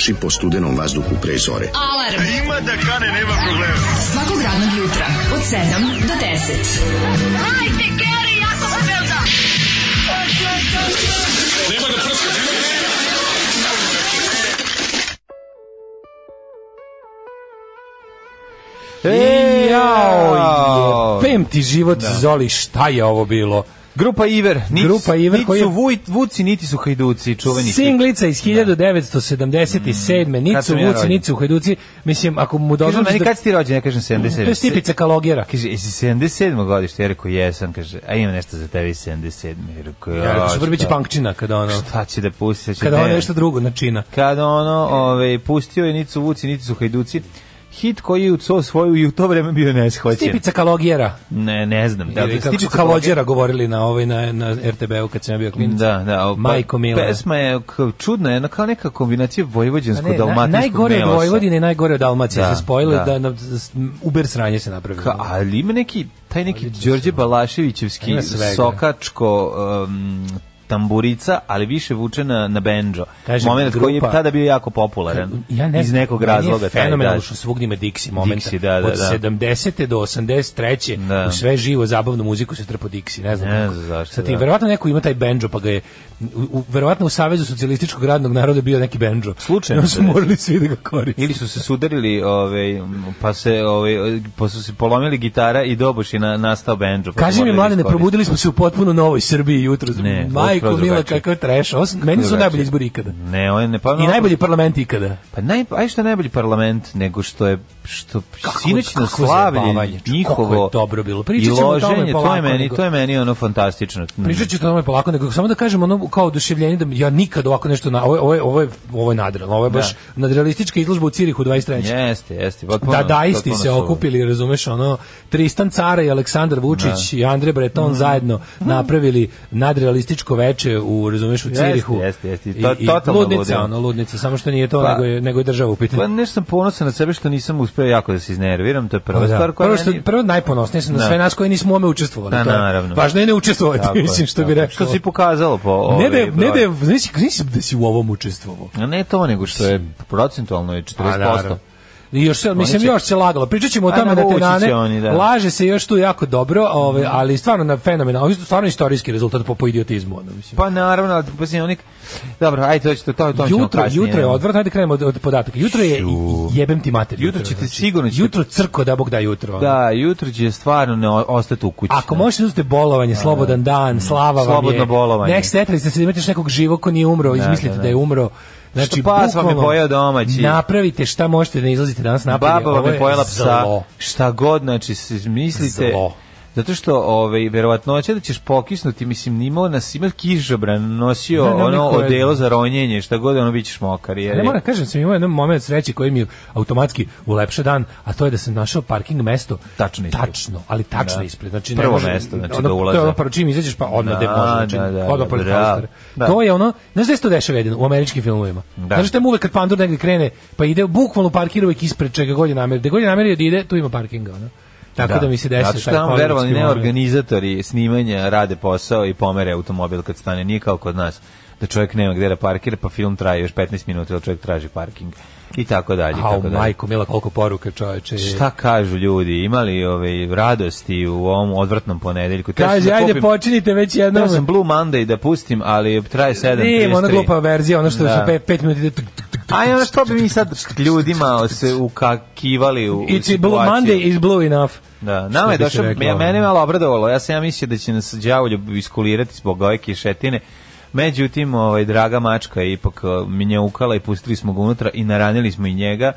trči po studenom vazduhu pre zore. Alarm. Ima da kane, nema problema. Svakog radnog jutra, od 7 do 10. Hajde, Geri, jako se velda! E, jao, jebem ti život, Zoli, šta je ovo bilo? Grupa Iver, niti, Grupa Iver niti koji su vuj, vuci, niti su hajduci, čuveni. Singlica iz 1977. Niti Kad su sam ja Vuci, niti su Hajduci. Mislim, ako mu dozvoliš meni da... kad si ti rođen, ja kažem 77. To je stipica kalogera. Kaže, jesi 77. godište? Ja rekao, jesam, kaže, a ima nešto za tebi 77. Ja rekao, Ja, rekao, super biće šta? punkčina kada ono... Šta će da pusti? Će Kada ono ne- nešto drugo načina. Kada ono, ove, pustio je niti su vuci, niti su hajduci. Hit koji je u to svoju i u to vreme bio neshvaćen. Stipica kalogera. Ne, ne znam. Da, Ili da, kako su stipica kalođera govorili na ovaj na, na RTB-u kad sam ja bio klinac. Da, da. o, pa- Majko Mila. Pesma je čudna, jedna kao neka kombinacija Pa ne, vojvođansko-dalmatinskog na- najgore od. Vojvodine i najgore od Dalmacije Da, se spojili da. da, na s- Uber sranje se napravilo. Ka, ali ima neki, taj neki Đorđe Balaševićevski sokačko um, tamburica, ali više vuče na, na benđo. Kažem, Moment koji je tada bio jako popularan. ja ne iz nekog je razloga. taj, fenomenalno što svugdje ima Dixi momenta. Dixi, da, da, Od da. 70. do 83. Da. u sve živo zabavnu muziku se trpo Dixi, ne znam. Ne kako. znam zašto, Sa tim, da. verovatno neko ima taj benđo, pa ga je, u, u- verovatno u Savezu socijalističkog radnog naroda bio neki benđo. Slučajno I su desilo. morali svi da ga koriste. Ili su se sudarili, ovaj, pa se, ovaj, pa su se polomili gitara i doboš je na, nastao benđo. pa Kaži mi, da iskoriste. probudili smo se u potpuno novoj Srbiji jutro. Ne, Majko Mila, kakav treš. Su- Meni su najbolji izbori ikada. Ne, on je ne pa I najbolji parlament ikada. Pa naj, aj što je najbolji parlament nego što je što sinoćno kakvo slavlje njihovo kako je dobro bilo. i Pričat ćemo o tome loženje, to je polako, meni, to je meni ono fantastično. Pričat ću o tome polako, nego samo da kažem ono kao oduševljenje da ja nikad ovako nešto na ovo je ovo je ovo je, ovo je nadrealno, ovo je baš nadrealistička izložba u Cirihu 23. Jeste, jeste. potpuno- Da daisti potpuno se okupili, razumeš, ono Tristan Cara i Aleksandar Vučić i Andre Breton zajedno napravili nadrealističko veče u razumeš u Jeste, Cirihu. jeste, jeste. I, To- i totalno ludnica, ono ludnica, samo što nije to Pa- nego je nego je država u pitanju. Pa nešto sam ponosan na sebe što nisam uspeo jako da se iznerviram, to je prva Da. stvar koja prvo što meni- prvo najponosniji sam na Da. sve nas koji nismo u učestvovali. Da, to naravno. Važno je ne učestvovati, mislim što bi rekao. Što si pokazalo po Ne da, je- ne da, je- znaš da si u ovom učestvovao. A ne to, nego što je procentualno je 40%. naravno. I još se, mislim, će- još se lagalo. Pričat ćemo o A, tome na navući će tenane. oni, da. Laže se još tu jako dobro, ove, ali stvarno na fenomenalno. Stvarno istorijski rezultat po, po idiotizmu. Ono, mislim. Pa naravno, pa si onik... Dobro, ajde, to to, to jutro, kasnije. jutro je odvratno, ajde krenemo od, od podataka. Jutro je jebem ti mater. Jutro ćete sigurno ćete- Jutro crko da Bog da jutro. ono. Da, jutro će stvarno ne ostati u kući. Ako možete da uzmete bolovanje, slobodan dan, slava vam je. Slobodno bolovanje. Nek se da imate nekog živog ko nije umro, izmislite da, da, da. je umro. Znači, pas vam je pojeo domaći. Napravite šta možete da izlazite danas napolje. Baba vam je pojela psa. zlo. Šta god, znači, mislite... Zlo. Zato što, ovaj, verovatnoće da ćeš pokisnuti, mislim, nimao nas, ima kišobran, nosio Ne, ne, ono odelo za ronjenje, šta god, ono, bit ćeš mokar. Jer, Ne moram kažem, sam imao jedan moment sreće koji mi automatski ulepša dan, a to je da sam našao parking mesto Tačno ispred. tačno, ali tačno Da. ispred. Znači ne Prvo može, mesto, znači, ono, do ulaza. To je ono prvo čim izađeš pa odmah Da, da, može, znači da, da, odmah da, pored haustera. Da. To je ono, znaš da se to dešava jedino u američkim filmovima. Da. Znaš da mu uvek kad pandur negde krene, pa ide bukvalno parkira uvek ispred čega god je namerio. Gde god je namerio da ide, tu ima parkinga, ono. Tako da, mi se desi Zato što taj tamo, verovali ne, organizatori snimanja rade posao i pomere automobil kad stane, nije kao kod nas da čovjek nema gde da parkira, pa film traje još 15 minuta, ili čovjek traži parking. I tako dalje, Au, tako dalje. majko, mila, koliko poruka čoveče. Šta kažu ljudi? Imali ove radosti u ovom odvratnom ponedeljku? Kaže, da ajde, počinite već jednom. Teo sam Blue Monday da pustim, ali traje 7.33. Nije, ona glupa verzija, ono što Da. su 5 minuta tuk. Aj, ono što bi mi sad ljudima se ukakivali u, It's blue, situaciju. Monday is blue enough. Da, nama je došao, ja, mene je malo obradovalo, ja sam ja mislio da će nas đavolju iskulirati zbog ove kišetine, međutim, ovaj, draga mačka je ipak minjaukala i pustili smo ga unutra i naranili smo i njega,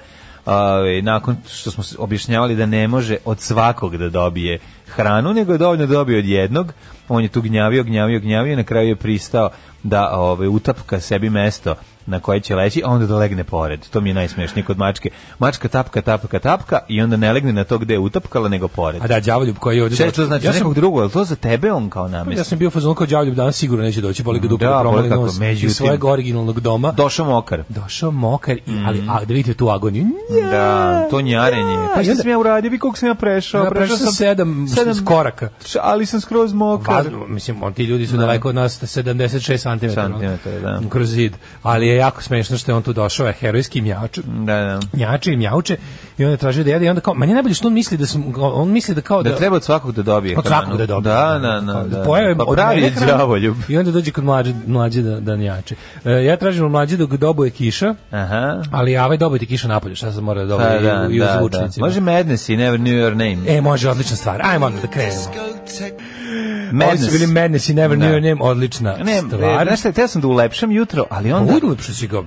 Ovaj, nakon što smo objašnjavali da ne može od svakog da dobije hranu, nego je dovoljno dobio od jednog, on je tu gnjavio, gnjavio, gnjavio i na kraju je pristao da ovaj, utapka sebi mesto na koje će leći, a onda da legne pored. To mi je najsmešnije kod mačke. Mačka tapka, tapka, tapka i onda ne legne na to gde je utapkala, nego pored. A da, đavoljub koji je ovdje... Šta je to znači? Ja sam, nekog drugog, je li to za tebe on kao namest? ja sam bio fazon kao đavoljub, danas sigurno neće doći, boli ga duplo Da, da, promali nos međutim- iz svojeg originalnog doma. Došao mokar. Došao mokar, i, ali a, da vidite tu agoniju. Da, to njarenje. Pa onda- sam ja uradio? Vi koliko sam ja prešao? Ja prešao sam sedam, sedam koraka. Ali sam skroz mokar. Vazno, mislim, on ti ljudi su daleko od nas 76 cm. Da. Kroz zid. Ali je jako smešno što je on tu došao, je herojski mjač. Da, da. Njače i mjauče i on je tražio da jede i onda kao, meni je najbolje što on misli da sam, on misli da kao da, Da treba od svakog da dobije od svakog da dobije. Da, da, da. da. Pojeo Pa od pravi đavoljub. I onda dođe kod mlađe, mlađe da, da njače. E, ja tražim od mlađe dok dobuje kiša, Aha. ali ovaj dobuje ti kiša napolje, šta sam mora da dobije Pa, da, i, u- i u da, da. Može Madness i Never Knew Your Name. E, može, odlična stvar. Ajmo onda da krenemo. Ovi su bili Madness i Never Da. Knew Your Name, odlična Ne, stvar. e, šta, teo sam da ulepšam jutro, ali onda... Udlepšo si ga.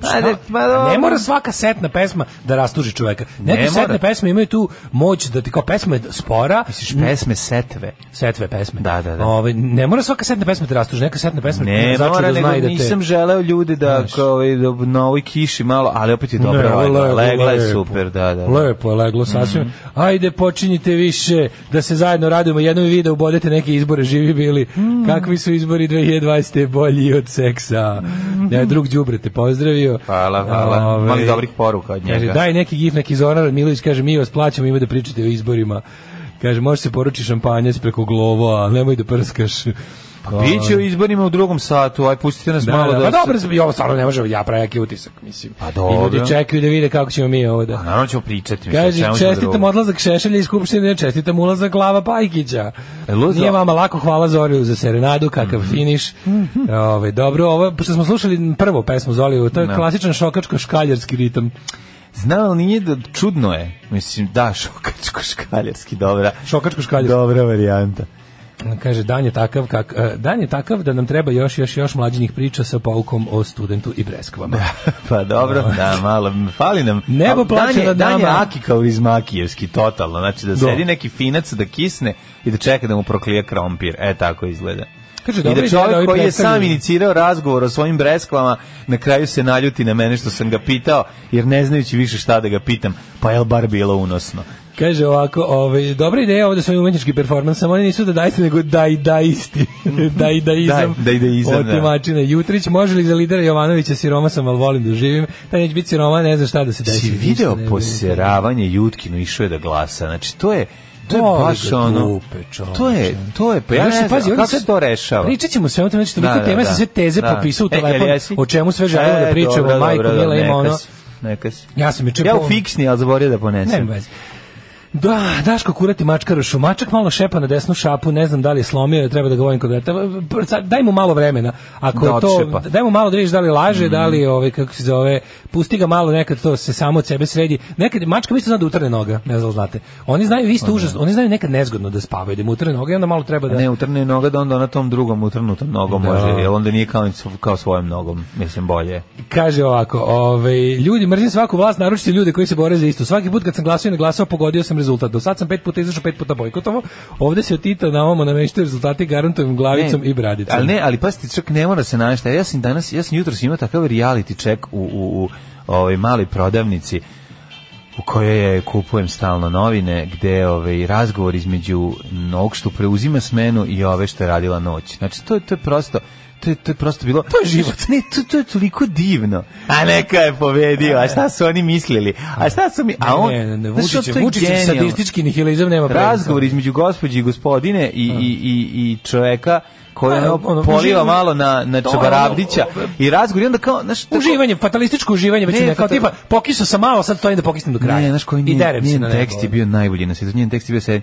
pa ne mora svaka setna pesma da rastuži čoveka. Neke Ne setne pesme imaju tu moć da ti kao pesma je spora, Misliš pesme setve? setve pesme. Da, da, da. Ove, ne mora svaka setna pesma da rastuži, neka setna pesma Ne, začu mora, da nego zna i da te... nisam želeo ljude da, Znaš. kao, ovaj, da na ovoj kiši malo, ali opet je dobro Ne, legla. Legla je super, da, da. Lepo je leglo sasvim. Mhm. Ajde, počinjite više da se zajedno radujemo. Jednom i video ubodete neke izbore, živi bili. Mhm. Kakvi su izbori 2020. bolji od seksa. Ja, drug Đubre te pozdravio. Hvala, hvala. Ove, Imam dobrih poruka od Kaže, njega. daj neki gif, neki Zoran Radmilović, kaže, mi vas plaćamo, ima da pričate o izborima. Kaže, može se poruči šampanjac preko glovo, a nemoj da prskaš. Pa Biće u izborima u drugom satu, aj pustite nas Da, malo da, da... pa se- dobro, i ovo stvarno ne može, ja prejaki utisak, mislim. Pa I dobro. ljudi čekaju da vide kako ćemo mi ovo da... Pa naravno ćemo pričati. mislim, Kaže, čestitam odlazak Šešelja iz Skupštine, čestitam ulazak Glava Pajkića. E, luzo. Nije vama lako, hvala Zoriju za serenadu, kakav Mhm. finiš. Ove, dobro, ovo, pošto smo slušali prvo pesmu Zoliju, to je Da. klasičan šokačko-škaljarski ritam. Znam, ali nije da, čudno je. Mislim, da, šokačko škaljarski, dobra. Šokačko-škaljarski. Dobra varijanta. Kaže, dan je takav, kak, e, dan je takav da nam treba još, još, još mlađinih priča sa poukom o studentu i breskvama. Pa dobro, da, malo, fali nam. Nebo plače dan je, nad Dan je aki kao iz Makijevski, totalno. Znači da Da. sedi neki finac da kisne i da čeka da mu proklije krompir. E, tako izgleda. Kaže, I da da čovjek koji je sam inicirao razgovor o svojim breskvama, na kraju se naljuti na mene što sam ga pitao, jer ne znajući više šta da ga pitam, pa je li bar bilo unosno? Kaže ovako, ovaj, dobra ideja ovde svoj umetnički performans, samo oni nisu da dajte, nego da i da isti. da i da izam. Da. Otimačina. Jutrić, može li za lidera Jovanovića siroma sam, ali volim da živim. Da neće biti siroma, ne znam šta da se desi. Si video poseravanje Jutkinu, išao je da glasa. Znači, to je, to je baš ono... To je, to je, pa ja Još ne znam, pazi, kako se to rešava? Pričat ćemo sve o tome, znači toliko Da, da, tema, da. sve teze Da. popisao u E, telefon, jesi? o čemu sve želimo E, da pričamo, dobro, majko dobro, Mila ima ono... si, Neka si. Ja sam juče Ja po- u fiksni, ali zaboravio da ponesem. Ne, vezi. Da, Daško kurati mačkarošu. Mačak malo šepa na desnu šapu, ne znam da li je slomio, ili treba da ga volim kod vrata. Daj mu malo vremena. Ako Da je to, odšepa. daj mu malo da vidiš da li laže, da li ovaj kako se zove, pusti ga malo nekad to se samo od sebe sredi. Nekad mačka isto zna da utrne noga, ne znam da znate. Oni znaju isto užasno, oni znaju nekad nezgodno da spavaju, da im utrne noge, i onda malo treba da Ne, utrne noga da onda na tom drugom utrnutom nogom Da. može, jer onda nije kao, kao svojom nogom, mislim bolje. Kaže ovako, ovaj ljudi mrzim svaku vlast, naročito ljude koji se bore za isto. Svaki put kad sam glasao i ne glasao, pogodio sam rezultat. Do sad sam pet puta izašao, pet puta bojkotovo. Ovde se od Tita na ovamo nameštaju rezultati garantujem glavicom i bradicom. Ali ne, ali pazite, čak ne mora se naći. Ja sam danas, ja sam jutros imao takav reality check u, u, u ovoj mali prodavnici u kojoj je kupujem stalno novine, gde ovaj razgovor između ovog što preuzima smenu i ove što je radila noć. Znači, to, je- to je prosto to je, to je prosto bilo... To je život. Ne, to, to je toliko divno. A neka je pobedio, a šta su oni mislili? A šta su mi... A on, ne, ne, ne, Vučić, to je Vučić sadistički nihilizam nema prednosti. Razgovor između gospođe i gospodine i, i, i, i čoveka koji ono, ono, poliva malo na, na To, Čabaravdića ono, i razgovor i onda kao, znaš, tako- Uživanje, fatalističko uživanje, već Ne, kao tipa, pokisao sam malo, sad stojim da pokisnem do kraja. Ne, znaš koji I njen, njen tekst je bio najbolji na svijetu. Njen tekst je bio se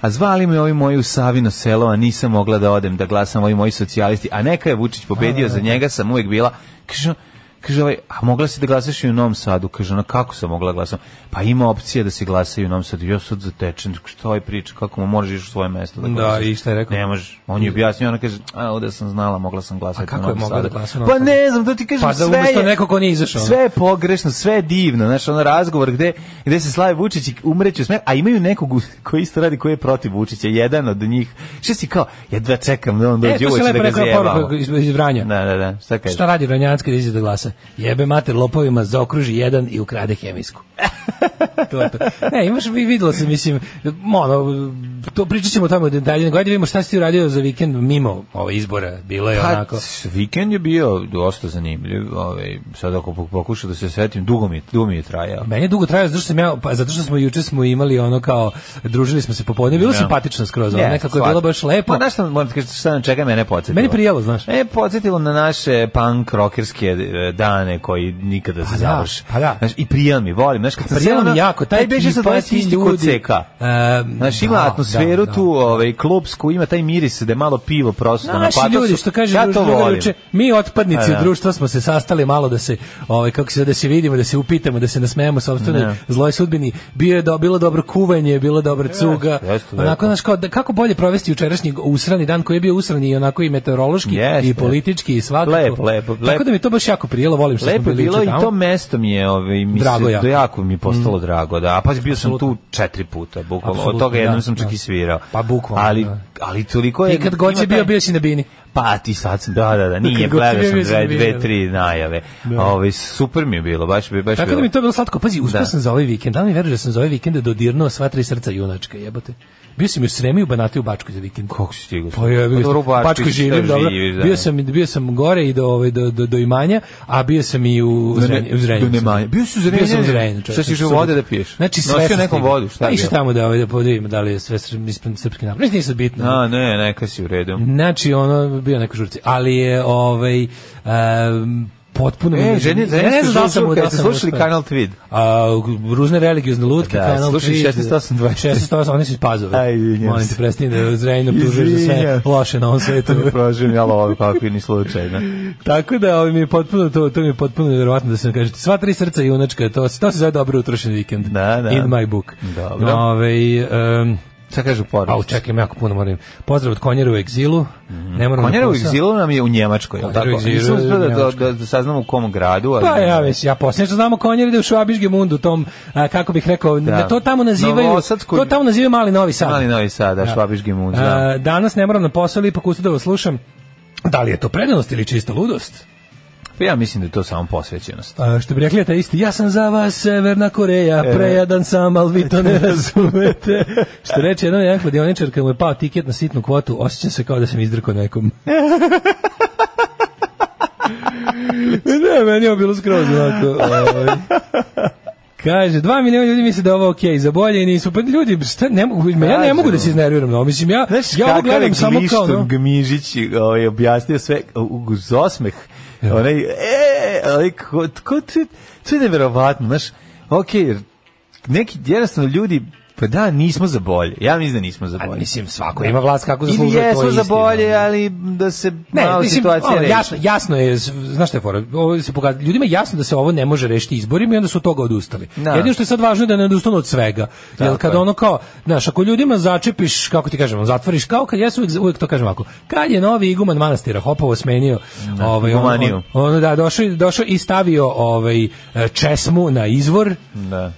a zvali me ovi moji u Savino selo, a nisam mogla da odem da glasam ovi moji socijalisti, a neka je Vučić pobedio, za njega sam uvek bila, kaže, Kaže ovaj, a mogla si da glasaš i u Novom Sadu? Kaže ona, kako sam mogla da glasam? Pa ima opcija da se glasa i u Novom Sadu. Ja sad zatečen, što ovaj priča, kako mu možeš ići u svoje mesto da Da, i šta je rekao? Ne možeš. On je objasnio, ona kaže, a ovde sam znala, mogla sam glasati A kako u Novom je mogla Sadu. da glasa u Novom Pa Sadu? ne znam, to ti kažem, Pa da sve je, neko ko nije izašao, Sve je pogrešno, sve je divno, znaš, ono razgovor gde, gde se Slavi Vučić i umreće smeh, a imaju nekog u- koji isto radi, koji je protiv Vučića, jedan od njih, što si kao, jedva čekam da on dođe E, to uveče se da lepo ga rekao zajebamo. poruka iz, Vranja. Da, da, da, šta kažeš? Šta radi Vranjanski da izađe da glasa? Jebe mater lopovima, zaokruži jedan i ukrade hemijsku. to je to. Ne, imaš, vi videlo se, mislim, ono, to pričat ćemo o tome u detaljima. Gledaj, vidimo šta si ti uradio za vikend mimo ove izbora. Bilo je Pa, onako... vikend je bio dosta zanimljiv, ovaj, sad ako pok- pokušam da se setim, dugo mi, dugo mi je trajao. Meni je dugo trajao zato što sam ja pa zato što smo juče smo imali ono kao družili smo se popodne bilo Ja. simpatično skroz ono, nekako je bilo baš lepo Pa znaš šta, moram ti kažem, šta nam čeka mene podsjetilo? Meni prijelo, znaš. E, podsjetilo na naše punk rockerske e, dane koji nikada se Pa da, završe. pa da. Znaš, I prijel mi, volim. Znaš, kad sam Prijelo seo mi na- jako, taj beže sad ekipa, ovaj ti isti kod. E, Znaš, ima da, atmosferu da, tu, da. ovaj, klubsku, ima taj miris da je malo pivo prosto na Naši patosu. ljudi, što kaže ja to volim. juče, mi otpadnici Pa da. u društvu smo se sastali malo da se, ovaj, kako se da se vidimo, da se upitamo, da se nasmejemo sopstvenoj Ne. zloj sudbini. Bio je do, bilo dobro kuvanje, bilo dobra cuga. onako, znaš, kao, da, kako bolje provesti jučerašnji usrani dan koji je bio usrani i onako i meteorološki i politički i svakako. Lepo, lepo, Tako lepo. da mi to baš jako prijelo, volim što Lepo smo bili bilo i tamo. to mesto mi je, ovaj, mi Drago se, jako. Mm. jako mi je postalo drago, da. A pa bio sam tu četiri puta, bukvalno. Od toga jednom da, sam čak da. i svirao. Pa bukvalno, Ali, da. ali toliko je... I kad god si bio, taj- bio si na bini. Pa ti sad sam, da, da, da, nije, gledao sam dve, dve, da. tri najave. Ovaj, super mi je bilo, baš, bi- baš Tako da bilo. mi je to bilo slatko. Pazi, uspeo Da. sam za ovaj vikend. Da mi veruješ da sam za ovaj vikend dodirnuo sva tri srca junačka, jebote? Bio sam i u Sremi i u Banati u Bačkoj za vikend. Kako si stigao? Pa je, bio u sam, Bačkoj živim, dobro. da. Bio sam, bio sam gore i do, ovaj, do, do, do imanja, a bio sam i u Zrenju. U Zrenju. Bio si u Zrenju? Bio sam u Zrenju. Šta si išao vode da piješ? Znači sve Nosio sam nekom vodu, šta je Pa bilo? tamo da, ovaj, da podivim da li je sve ispred srpski napad. Znači nije sad bitno. A, ne, neka si u redu. Znači, ono, bio neko žurci. Ali je, ovaj, um, potpuno... E, ne- ženi, ne, ne znam da sam da sam slušali. Kanal Tweed? A, ruzne religiozne lutke, Da, kanal slušaj, 3, 16.8.24. 16.8, oni su iz izvinjam Molim te, prestani da Zrenjom tužuješ za sve loše na ovom svetu. Prožim, jel ovo kakvi ni slučajno. Tako da ovaj mi je potpuno to to mi je potpuno nevjerovatno da se kaže sva tri srca junačka to se to se zove dobro utrošen vikend. Da, da. In my book. Dobro. Ovaj um, Šta kažu poručice? Au, čekaj, jako puno moram. Pozdrav od Konjera u egzilu. Ne moram. na Konjera u egzilu nam je u Njemačkoj, Konjera u tako? Nisam je u uspio da, da, da, da saznam u kom gradu, ali... Pa ja već, ja posljedno što znamo Konjer ide u Švabišge mundu, tom, a, kako bih rekao, Da. to tamo nazivaju, Novosadskoj- to tamo nazivaju Mali Novi Sad. Mali Novi Sad, da, Švabiški mund, da. A, danas ne moram na posao, ipak ustao da vas slušam. Da li je to predanost ili čista ludost? Pa ja mislim da je to samo posvećenost. A, što bi rekli ta isti, ja sam za vas Severna Koreja, E. prejadan sam, ali vi to ne razumete. što reče jedan jedan kladioničar, kad mu je pao tiket na sitnu kvotu, osjećam se kao da sam izdrkao nekom. ne, meni je bilo skroz onako. ovaj. Kaže, dva miliona ljudi misle da je ovo okej, za bolje i nisu. Pa ljudi, šta, ne, mogu- ja ne mogu da se iznerviram ovo. Mislim, ja, Znaš ja ovo kakav je gledam samo kao... Glišton no, Gmižić ovaj, objasnio sve uz osmeh. Onaj, e, onaj, ko, ko, to, je neverovatno, znaš, ok, neki, jednostavno ljudi, pa da, nismo za bolje. Ja mislim da nismo za A, bolje. mislim, svako ima vlast kako Ili zaslužuje, to jesmo je za bolje, ali da se Ne, malo mislim, situacija ono, jasno, jasno je, znaš šta je fora, ovo se pokazuje, ljudima je jasno da se ovo ne može rešiti izborima i onda su od toga odustali. Da. Jedino što je sad važno je da ne odustanu od svega. Jer Tako kada je. ono kao, znaš, ako ljudima začepiš, kako ti kažemo, zatvoriš, kao kad ja se uvijek, uvijek to kažem ovako, kad je novi iguman manastira Hopovo smenio, ovaj, on, on, on, da, došao, došao i stavio ovaj, česmu na izvor, Da.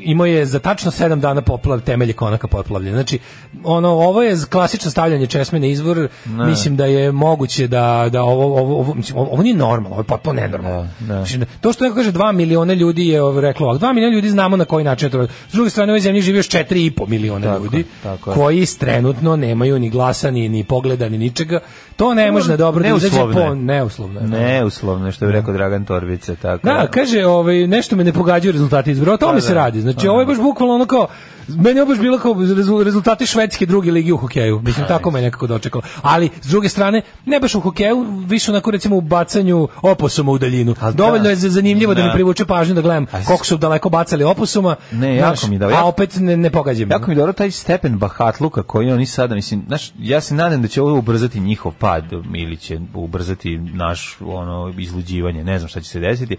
Imao je za tačno 7 dana poplav temelje konaka potplavljene. Znači, ono, ovo je klasično stavljanje česme na izvor, mislim da je moguće da, da ovo, ovo, ovo, mislim, ovo, ovo nije normalno, ovo je potpuno nenormalno. Da, da. Mislim, to što neko kaže 2 miliona ljudi je ovo reklo, ali 2 miliona ljudi znamo na koji način je to. S druge strane, u ovoj zemlji živi još 4,5 miliona Tako, ljudi, tako koji trenutno nemaju ni glasa, ni, ni pogleda, ni ničega. To ne može na dobro da izađe je. po... Neuslovno. je, da. Neuslovno, što bi rekao Dragan Torbice, tako. Da, kaže, ovaj nešto me ne pogađaju rezultati izbora. O tome Pa se da. radi. Znači Pa ovo je da. baš bukvalno ono kao Meni je baš bilo kao rezu- rezultati švedske druge lige u hokeju. Mislim, tako me nekako dočekalo. Ali, s druge strane, ne baš u hokeju, više onako recimo u bacanju oposuma u daljinu. A da. Dovoljno je za- zanimljivo da, Da. mi privuče pažnju da gledam A koliko su daleko bacali oposuma. Ne, jako mi je dobro. A opet ne, ne pogađam. Jako mi je dobro taj stepen bahatluka koji oni sada, mislim, znaš, ja se nadam da će ovo ubrzati njihov pad ili će ubrzati naš ono izluđivanje, ne znam šta će se desiti,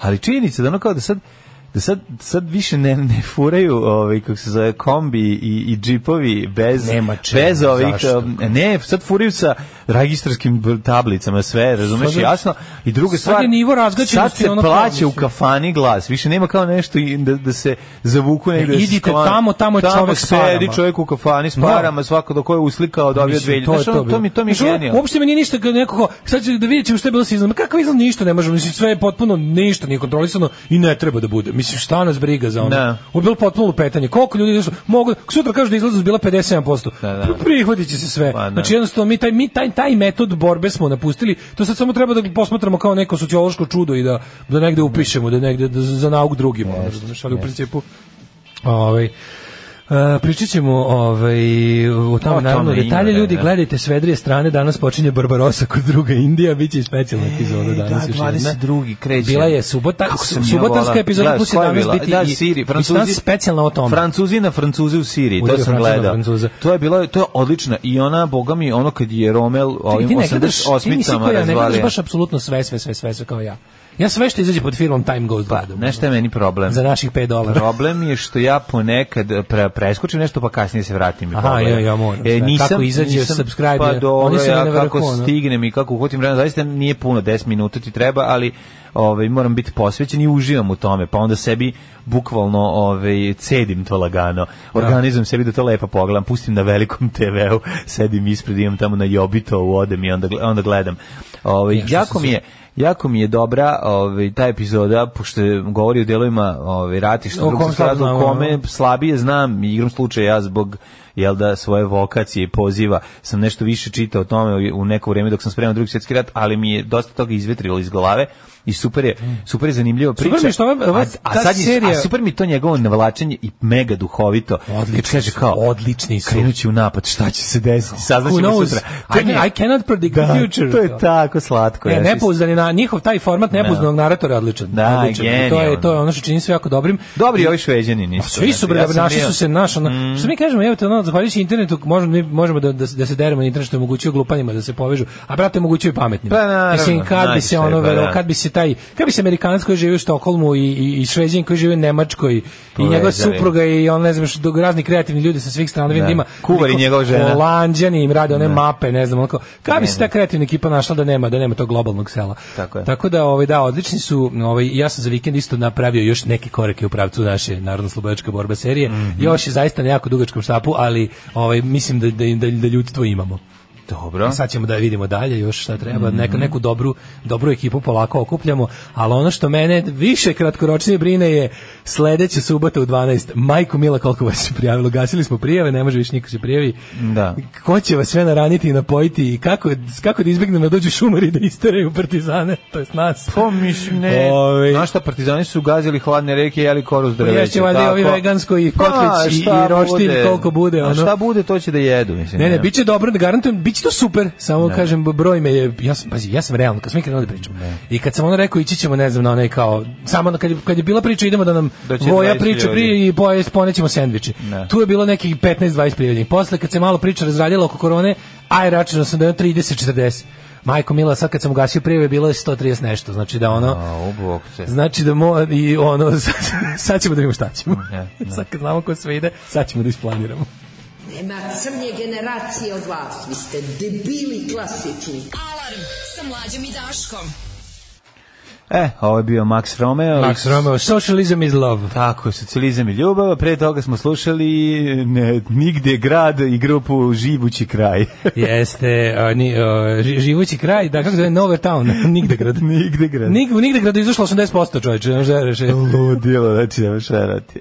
ali činjenica da ono kao da sad da sad, sad više ne, ne furaju ovaj, kako se zove, kombi i, i džipovi bez, Nema čega, bez ovih, zašto? um, ne, sad furaju sa registarskim tablicama sve, razumeš, Sad jasno, i druga sad stvar, je nivo sad se ono plaća kao, u kafani glas, više nema kao nešto i da, da se zavuku negde. se idite sklone. tamo, tamo je čovek s sedi parama. čovek u kafani s Da. parama, svako do koje je uslikao, dobio dve. to bilo. to mi to mi je. Uopšte mi nije ništa kao, sad ću da vidjet ćemo šta je bilo sa izlazom. Kakav izlaz ništa ne možemo, mislim sve je potpuno ništa nije kontrolisano i ne treba da bude. Mislim šta nas briga za ono. Da. Ovo je bilo potpuno lupetanje. Koliko ljudi došlo? Mogu sutra kažu da izlaznost bila 57%. Da, da. Prihvatit će se sve. Pa, da. Znači jednostavno mi taj mi taj taj metod borbe smo napustili. To sad samo treba da posmatramo kao neko sociološko čudo i da da negde upišemo, da negde da za nauk drugima, razumeš, ali u principu Ovaj Uh, pričat ćemo ovaj, o tome O naravno detalje ima, ljudi, da, da. gledajte s vedrije strane, danas počinje Barbarosa kod druga Indija, bit će i specijalna epizoda danas. da, još jedna. 22. kreće. Bila je subota, subotarska epizoda Da, plus je 11 bila? biti da, i, Siri, Francuzi, danas specijalna o tome. Francuzi na Francuze u Siriji, to sam gledao. To je bilo, to je odlična i ona, boga mi, ono kad je Romel ovim ti ne gledaš, ti nisi 88-icama kao ja, ne gledaš baš apsolutno sve, sve, sve, sve, sve kao ja. Ja sve što izađe pod firmom Time Goes Pa, nešto je meni problem. Za naših 5 dolara. Problem je što ja ponekad pre, preskočim nešto pa kasnije se vratim i Aha, ja- ja moram sve. Kako izađe subscribe, pa dobro, oni su ja na kako vrhu, stignem i kako uhotim vremena, zaista nije puno, 10 minuta ti treba, ali ovaj moram biti posvećen i uživam u tome, pa onda sebi bukvalno ovaj cedim to lagano. Organizujem sebi da to lepo pogledam, pustim na velikom TV-u, sedim ispred, imam tamo na Jobito, odem i onda onda gledam. Ovaj jako mi je jako mi je dobra ovaj ta epizoda pošto govori o delovima ovaj ratišta O kom svjetskog rata, slabo u znamo, kome slabije znam i igram slučaja ja zbog jel da svoje vokacije i poziva. Sam nešto više čitao o tome u neko vrijeme dok sam spremao drugi svjetski rat, ali mi je dosta toga izvetrilo iz glave i super je, super je zanimljiva priča. mi je što ova- ova- a, a sad je- serija- a super mi je to njegovo navlačenje i mega duhovito. Odlični kaže kao, odlični su. Krenući u napad, šta će se desiti, saznaćemo sutra. I, mi je- I cannot predict da, the future. To je tako slatko. Ne, ja se- nepouzdani na njihov taj format nepouzdanog naratora je odličan. Da, odličan. To je to je ono što čini sve jako dobrim. Dobri ovi šveđani nisu. Svi su bre, naši su se naš ono. Što mi kažemo, evo te ono zahvaljujući internetu možemo mi možemo da da, da se deremo na internet što je omogućio glupanima da se povežu, a brate omogućio i pametnima. Pa, naravno, Mislim kad bi se ono pa da. kad bi se taj, kad bi se Amerikanac koji živi u Stokholmu i i, i Šveđan koji živi u Nemačkoj i njegova supruga i on ne znam što razni kreativni ljudi sa svih strana vidim Da. da ima Kuvar i njegova žena. Holanđani im rade one mape, ne znam, onako. Kad bi se ta kreativna ekipa našla da nema, da nema tog globalnog sela. Tako je. Tako da, ovaj da, odlični su, ovaj ja sam za vikend isto napravio još neke korake u pravcu naše narodno slobodačka borba serije. Mhm. Još je zaista na jako dugačkom štapu, ali ovaj mislim da da da, da ljudstvo imamo. Dobro. Sad ćemo da vidimo dalje još šta treba, Mhm. neku, neku dobru, dobru ekipu polako okupljamo, ali ono što mene više kratkoročnije brine je sledeća subota u 12. Majko Mila koliko vas se prijavilo, gasili smo prijave, ne može više niko se prijavi. Da. Ko će vas sve naraniti i napojiti i kako, kako da izbegnemo da dođu šumari da isteraju partizane, to je nas. Pa mislim ne. Ovaj. Znaš šta, partizani su gazili hladne reke, jeli koruz drveće. Ješće valjda ovi vegansko i Pa, kotlić i, i roštilj bude? koliko bude. A Ono. šta bude, to će da jedu, mislim. Ne, ne, nema. biće dobro, da garantujem, biće to super. Samo kažem broj me je ja sam pazi, ja sam realno kad smo krenuli da pričamo. I kad sam ono rekao ići ćemo, ne znam, na onaj kao samo kad je, kad je bila priča idemo da nam Da Voja 20 priča prije i poje ponećemo sendviči. Ne. Tu je bilo nekih 15 20 prijavljenih. Posle kad se malo priča razradila oko korone, aj računao sam da je 30 40. Majko Mila, sad kad sam ugasio prijave, bilo je 130 nešto, znači da ono... A, te. Znači da mo, i ono, sad, sad ćemo da vidimo šta ćemo. Ne, ne. Sad kad znamo ko sve ide, sad ćemo da isplaniramo. Nema crnje generacije od vas. Vi ste debili klasični. Alarm sa mlađom i Daškom. E, ovo je bio Max Romeo. Max Romeo, socialism is love. Tako, socijalizam i ljubav, pre toga smo slušali ne, Nigde grad i grupu Živući kraj. Jeste, a, ni, a, ži- živući kraj, da kako zove Nowhere Town, nigde grad. Nigde grad. Nig, u nigde gradu je izašlo 80% čovječe, ne da reše. Ludilo, znači nema šerati.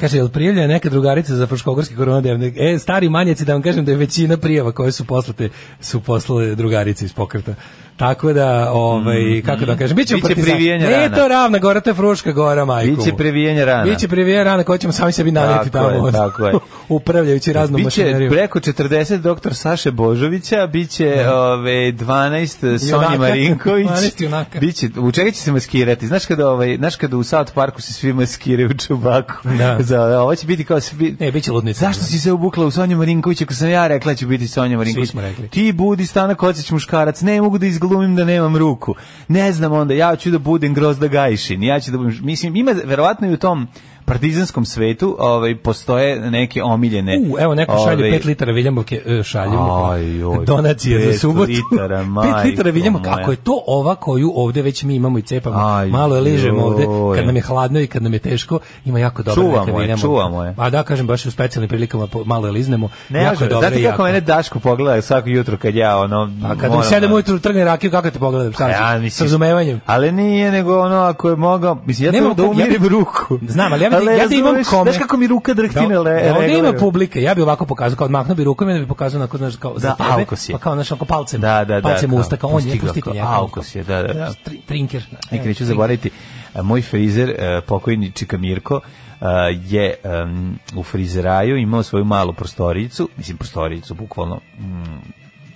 Kaže, jel prijavljena neka drugarica za fruškogorski koronadevnik? E, stari manjaci, da vam kažem da je većina prijava koje su poslate, su poslale drugarice iz pokreta. Tako da, ovaj, kako da kažem, bit ćemo Biće sad. privijanja Nije rana. to ravna gora, to je Fruška gora, majko. Biće mu. previjanje rana. Biće privijanje rana koje ćemo sami sebi naneti Tako tamo. je, tako je. upravljajući raznom Biće mašinerijom. preko 40 doktor Saše Božovića, biće ove 12 Sonja. Marinković. 12 junaka. Biće u čega će se maskirati? Znaš kada ovaj, znaš kada u South Parku se svi maskiraju u čubaku. Da. Za ovo će biti kao svi Ne, biće ludnica. Zašto si se obukla u Sonju Marinković ako sam ja rekla da ću biti Sonja Marinković? smo rekli. Ti budi Stana Kocić muškarac, ne mogu da izglumim da nemam ruku. Ne znam onda, ja ću da budem Grozda Gajšin. Ja ću da budem, mislim, ima verovatno i u tom partizanskom svetu ovaj postoje neke omiljene U, evo neko šalje ovaj, 5 litara Viljamovke, e, šaljemo. Joj, Donacije za subotu. litara, 5 litara majko Viljamovke. moja. Ako je to ova koju ovde već mi imamo i cepamo, Aj, malo je ližemo ovde, kad nam je hladno i kad nam je teško, ima jako dobro Čuvamo je, čuvamo je. A da, kažem, baš u specijalnim prilikama malo je liznemo. Ne jako je dobro znate kako mene Daško pogleda svako jutro kad ja ono... A kad moram- mi sedem ujutru trgne rakiju, kako te pogledam? Šta Ja, ću? S mislim, razumevanjem. Ali nije nego ono ako je mogao, mislim ja da umirim ruku. Znam, ali ja bi- ja da imam kome. Znaš kako mi ruka drhti na Da, le, da, ovde ima publike, ja bi ovako pokazao, kao odmahnuo bi rukom i da bi pokazao onako, znaš, kao za tebe, pa kao, znaš, onako palcem, Da, da, da. palcem kao, usta, kao on je, pustite kao, njega. Aukos je, da, da. Tri- Trinker. Nikad neću zaboraviti, e, moj frizer, e, pokojni Čika Mirko, e, je em, u frizeraju imao svoju malu prostoricu, mislim prostoricu, bukvalno mm,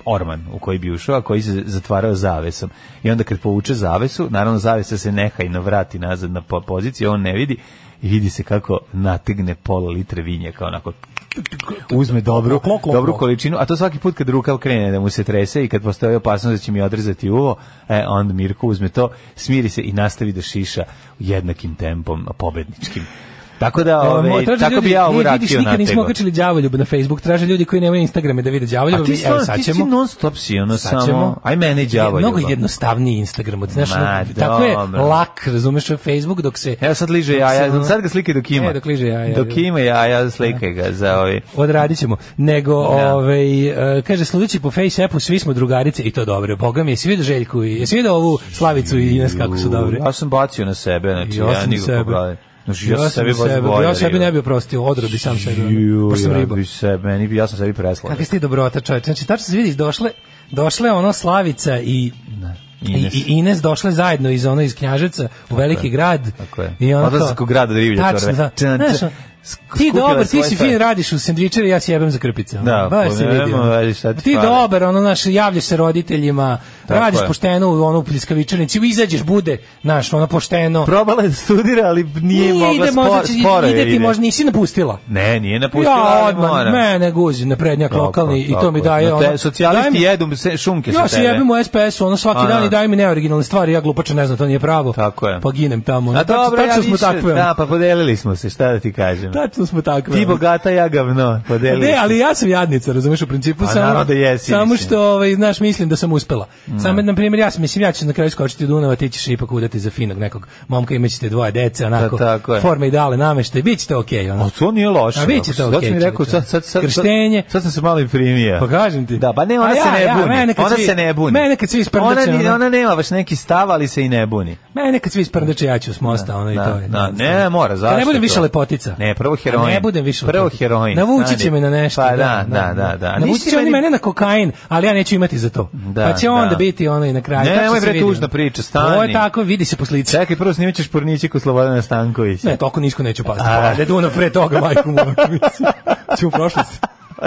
orman u koji bi ušao, a koji se zatvarao zavesom. I onda kad povuče zavesu, naravno zavesa se nehajno vrati nazad na po- poziciju, on ne vidi i vidi se kako nategne pola litre vinjaka, onako uzme dobru, Klok, klok, dobru klok. količinu, a to svaki put kad rukav krene da mu se trese i kad postoji opasnost da će mi odrezati uvo, e, onda Mirko uzme to, smiri se i nastavi da šiša jednakim tempom pobedničkim. Tako da, ove, traže tako ljudi- bi ja ovu e, vidiš, rakiju nikad nismo okačili đavoljub na Facebook, traže ljudi koji nemaju Instagrame da vide đavoljub. A ti, Evo, sad ti, ti ćemo. non stop si, ono samo, ćemo. aj meni Je đavo Mnogo jednostavniji Instagram. od- Znaš, Ma, tako je lak, razumeš, Facebook dok se... Evo sad liže jaja, sad ga slikaj dok ima. E, dok liže jaja. Dok ima jaja, slikaj ga za ovaj... Odradit ćemo. Nego, Da. ovaj, e, kaže, sludeći po face appu, svi smo drugarice i to dobro. Boga mi, jesi vidio Željku jesi vidio ovu Slavicu i Ines kako su dobre? Ja sam bacio na sebe, znači ja, Ja gledam. Znači, ja, Ja sam sebi sam baš sebe, bolje ja sebi ne bi oprostio, odrodi sam sebe. ono, Ju, pošto sam ja riba. bi sebe, meni bi, ja sam sebi preslao. Kakve si ti dobrota, čovječ. Znači, tačno se vidi, došle, došle ono Slavica i Ines. I, I Ines došle zajedno iz ono iz Knjaževca u veliki grad. tako je. I ono Odlazak u grad od Rivlja Tačno, da. Čan, Znaš, čan. Ono, Ti dobar, ti si fin, radiš u sendvičari, ja se jebem za krpice. ono. Da, baš pa se vidi. ono. ti dobar, ono, naš, javljaš se roditeljima, Tako radiš je. pošteno u ono pljeskavičarnici, izađeš, bude, naš, ono, pošteno. Probala je da studira, ali nije, mogla ide, spor, možda, sporo ide ti, ide. možda nisi napustila. Ne, nije napustila, Ja ali odmah, mora. mene guzi na prednjak Tako, lokalni i to mi je. daje No, ono. te socijalisti daj mi- jedu se- šunke sa Ja se tebe. jebim u SPS-u, ono svaki A, dan da. i daj mi neoriginalne stvari, ja glupače ne znam, to nije pravo. Tako je. Pa ginem tamo. A dobro, ja smo više, takve. da, pa podelili smo se, šta da ti kažem. Tačno smo takve. Ti bogata, ja gavno, podelili Ne, ali ja sam jadnica, razumeš, u principu Pa samo, da jesi, samo što, ovaj, znaš, mislim da sam uspela. Samo, na primjer, ja sam, mislim, ja ću na kraju skočiti Dunava, ti ćeš ipak udati za finog nekog momka, imaćete dvoje dece, onako, Da, tako je. forme ideale nameštaj, bit će to okej, ono. A to nije loše. A bit će to Sad okej, si mi rekao, sad, sad, sad, Krštenje. Sad, sad sam se malo i primio. Pa kažem ti. Da, pa ne, ona A se ja, ne ja, buni. ona svi- se ne buni. mene kad svi sprdače, ona, ona nema baš neki stav, ali se i ne buni. Mene kad svi sprdače, ja ću s mosta, ono i Da, to je. da, ne, mora, zašto Da ne budem to? više lepotica. Ne, prvo heroin. Da ne budem više Prvo heroin, Navući će stani. me na nešto. Pa da, da, da, da. Navući Nisi će oni mene na kokain, ali ja neću imati za to. Da, pa će onda da. biti ono i na kraju. Ne, nemoj bre tužna priča, stani. Ovo je tako, vidi se poslice. Čekaj, prvo snimit ćeš pornićiku Slobodana Stankovića. Ne, toliko nisko neću pasti. Pa, da Dunav pre toga, majku moju. Ću u prošlosti. Pa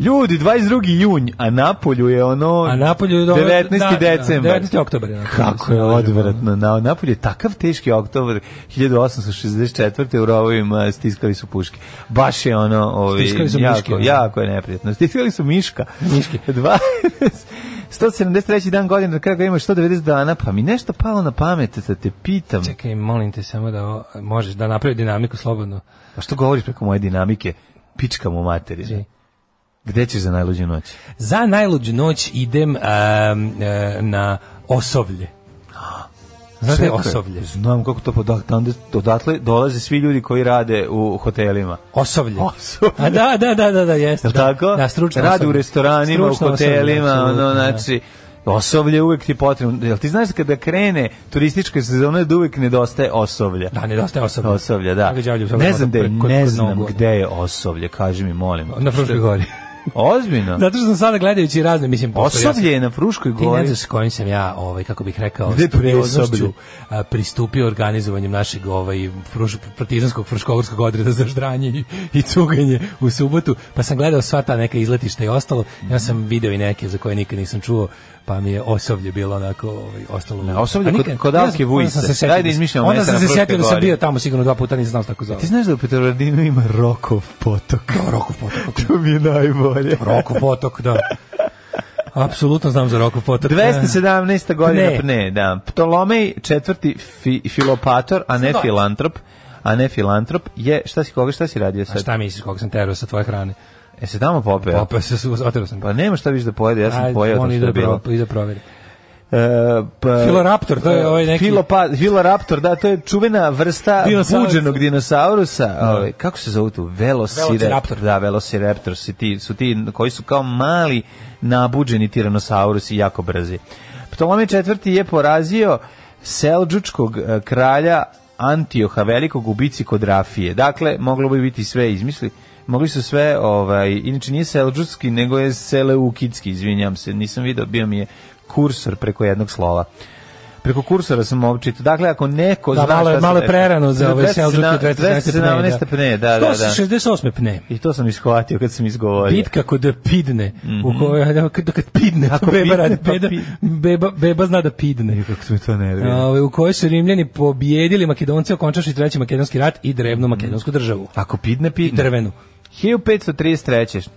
Ljudi, 22. junj, a Napolju je ono... A Napolju je dobro- 19. da, da, decembar. 19. oktobar je Napolju, Kako je mislim, odvratno. Na Napolju je takav teški oktobar 1864. u rovovima stiskali su puške. Baš je ono, ovi, Stiskali su jako, miške, jako je neprijatno. Stiskali su miška. Miške. 20 173. dan godine, na kraju imaš 190 dana, pa mi nešto palo na pamet da te pitam. Čekaj, molim te samo da o- možeš da napravi dinamiku slobodno. Pa što govoriš preko moje dinamike? Pička mu materina. Gde ćeš za najluđu noć? Za najluđu noć idem um, na Osovlje. Znate Osovlje? Znam kako to odatle, odatle dolaze svi ljudi koji rade u hotelima. Osovlje. Osovlje. A da, da, da, da, da, jeste. Da. tako? Da, stručno Rade u restoranima, Stručno u hotelima, osoblje, ono, apsolutno, da. znači, Osoblje uvek ti potrebno. Jel ti znaš kada krene turistička sezona da uvek nedostaje osoblja? Da, nedostaje osoblja. Osoblja, da. Ne znam gde, ne znam gde je osoblje, kaži mi, molim. Na Fruškoj gori. Ozbiljno? Zato što sam sada gledajući razne, mislim, Osoblje je na Fruškoj Ti ne gori. znaš s kojim sam ja, ovaj, kako bih rekao, studioznošću, pristupio organizovanjem našeg ovaj, fruš, partizanskog fruškogorskog odreda za ždranje i, i cuganje u subotu, pa sam gledao sva ta neka izletišta i ostalo, ja sam video i neke za koje nikad nisam čuo, pa mi je osoblje bilo onako ovaj, ostalo. Ne, osoblje A kod- nikad- kod onda Alke sam- onda sam se setio Daj da da- Onda sam se setio da sam bio tamo sigurno dva puta, nisam znao tako zove. Ti znaš da u Petrovaradinu ima Rokov potok? Da, Rokov potok. to mi je najbolje. Rokov potok, da. Apsolutno znam za Rokov potok. 217. godina Pne. pne, da. Ptolomej četvrti fi, filopator, a ne filantrop, a ne filantrop je, šta si koga, šta si radio A sad? šta misliš koliko sam terao sa tvoje hrane? E se tamo popeo? Popeo se, otero sam. Pa nema šta više da pojede, ja sam Ajde, pojeo to što je da bilo. pro- ide da proveri. E, pa, Filoraptor, to je ovaj neki- Filopa, Filoraptor, da, to je čuvena vrsta buđenog dinosaurusa. Ovaj, kako se zove tu? Velociraptor. Da, Velociraptor su ti, su ti koji su kao mali nabuđeni tiranosaurusi jako brzi. Ptolomej četvrti je porazio Selđučkog e, kralja Antioha velikog u bici kod Rafije. Dakle, moglo bi biti sve izmisli. Mogli su sve, ovaj, inače nije Selđutski, nego je Seleukidski, izvinjam se, nisam video, bio mi je kursor preko jednog slova. Preko kursora sam ovo čitao. Dakle, ako neko Da, zna malo, šta se malo prerano za ove 217 Selđuke 217 pne, da, da, da. 168. pne. I to sam ishvatio kad sam izgovorio. Bitka kod Pidne, u kojoj, da, kad, kad Pidne, Ako beba, pidne, radi, pa pid- beba, beba zna da Pidne. Kako su mi to nervira. Ove, u kojoj su Rimljani pobijedili Makedonce, okončavši treći makedonski rat i drevnu makedonsku državu. Ako pidne, I pidne. drvenu. 1533.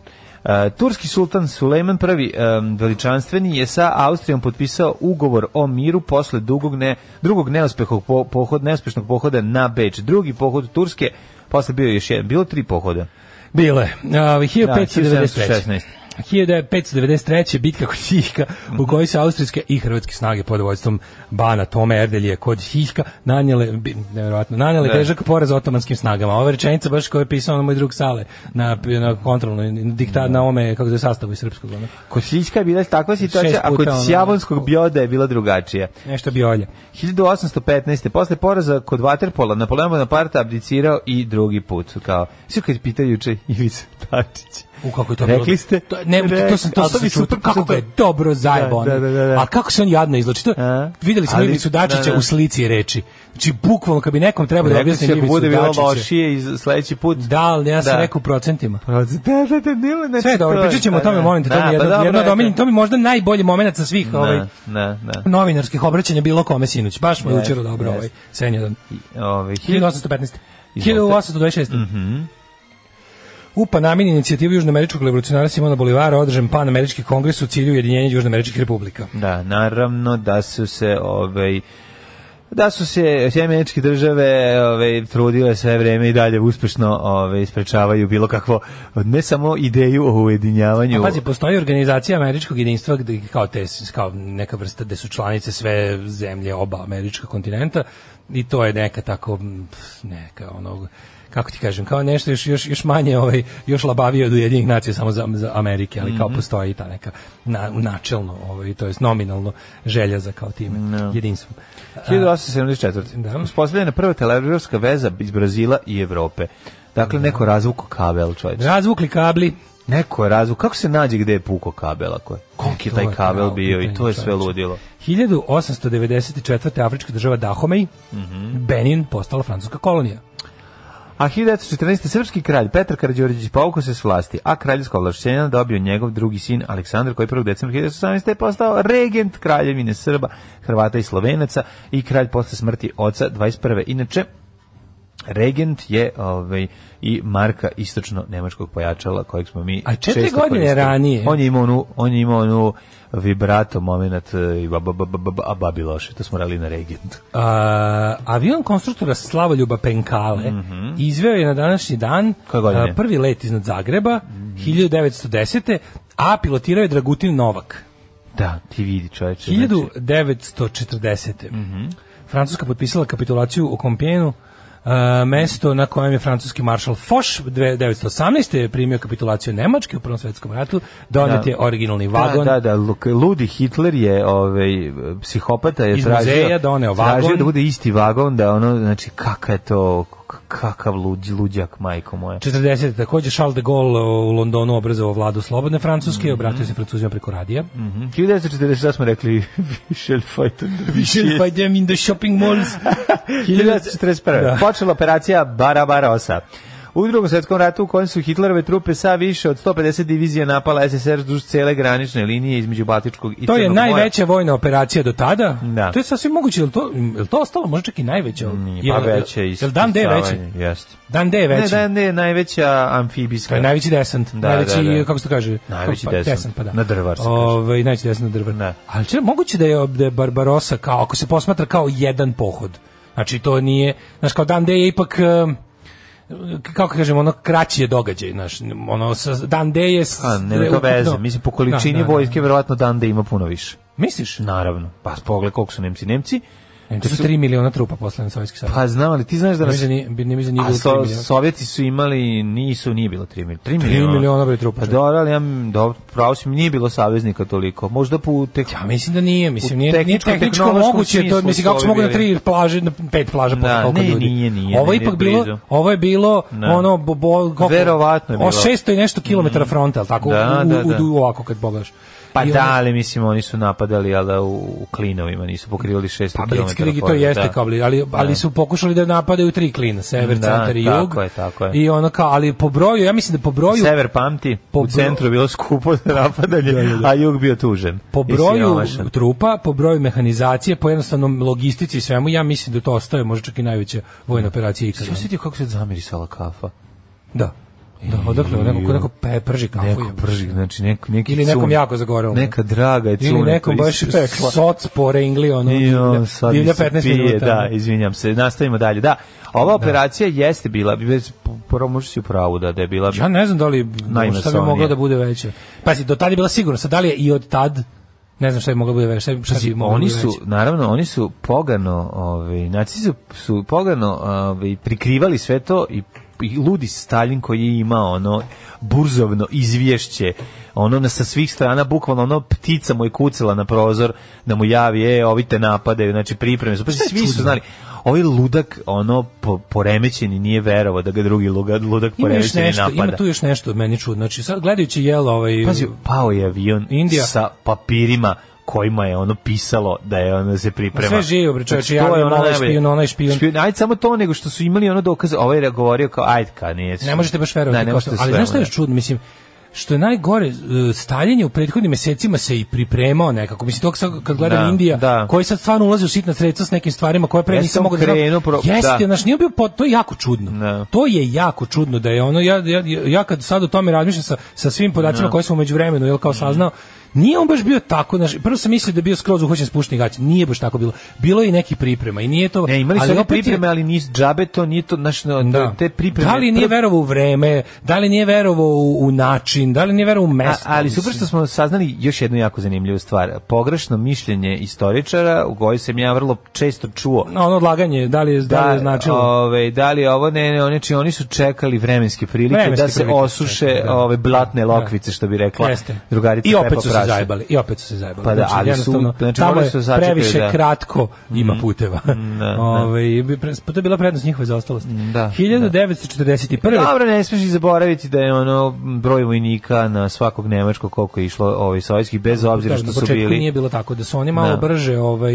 Uh, turski sultan Sulejman I um, veličanstveni je sa Austrijom potpisao ugovor o miru posle dugog ne, drugog neuspehog po, pohod, neuspešnog pohoda na Beč. Drugi pohod Turske, posle bio je još jedan, bilo tri pohoda. Bile. Uh, 1593. 1716. 1593. bitka kod Hiška u kojoj su austrijske i hrvatske snage pod vojstvom Bana Tome Erdelje kod Hiška nanjele, nevjerovatno, nanjele Da. težak poraz otomanskim snagama. Ova rečenica baš koju je pisao na moj drug Sale na, na kontrolnoj diktat na ome, kako se sastavu iz srpskog. Ono. Kod Slička je bila takva situacija, a kod ono- Sjavonskog bioda je bila drugačija. Nešto bi olje. 1815. Posle poraza kod Waterpola Napoleon Bonaparte abdicirao i drugi put. Kao, sve kad pitaju juče Ivica Dačić. U kako je to Rekli bilo? ste? To, ne, Rekli- to sam to sam čuo, kako ga je dobro zajebano. Da, da, da, da. A kako se on jadno izlači? To, A? videli smo Ivicu Dačića da, da. u slici reči. Znači, bukvalno, kad bi nekom trebao da Rekli objasni Ivicu bude bilo Dačića. lošije i sledeći put. Da, ali ja sam Da. rekao u procentima. Da, da, da, ne, ne, Sve je dobro, pričat ćemo o tome, molim te, to mi je omiljenih, to mi možda najbolji moment sa svih ovaj, Da, da, novinarskih obraćanja bilo kome sinoć. Baš Jest, učero dobro ovaj Senjadan. da. Ove, 1815. Izvolite. 1826. U Panamini inicijativu Južnoameričkog revolucionara Simona Bolivara održan Panamerički kongres u cilju ujedinjenja Južnoameričkih republika. Da, naravno da su se ovaj da su se sjemeničke države ovaj trudile sve vreme i dalje uspešno ovaj sprečavaju bilo kakvo ne samo ideju o ujedinjavanju. A pazi, postoji organizacija američkog jedinstva gde kao te kao neka vrsta gde su članice sve zemlje oba američka kontinenta i to je neka tako neka onog kako ti kažem, kao nešto još, još, još manje, ovaj, još labavije od Ujedinjenih nacija samo za, za Amerike, ali kao postoji ta neka na, načelno, ovaj, to jest nominalno želja za kao time, jedinstvom. 1874. Da. Uspostavljena prva televizorska veza iz Brazila i Evrope. Dakle, neko razvuko kabel, čovječ. Razvukli kabli, Neko je razvuk. Kako se nađe gde je puko kabel? Ako je? Koliki je taj je kabel pravo bio i to je sve ludilo. 1894. afrička država Dahomey, Benin, postala francuska kolonija. A 1914. srpski kralj Petar Karađorđević povukao se s vlasti, a kraljevsko ovlašćenje dobio njegov drugi sin Aleksandar koji 1. decembra 1918. je postao regent kraljevine Srba, Hrvata i Slovenaca i kralj posle smrti oca 21. Inače, regent je ovaj i marka istočno nemačkog pojačala kojeg smo mi A četiri često godine koristili. ranije. on je imao onu on je imao onu vibrato momenat i ba, ba, ba, ba, ba, a babi loše to smo radili na regent A, avion konstruktora Slavoljuba Penkale izveo je na današnji dan a, prvi let iznad Zagreba 1910. a pilotirao je Dragutin Novak. da ti vidi čoveče znači- 1940. Francuska potpisala kapitulaciju u Kompjenu Uh, mesto na kojem je francuski maršal Foch 1918. je primio kapitulaciju Nemačke u Prvom svetskom ratu, donet Da. je originalni vagon. Da, da, da, ludi Hitler je, ovaj, psihopata je Iz tražio, muzeja doneo tražio vagon. da bude isti vagon, da ono, znači, kakav je to, kakav luđ, luđak, majko moja. 40. takođe Charles de Gaulle u Londonu obrazovao vladu slobodne Francuske, Mhm. obratio se Francuzima preko radija. 1940 smo rekli, we shall fight on the We shall find them in the shopping malls. 1941. Da. Počela operacija Barabarosa. U drugom svetskom ratu u kojem su Hitlerove trupe sa više od 150 divizija napala SSR duž cele granične linije između Baltičkog i To je mora. najveća vojna operacija do tada. Da. To je sasvim moguće, je li to, je li to ostalo možda čak i najveća? Nije, pa veće Je li Dan D je veći? Jeste. Dan D je Ne, veći. Dan D je najveća amfibijska. To je najveći desant, Da, najveći, da, da. kako se to kaže? Najveći pa, desant. pa da. Na drvar se kaže. Ovaj, najveći desant na drvar. Da. Ali če, moguće da je, da je Barbarosa, kao, ako se posmatra kao jedan pohod, znači to nije, znaš, kao Dan D je ipak, um, kako kažemo, ono kraći je događaj, znaš, ono, sa, Dan D je... A, nema to veze. Mislim, po količini Da, da, da. vojske, verovatno Dan D ima puno više. Misliš? Naravno. Pa pogled koliko su Nemci. Nemci, To su 3 miliona trupa poslane na Sovjetski savez. pa znam, ali ti znaš da Ne nas... nije, bi- ne nije bilo so, 3 miliona. Sovjeti su imali, nisu, nije bilo 3 miliona. 3 3 miliona. miliona bre trupa. Pa dobro, ali ja, dobro, pravo si mi, nije bilo saveznika toliko. Možda po tek... Ja mislim da nije, mislim nije, nije tehničkom, tehničko moguće, to mislim kako su mogu na ovi tri plaže, na pet plaža posle Da, koliko ne, ljudi. nije, nije, ovo je nije ipak bilo, ovo je bilo Da. ono bo, bo, koliko? Verovatno je O bilo. Mm. 600 i nešto kilometara fronta, al tako Da, u, u, ovako kad pogledaš. Pa da, ali mislim oni su napadali, ali da u, u klinovima nisu pokrivali 600 Pa km. Blitzkrieg i to jeste kao bli, ali, ali su pokušali da napadaju tri klina, sever, Da, centar i jug. tako je, tako je. I ono kao, ali po broju, ja mislim da po broju Sever pamti, Po u centru bilo skupo napadanje, a jug bio tužen. po broju trupa, po broju mehanizacije, po jednostavnom logistici i svemu, ja mislim da to ostaje možda čak i najveća vojna operacija ikada. Si osjetio kako se zamirisala kafa? Da. Da, odakle, neko, ko neko pe, prži kafu. Neko prži, znači neki, neki Ili nekom cun. jako zagorelo. Neka draga je Ili cuna nekom koji baš pekla. soc po rengli, ono, I on sad divlja mi se 15 pije, minuta. Da, izvinjam se. Nastavimo dalje. Da, ova operacija jeste bila, već prvo možeš si u pravu da, da je bila Ja ne znam da li šta bi moglo da bude veće. Pazi, do tada je bila sigurno, sad da li je i od tad, ne znam šta bi moglo da bude veće, šta, šta bi moglo da oni su, naravno, oni su pogano, ovaj, nacisti su, su pogano ovaj, prikrivali sve to i ludi Stalin koji je imao ono burzovno izvješće ono na sa svih strana bukvalno ono ptica mu je kucala na prozor da mu javi e ovi te napadaju znači pripreme su pa svi su znali ovaj ludak ono po, poremećeni nije verovao da ga drugi ludak, ludak Ima poremećeni nešto, napada ima tu još nešto meni čudno. Znači, sad gledajući jel ovaj... Pazi, pao je avion Indija. sa papirima kojima je ono pisalo da je ono da se priprema. Sve živo, bre, čoveče, Znači, to je ono najbolje. špijun, onaj špijun. Ajde samo to, nego što su imali ono dokaze, ovaj je govorio kao, ajde, ka, nije. Ne možete baš verovati. Ne, ne kao možete što- ali znaš šta je čudno? Mislim, što je najgore, e, Stalin je u prethodnim mesecima se i pripremao nekako. Mislim, to sad kad gledam Da, Indija, da. koji sad stvarno ulazi u sitna sredstva s nekim stvarima koje pre Ja nisam sam mogao da znam. pro- Jeste, da. znaš, nije bio pod, to je jako čudno. Da. To je jako čudno da je ono, ja, ja, ja kad sad o tome razmišljam sa, sa svim podacima koje smo među vremenu, jel kao saznao, nije on baš bio tako, znaš, prvo sam mislio da je bio skroz uhoćen spušten gaće, nije baš tako bilo. Bilo je i neki priprema i nije to... Ne, imali su ali opet je- pripreme, ali nis džabe, to nije to, znaš, no, da. te pripreme. Da li nije verovao u vreme, da li nije verovao u, u način, da li nije verovao u A, mesto. ali mislim. super što smo saznali još jednu jako zanimljivu stvar. Pogrešno mišljenje istoričara, u kojoj sam ja vrlo često čuo No, ono odlaganje, da li je, da, li je značilo? Ove, da li je ovo ne, ne, oni, či, oni su čekali vremenske prilike Vremenske da se prilike su osuše da. ove blatne lokvice što bi rekla Jeste. drugarica I opet su se zajebali, i opet su se zajebali. Pa da, ali su- znači, tamo je su sačekati, previše da. kratko ima puteva. da. Ovaj, bi pre- to je bila prednost njihove zaostalosti. Da, 1941. Dobro, ne smiješ i zaboraviti da je ono broj vojnika na svakog nemačkog koliko je išlo ovaj sovjetskih bez obzira Kažem, što na su početku bili nije bilo tako da su oni malo Da. brže ovaj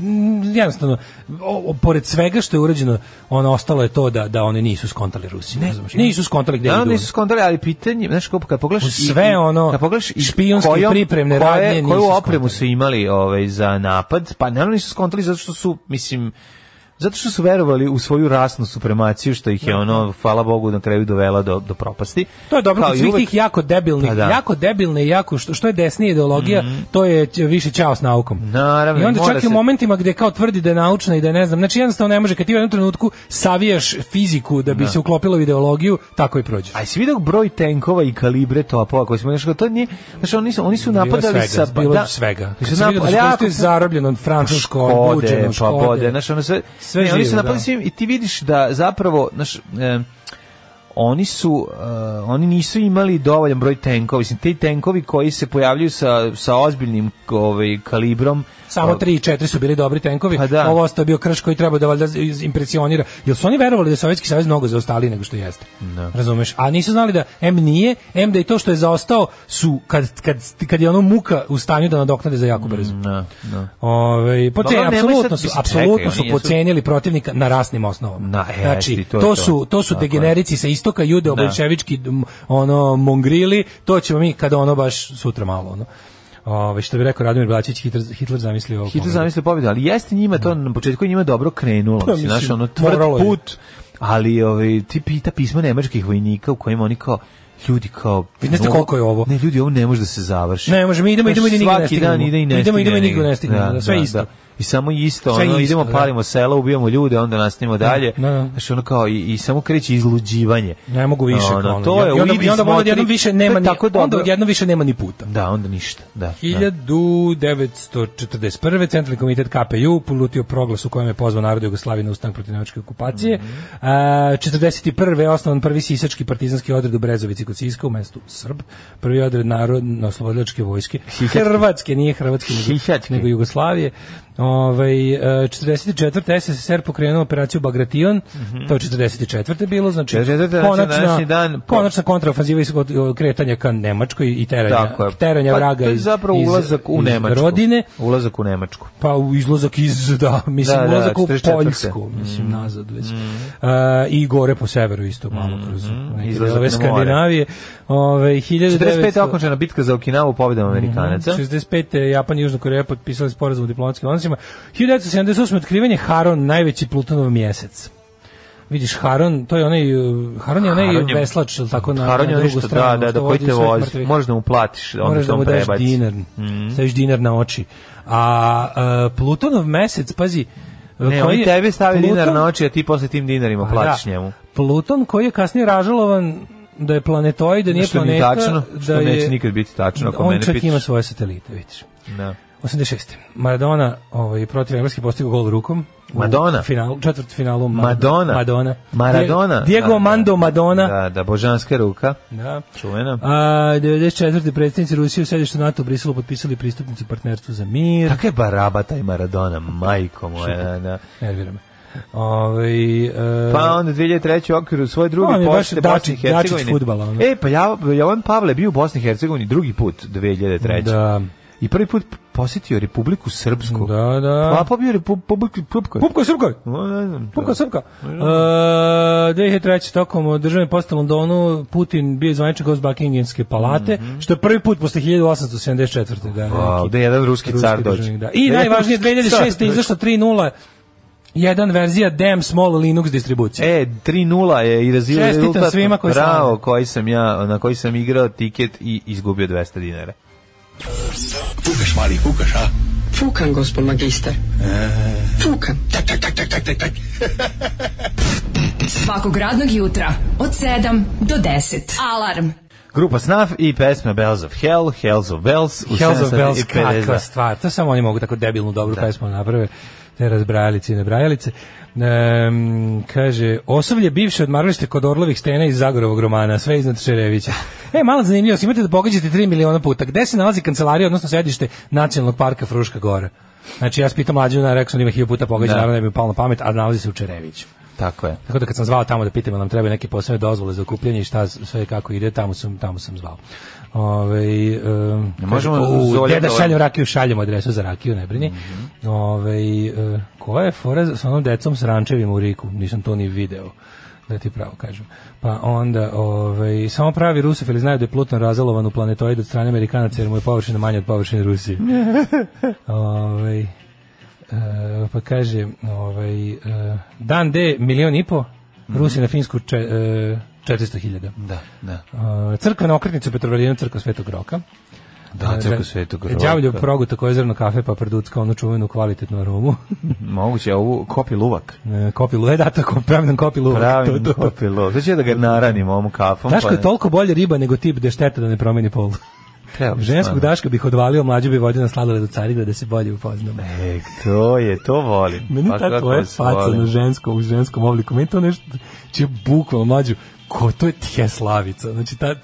mm, jednostavno o, o, pored svega što je urađeno ono ostalo je to da da oni nisu skontali Rusi ne, nisu skontali gde Da, idu. nisu skontali, ali pitanje, znaš kako kad pogledaš sve ono kad pogledaš i špijunske kojom- pripremne koje- radnje koju opremu skontali. su imali ovaj za napad, pa naravno nisu skontali zato što su mislim zato što su verovali u svoju rasnu supremaciju što ih je ono hvala Bogu na kraju dovela do do propasti. To je dobro Kao kod i svih uvek- tih jako debilnih, Pa da. Jako debilne i jako što, što je desnija ideologija, to je više ćao s naukom. Naravno, I onda čak i u se- momentima gde kao tvrdi da je naučna i da je ne znam, znači jednostavno ne može kad ti u jednom trenutku savijaš fiziku da bi se uklopilo u ideologiju, tako i prođeš. A jesi vidio broj tenkova i kalibre topova koji smo znači to nije znači oni su oni su napadali svega, sa bilo da, svega. Su Kad da su napad- koristili jako- zarobljeno francusko, Škode, obuđeno, pa sve Sve ne, oni su živo, napali da. svim i ti vidiš da zapravo, znaš, e, oni su e, oni nisu imali dovoljan broj tenkova, mislim ti tenkovi koji se pojavljuju sa sa ozbiljnim ovaj kalibrom Samo 3 i 4 su bili dobri tenkovi. Pa da. Ovo ostao bio krš koji treba da valjda impresionira. Jel su oni verovali da je Sovjetski savez mnogo zaostali nego što jeste? Razumeš? A nisu znali da M nije, M da i to što je zaostao su kad, kad, kad je ono muka u stanju da nadoknade za jako brzo. Da, da. Ove, po nemoj apsolutno su, apsolutno su pocenili protivnika na rasnim osnovama. Na, znači, to to, su to su degenerici sa istoka, jude bolševički m, ono mongrili, to ćemo mi kada ono baš sutra malo ono. Ove, što bi rekao Radomir Blačić, Hitler, Hitler zamislio ovo. Hitler zamislio pobjedu, ali jeste njima to na početku njima dobro krenulo, Pa, mislim, znaš, ono tvrd put, ali ovaj ti pita pisma nemačkih vojnika u kojima oni kao ljudi kao Vi ne znate koliko je ovo? Ne, ljudi, ovo ne može da se završi. Ne, može, mi idemo, idemo i nigde ne svaki dan ide i ne Idemo, idemo i stigne nigde ne stignemo, da, sve isto. I samo isto, ono, isto, idemo, da. palimo sela, ubijamo ljude, onda nastavimo dalje. da, da. Znaš, ono kao, i, i samo kreće izluđivanje. Ne mogu više. Ono, ono. to je, I onda, i onda smotri, odjednom više nema ni, tako onda dobro. odjednom više nema ni puta. Da, onda ništa, da. da. 1941. Centralni komitet KPU polutio proglas u kojem je pozvao narod Jugoslavije na ustanak protiv nemačke okupacije. Mhm. A, 41. je osnovan prvi sisački partizanski odred u Brezovici kod Siska u mestu Srb. Prvi odred narodno oslobodilačke vojske. Hrvatske, nije hrvatske, nego, nego Jugoslavije. Ovaj e, 44. SSSR pokrenuo operaciju Bagration, to je 44. bilo, znači 44., znači današnji dan- konačna kontraofanziva iz kretanja ka Nemačkoj i teranja, je. teranja Pa, vraga to je iz, zapravo iz- ulazak u Nemačku. rodine, Ulazak u Nemačku. pa u izlazak iz, da, mislim, Da, da, ulazak u 44.. Poljsku, mislim, nazad već. Uh, I gore po severu isto, malo kroz neke Mm-hmm. Izlazak. Skandinavije. Ove, 1900 45. okončana bitka za Okinavu pobedom Amerikanaca. 65. Japan i Južna Koreja potpisali sporazum o diplomatskim odnosima. 1978. otkrivanje Haron, najveći Plutonov mjesec. Vidiš, Haron, to je onaj, uh, Haron je onaj Haron je- veslač, jel tako, na, Haron na je drugu nešto, stranu. da, da, da, koji te vozi. Možeš da mu platiš, onda Moraš da mu daš prebaci. dinar, Mhm. staviš dinar na oči. A, a Plutonov mesec, pazi, Ne, koji oni tebi stavi Pluton- dinar na oči, a ti posle tim dinarima Pa platiš da. njemu. Pluton koji je kasnije ražalovan da je planetoid, da nije Što nije planeta, tačno, da što je, neće nikad biti tačno, ako on mene čak pitaš. ima svoje satelite, vidiš. Da. 86. Maradona ovaj, protiv Engleske postigao gol rukom. U Madonna? Finalu, četvrt finalu. Ma- Madonna. Madonna. Maradona. Die- Diego Da, da. Mando Madonna. Da, da, božanska ruka, Da. čuvena. A, 94. predsjednici Rusije u sedištu NATO u Briselu potpisali pristupnicu partnerstvu za mir. Kakva je baraba taj Maradona, majko moja. Da, da. Nervira me. Ovaj, e, Pa onda 2003. u okviru svoje On je baš posete Bosni i Hercegovini. fudbala, ono. E, pa ja, Jovan Pavle bio u Bosni i Hercegovini drugi put 2003. Da. I prvi put posjetio Republiku Srpsku. Da, da. Pa pobio Republiku Srpsku. Pupko znam. Pupka Srpka. Uh, 2003. tokom državne poste u Londonu Putin bio zvaničan gost Buckinghamske palate, što je prvi put posle 1874. Da, Wow, da jedan ruski car dođe. Da. I Da, najvažnije, jedan ruski car 2006. dođe. izašla 3.0 jedan verzija Damn Small Linux distribucije. E, 3-0 je i razvio Čestitam rezultat. svima koji Bravo, koji sam ja, na koji sam igrao tiket i izgubio 200 dinara. Fukaš, mali, fukaš, a? Fukan, gospod magister. Fukan. Tak, tak, tak, tak, tak, tak, tak. Svakog radnog jutra od 7 do 10. Alarm. Grupa Snaf i pesma Bells of Hell, Hells of Bells u Hells of 7 Bells, i 50. kakva stvar. To samo oni mogu tako debilnu dobru pesmu naprave. Te razbrajalice i nebrajalice. Um, kaže, osoblje bivše odmaralište kod Orlovih stena iz Zagorovog romana, sve iznad Šerevića. E, malo zanimljivo, imate da pogađate 3 miliona puta. Gde se nalazi kancelarija, odnosno sedište Nacionalnog parka Fruška Gora? Znači, ja spitam mlađu, rekao sam da ima hiljopu puta pogađa, Da. naravno da mi je palo na pamet, a nalazi se u Čereviću. Tako je. Tako da kad sam zvao tamo da pitam nam treba neke posebne dozvole za okupljanje i šta sve kako ide, tamo sam tamo sam zvao. Ove, um, možemo u, da da- šaljem rakiju, šaljemo adresu za rakiju, ne brini. Mhm. Ove, e, koja je fora sa onom decom s rančevima u Riku? Nisam to ni video da ti pravo kažem. Pa onda, ovaj, samo pravi rusofili znaju da je Pluton razalovan u planetoid od strane Amerikanaca jer mu je površina manja od površine Rusije. ovaj, e, pa kaže, ovaj, e, dan D milion i po, Rusi na Finsku če, e, 400.000. Da, da. E, crkvena okretnica u Petrovaradinu, crkva Svetog Roka. Da, crkva Svetog Roka. Đavoljev proguta koje zrno kafe pa producka onu čuvenu kvalitetnu aromu. Moguće, ovu kopi luvak. E, kopi luvak, da, tako, pravi nam kopi luvak. Pravi to, to, kopi luvak. Znači da ga naranim ovom kafom. Znaš pa- je toliko bolje riba nego tip da je šteta da ne promeni pol. Trebao bi Ženskog stvarno. daška bih odvalio, mlađu bi vodio na sladoled u Carigrad da se bolje upoznamo. E, to je, to volim. Meni Pa ta tvoja faca na ženskom, u ženskom obliku, meni to nešto, će bukvalno mlađu, ko to je slavica, znači ta,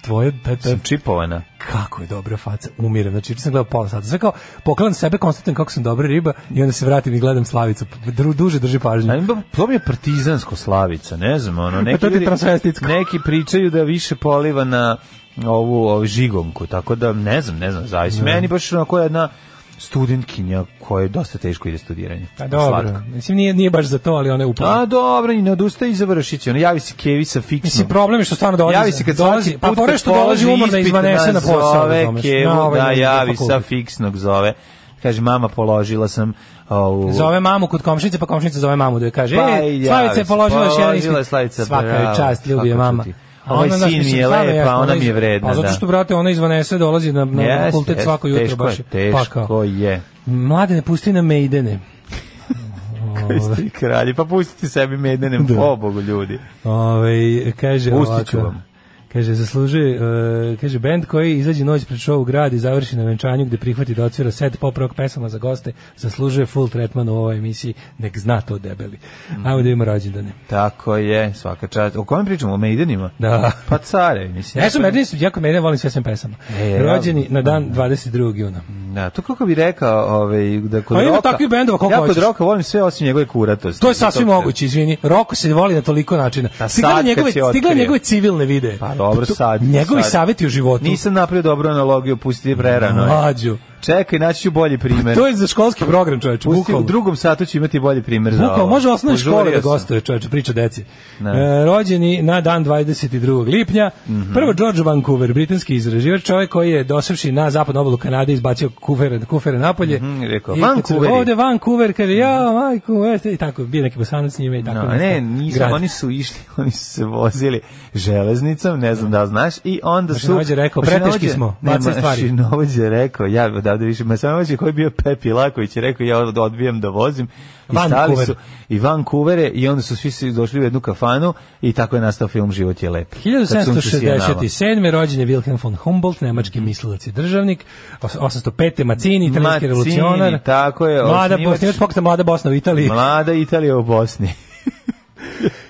tvoje, ta, ta, čipovana. kako je dobra faca, umirem, znači sam gledao pola sata, sve kao poklanam sebe, konstatujem kako sam dobra riba i onda se vratim i gledam slavicu, Dru- duže drži pažnju. A ima- To mi je partizansko slavica, ne znam, ono, neki, Pa to ti neki pričaju da više poliva na ovu, ovu žigomku, tako da ne znam, ne znam, zavisi. Meni baš onako jedna studentkinja koja je dosta teško ide studiranje. A Pa dobro, Slatka. mislim nije, nije baš za to, ali ona je upala. A dobro, i ne odustaje i završit će. Ono, javi se Kevi sa fiksnom. Mislim, problem je što stvarno dolazi. Javi se kad dolazi, pa put je kad što dolazi umorna izvanese na posao, razumeš, Kevu, na ovaj da javi sa fiksnog zove. Kaže, mama, položila sam ovu... Zove mamu kod komšnice, pa komšnica zove mamu da joj kaže, Pa e, Slavica je položila još jedan položila je ispit. Slavica, Svaka je čast, ljubi je mama. čuti. A Ovaj sin mi je stvarno lep, jeste, a ona iz- mi je vredna, Pa zato da. što, brate, ona izvanese dolazi na, na Jeste, fakultet svako jutro teško baš. je, pa teško je. Mlade ne pusti na mejdene. Koji ste vi kralji, pa pustite sebi medenem, Da. o bogu ljudi. Ove, kaže Pustit ću ovako, vam. Kaže, zaslužuje, uh, kaže, band koji izađe noć pred show u grad i završi na venčanju gde prihvati da otvira set pop rock pesama za goste, zaslužuje full tretman u ovoj emisiji, nek zna to debeli. Ajmo da ima rođendane. Tako je, svaka čast. O kome pričamo? O Maidenima? Da. Pa care, mislim. Ja sam Medin, jako Medin, volim sve sve pesama. E, ja- Rođeni na dan 22. juna. Da, to kako bi rekao, ovaj, da kod A ima roka... takvih bendova koliko Ja kod hoćeš. roka volim sve osim njegove kuratosti. To je sasvim moguće, izvini. Roko se voli na toliko načina. A Stigla njegove, stigla njegove civilne videe. Pa dobro, To- sad. Njegovi sad. saveti u životu. Nisam napravio dobru analogiju, pusti prerano. je. Mlađu. Čekaj, naći ću bolji primer. To je za školski program, čoveče, Pusti, u bukvalno. drugom satu ću imati bolji primer za Bukvalno, ovo. može osnovne škole da gostuje, čoveče, priča deci. E, rođeni na dan 22. lipnja. Prvo George Vancouver, britanski izraživač, čovjek koji je dosavši na zapadnu obalu Kanade izbacio kufere, kufere napolje. Mhm, rekao, I Vancouveri. Ovde Vancouver, kaže, ja, majku, jeste, i tako, bio neki bosanac s njime i tako. No, ne, nisu, grad. oni su išli, oni su se vozili železnicom, ne znam da znaš, i onda su... Mašinovođa je rekao, preteški smo, bacaj stvari. Mašinovođa je rekao, ja odavde više, Mašinovođa koji je bio Pepi Laković je rekao, ja od- odbijam da vozim, i stali Vancouver. su i Vancouvere, i onda su svi se došli u jednu kafanu, i tako je nastao film Život je lep. Kad sunce sije nama. 1767. rođen je Wilhelm von Humboldt, nemački mislilac i državnik. Os- 805. Macini, italijanski Mazzini, revolucionar. tako je, Mlada, osnivač- osnivač pokreta Mlada Bosna u Italiji. Mlada Italija u Bosni.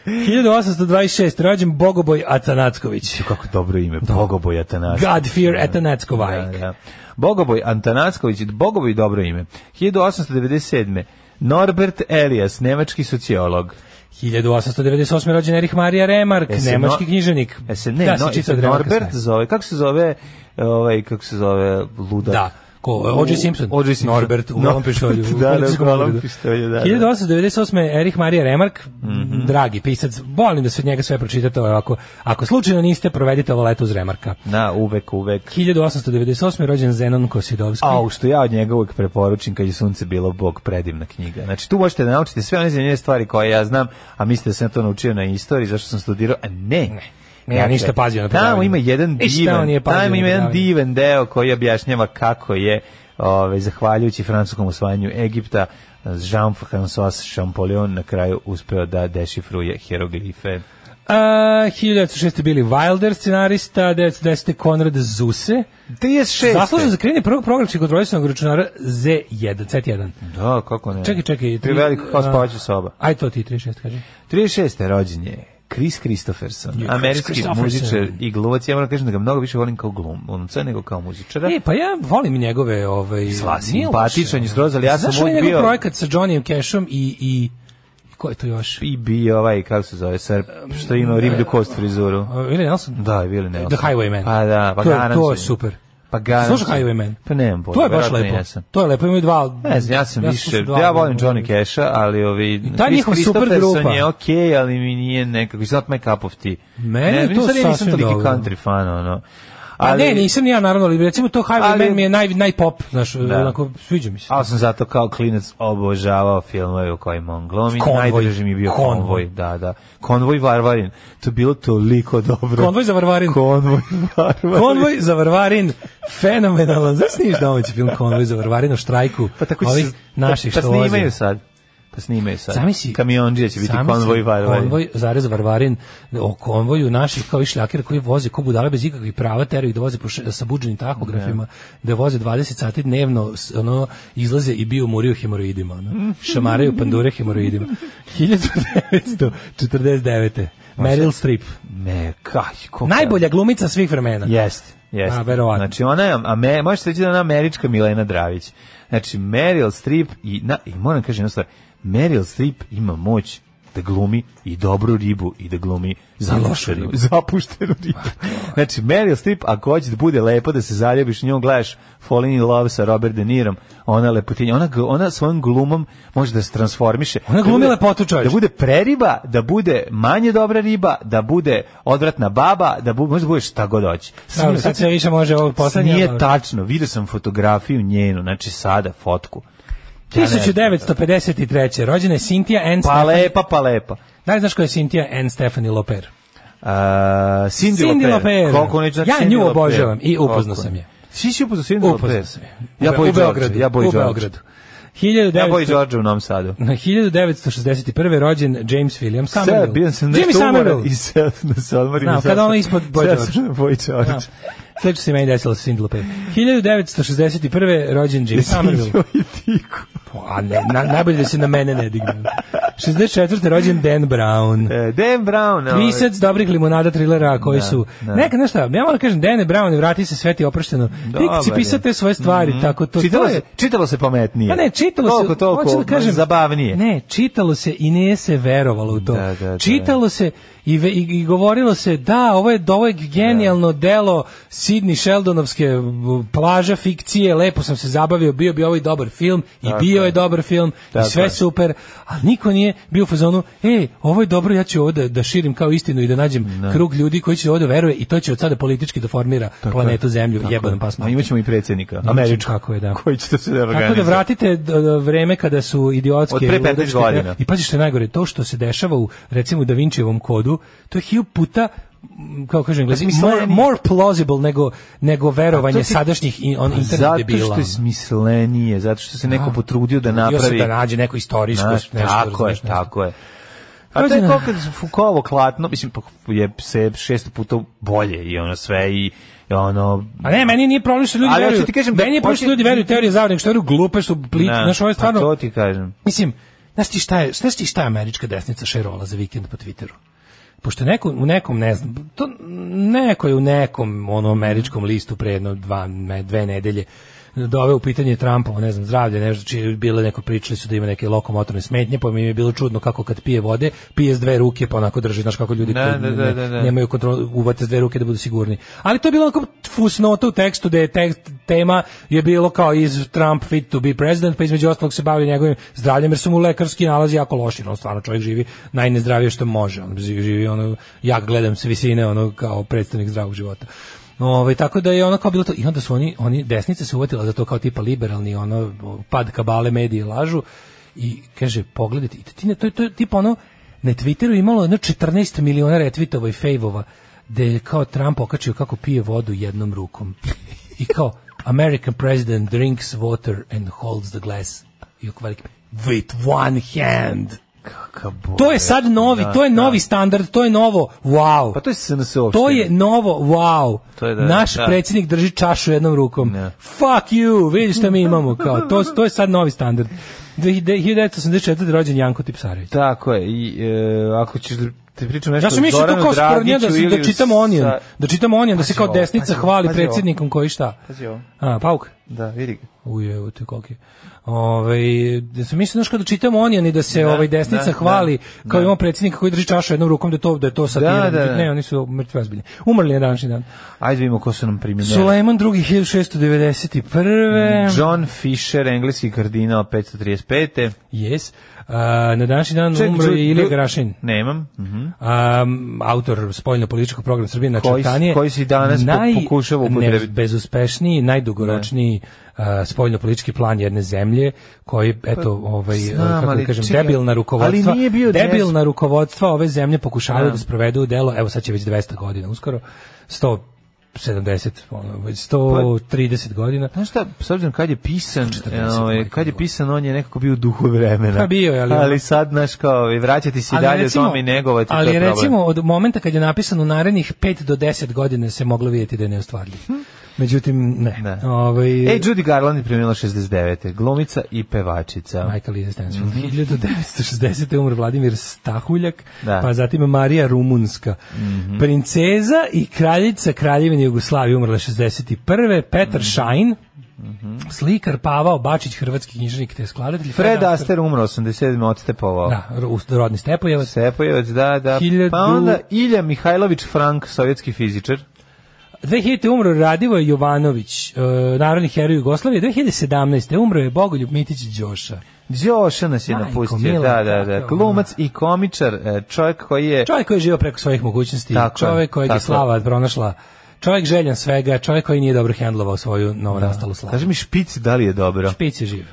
1826. rođen Bogoboj Atanacković. Kako dobro ime, Bogoboj Atanacković. God fear Atanackovajk. Da, da. Bogoboj Antanacković, Bogoboj dobro ime. 1897. Norbert Elias, nemački sociolog. 1898. rođen Erich Maria Remark, E nemački no- književnik. E se ne, da, no, se e Norbert zove, kako se zove, ovaj, kako se zove, ludak? Da. Ko, O.J. Simpson. O.J. Simpson. Norbert u No. golom pištolju. u Da, da, u ogledu. pištolju, da, da. 1898. Erich Maria Remark, Mhm. dragi pisac, volim da se od njega sve pročitate, ako, ako slučajno niste, provedite ovo leto uz Remarka. Da, uvek, uvek. 1898. rođen Zenon Kosidovski. A, što ja od njega uvek preporučim kad je sunce bilo Bog predivna knjiga. Znači tu možete da naučite sve one stvari koje ja znam, a mislite da sam to naučio na istoriji, zašto sam studirao, a ne. Ne, ja ništa pazio na Tamo ima jedan divan, nije pazio tamo ima jedan divan deo koji objašnjava kako je Ove, zahvaljujući francuskom osvajanju Egipta, Jean-François Champollion na kraju uspeo da dešifruje hieroglife. A, 1906. bili Wilder, scenarista, 1910. Konrad Zuse. 36. Zaslužen za kreiranje prvog programskog kontrolisanog računara Z1, Z1. Da, kako ne. Čekaj, čekaj. Tri veliko kao spavaća soba. Aj to ti, 36, kaži. 36. rođen je Chris Christopherson, Chris američki Christopherson. muzičar i glumac. Ja moram kažem da ga mnogo više volim kao glumca nego kao muzičara. E, pa ja volim njegove... Ovaj, simpatičan je skroz, ali ja sam Znaš ovaj uvijek njegov bio- projekat sa Johnnyem Cashom i... i ko je to još? I bio ovaj, kako se zove, Srp, što ima riblju kost frizuru. Uh, Willie Nelson? Da, Willie Nelson. The Highwayman. Pa da, pa to, to je super. Pa garantujem. Slušaj Highwayman. Pa nemam pojma. To je baš lepo. jesam. To je lepo, imaju dva... Ne znam, ja sam više, slušam dva- ja volim Johnny Cash-a, ali ovi, ta Chris njihova super grupa. je okej, ali mi nije nekako, it's not my cup of tea. Meni ne, to sad ja nisam sasvim toliki dobro. country fan, ono. Pa ne, nisam ni ja naravno, ali recimo to Highwayman Ali- mi je naj, najpop, znaš, Da. onako, sviđa mi se. Ali sam zato kao klinac obožavao filmove u kojima on. Konvoj. Najdraži mi je bio Konvoj. konvoj. Da, da. Konvoj Varvarin. To je bilo toliko dobro. Konvoj za Varvarin. Konvoj Varvarin. Konvoj za Varvarin, fenomenalan. Znaš snimiš domaći film Konvoj za Varvarin o štrajku Pa tako ovih naših pa što voze? snimaju sad. Pa snimaju sad. Zamisli, Kamionđija će biti konvoj Varvarin. Konvoj, zarez Varvarin, o konvoju naših kao i šljakera koji voze ko budale bez ikakvih prava, teraju ih da voze po še- sa buđenim tahografima, da voze 20 sati dnevno, ono, izlaze i bio muriju hemoroidima, ono. šamaraju pandure hemoroidima. 1949. Meryl Streep. Me, kaj. Najbolja glumica svih vremena. Jeste, jeste. A, verovatno. Znači, ona je, a me, možete reći da je ona američka Milena Dravić. Znači, Meryl Streep i, na, i moram kažem jednu stvar, Meryl Streep ima moć da glumi i dobru ribu i da glumi zapuštenu, ribu. zapuštenu ribu. Znači, Meryl Streep, ako hoće da bude lepo, da se zaljubiš njom, gledaš Falling in Love sa Robert De Nirom, ona lepotinja, ona, ona svojom glumom može da se transformiše. Ona Da glumi lepotu, čoveče. Da bude preriba, da bude manje dobra riba, da bude odvratna baba, da bu, može da bude šta god hoće. Sad sve više može ovo. Nije tačno, vidio sam fotografiju njenu, znači sada fotku. Ja ne znam. 1953. Rođena je Cynthia Ann Pa Stephanie. lepa, pa lepa. Da li znaš ko je Cynthia Ann Stephanie Loper? Uh, Cindy, Cindy Loper. Koliko neću znači Ja nju Loper? obožavam i upoznao sam je. Svi si upoznao Cindy Loper? Upoznao sam je. Ja U Boy George, Beogradu. ja Boy u. Beogradu. Ja 1900 Boy George u Novom Sadu. Na 1961. rođen James Williams Sad, Somerville. bio sam nešto umoran i da se odmorim. Znam, i sad kada ono ispod Boy sad George. sam. Da. Sve što se meni desilo sa Cindy Loper. 1961. rođen James Somerville. Joj, tiku. A ne, na, najbolje da se na mene ne digne. 64. rođen Dan Brown. E, Dan Brown. ovaj. Pisac dobrih limonada trilera koji Da, su da. neka nešto ja moram da kažem Dane Brown vrati se sveti oprošteno ti si je. pisao te svoje stvari Mhm. tako to čitalo, to se, je čitalo se pametnije. Pa ne, čitalo toliko, se, toliko, hoću da kažem, zabavnije. Ne, čitalo se i nije se verovalo u to. Da, da, da. Čitalo se i, ve, i, i govorilo se da, ovo je, ovo je genijalno delo Sidney Sheldonovske plaža fikcije, lepo sam se zabavio, bio bi ovaj dobar film i Tako bio je je. dobar film Tako i sve super, ali niko nije bio u fazonu, ej, ovo je dobro, ja ću ovo da, da širim kao istinu i da nađem krug ljudi koji će ovo da veruje i to će od sada politički da formira planetu Zemlju, jebanom A imaćemo i predsjednika, američkog. kako je, da. Koji će se Tako da vratite vreme kada su idiotske Od pre 15 ludačke godina. I pazi što je najgore, to što se dešava u recimo Da Vincijevom kodu, to je hiljopu puta m, kako kažem, Englezi, more, smislenije. more plausible nego, nego A verovanje ti- sadašnjih i on, Pa internet zato debila. što je smislenije, zato što se neko potrudio da Trudio se napravi. da nađe neko istorijsko nešto. tako je, tako je. A to je kao kad Foucaultovo klatno, mislim, pa je se šesto puta bolje i ono sve i ono... A ne, meni nije problem što ljudi Ali veruju. ti kažem da- meni je problem što ljudi veruju teorije zavere, nego što veruju glupe, što plit, Ne, znaš, ovo je stvarno... A to ti kažem. Mislim, znaš ti šta je, znaš ti šta je američka desnica šerola za vikend po Twitteru? Pošto neko, u nekom, ne znam, to neko je u nekom ono američkom listu pre jedno dva, dve nedelje doveo u pitanje Trumpa, ne znam, zdravlje, nešto, čije bile neko pričali su da ima neke lokomotorne smetnje, pa mi je bilo čudno kako kad pije vode, pije s dve ruke, pa onako drži, znaš kako ljudi da, ne- da, da. nemaju kontrolu, uvate s dve ruke da budu sigurni. Ali to je bilo onako fusnota u tekstu da je tekst, tema je bilo kao iz Trump fit to be president, pa između ostalog se bavio njegovim zdravljem, jer su mu lekarski nalazi jako loši, on stvarno čovjek živi najnezdravije što može, on živi, ono, ja gledam s visine, ono, kao predstavnik zdravog života. Ove, tako da je ono kao bilo to i onda su oni oni desnica se uvatila za to kao tipa liberalni ono pad kabale medije lažu i kaže pogledajte i ti ne to je to je tipa ono na Twitteru imalo jedno 14 miliona retvitova i fejvova da je kao Trump okačio kako pije vodu jednom rukom i kao American president drinks water and holds the glass i veliki with one hand. To je sad novi, Da, to je da. novi standard, to je novo, wow. Pa to je SNS opštine. To je novo, wow. To je da- Naš da. predsjednik drži čašu jednom rukom. Da. Fuck you, vidi šta mi imamo. Kao, to, to je sad novi standard. 1984. rođen Janko Tipsarević. Tako je. I e, ako ćeš da ti pričam nešto Ja sam mislio to Zoranu kao da, da čitamo Onion, sa- da čitamo Onion, da se kao desnica hvali predsjednikom koji šta. Pazi ovo. A, pauk. Da, vidi ga. Uje, te koliki. Ovaj da sam mislio kada čitamo Onion i da se Da, ovaj desnica da, hvali da, kao da. imamo predsjednika koji drži čašu jednom rukom da to da je to satira. Da, da, da. Ne, oni su mrtvi ozbiljni. Umrli je današnji dan. Ajde vidimo ko su nam primjenjali. Sulejman II 1691. John Fisher, engleski kardinal 535. Yes. A, na današnji dan Ček, umro je Ilija Garašin. Nemam. Mhm. Um, autor spoljno-političkog programa Srbije na Koji- Čertanije. koji si danas po- pokušava upotrebiti. Bezuspešniji, najdugoročniji uh, spoljno-politički plan jedne zemlje koji, eto, ovaj, Pa, znam, kako da ali kažem, čekaj, debilna rukovodstva, ali nije bio debilna rukovodstva ove zemlje pokušavaju Da. da sprovedu u delo, evo sad će već 200 godina uskoro, 100 70, ono, već 130 godina. Znaš šta, s obzirom kad je pisan, 40, ovaj, kad je pisan, on je nekako bio u duhu vremena. Pa bio je, ali- ali sad, znaš, kao, ovaj, vraćati se i dalje u tome i negovati, ali to je problem. recimo od momenta kad je napisano u narednih 5 do 10 godina se moglo vidjeti da je neostvarljiv. Međutim, ne. Da. Ovaj, Ej, Judy Garland je premijela 69. Glumica i pevačica. Majka Liza Stansfield. 1960. je umr Vladimir Stahuljak. Da. Pa zatim Marija Rumunska. Princeza i kraljica Kraljevine Jugoslavije umrla 61. Petar Mhm. Šajn, slikar Pavao Bačić, hrvatski književnik te skladatelj. Fred Astaire umro 87. odstepovao. Da, ro- rodni Stepojevac. Stepojevac, da, da. Hiljadu- Pa onda Ilja Mihajlović Frank, sovjetski fizičar. 2000. umro Radivoje Jovanović, e, narodni heroj Jugoslavije. 2017. umro je Bogoljub Mitić Đoša. Đoša nas je Majko napustio, mila, da, da, da. Glumac i komičar, e, čovjek koji je... Čovjek koji je živio preko svojih mogućnosti, Tako je, čovjek kojeg je tako je. slava pronašla, čovjek željan svega, čovjek koji nije dobro hendlovao svoju novo nastalu slavu. Kaži mi špic da li je dobro. Špic je živ.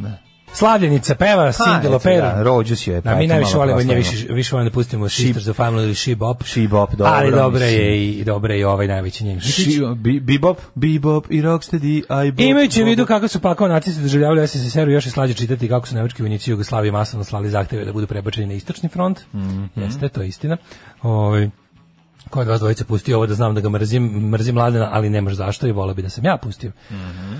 Slavljenica peva Cindy eto, Lauper. da, rođu si joj, pa Da, mi najviše volimo nje, više, više volim da pustimo Sisters of Family ili She Bop. She Bop, dobro, Ali dobra mislim. je i, dobra je i ovaj najveći njen. Bebop, Bebop i Rocksteady, I Bop. Imajući u vidu kako su pakao nacisti doživljavali SSSR-u, još je slađe čitati kako su nemački vojnici Jugoslavije masovno slali zahteve da budu prebačeni na istočni front. Mhm. Jeste, to je istina. Ovaj ko od vas dvojice pustio ovo da znam da ga mrzim, mrzim Mladena, ali nemaš zašto i voleo bi da sam ja pustio. Mhm.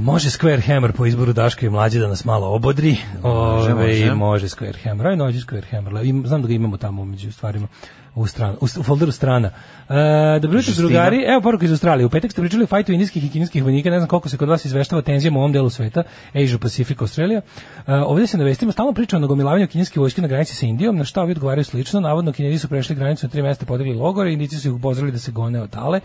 Može Square Hammer po izboru Daška i mlađe da nas malo obodri. Ove, može. može Square Hammer. Aj, nođi Square Hammer. Znam da ga imamo tamo među stvarima u, stran, u, u folderu strana. E, dobro jutro, drugari. Evo poruka iz Australije. U petak ste pričali o fajtu indijskih i kineskih vojnika. Ne znam koliko se kod vas izveštava tenzijama u ovom delu sveta. Asia Pacific, Australija. E, ovdje se navestimo stalno priča o nagomilavanju kineske vojske na granici sa Indijom, na što ovi odgovaraju slično. Navodno, kinezi su prešli granicu na tri mesta, podigli logore, indici su ih upozorili da se gone od tale.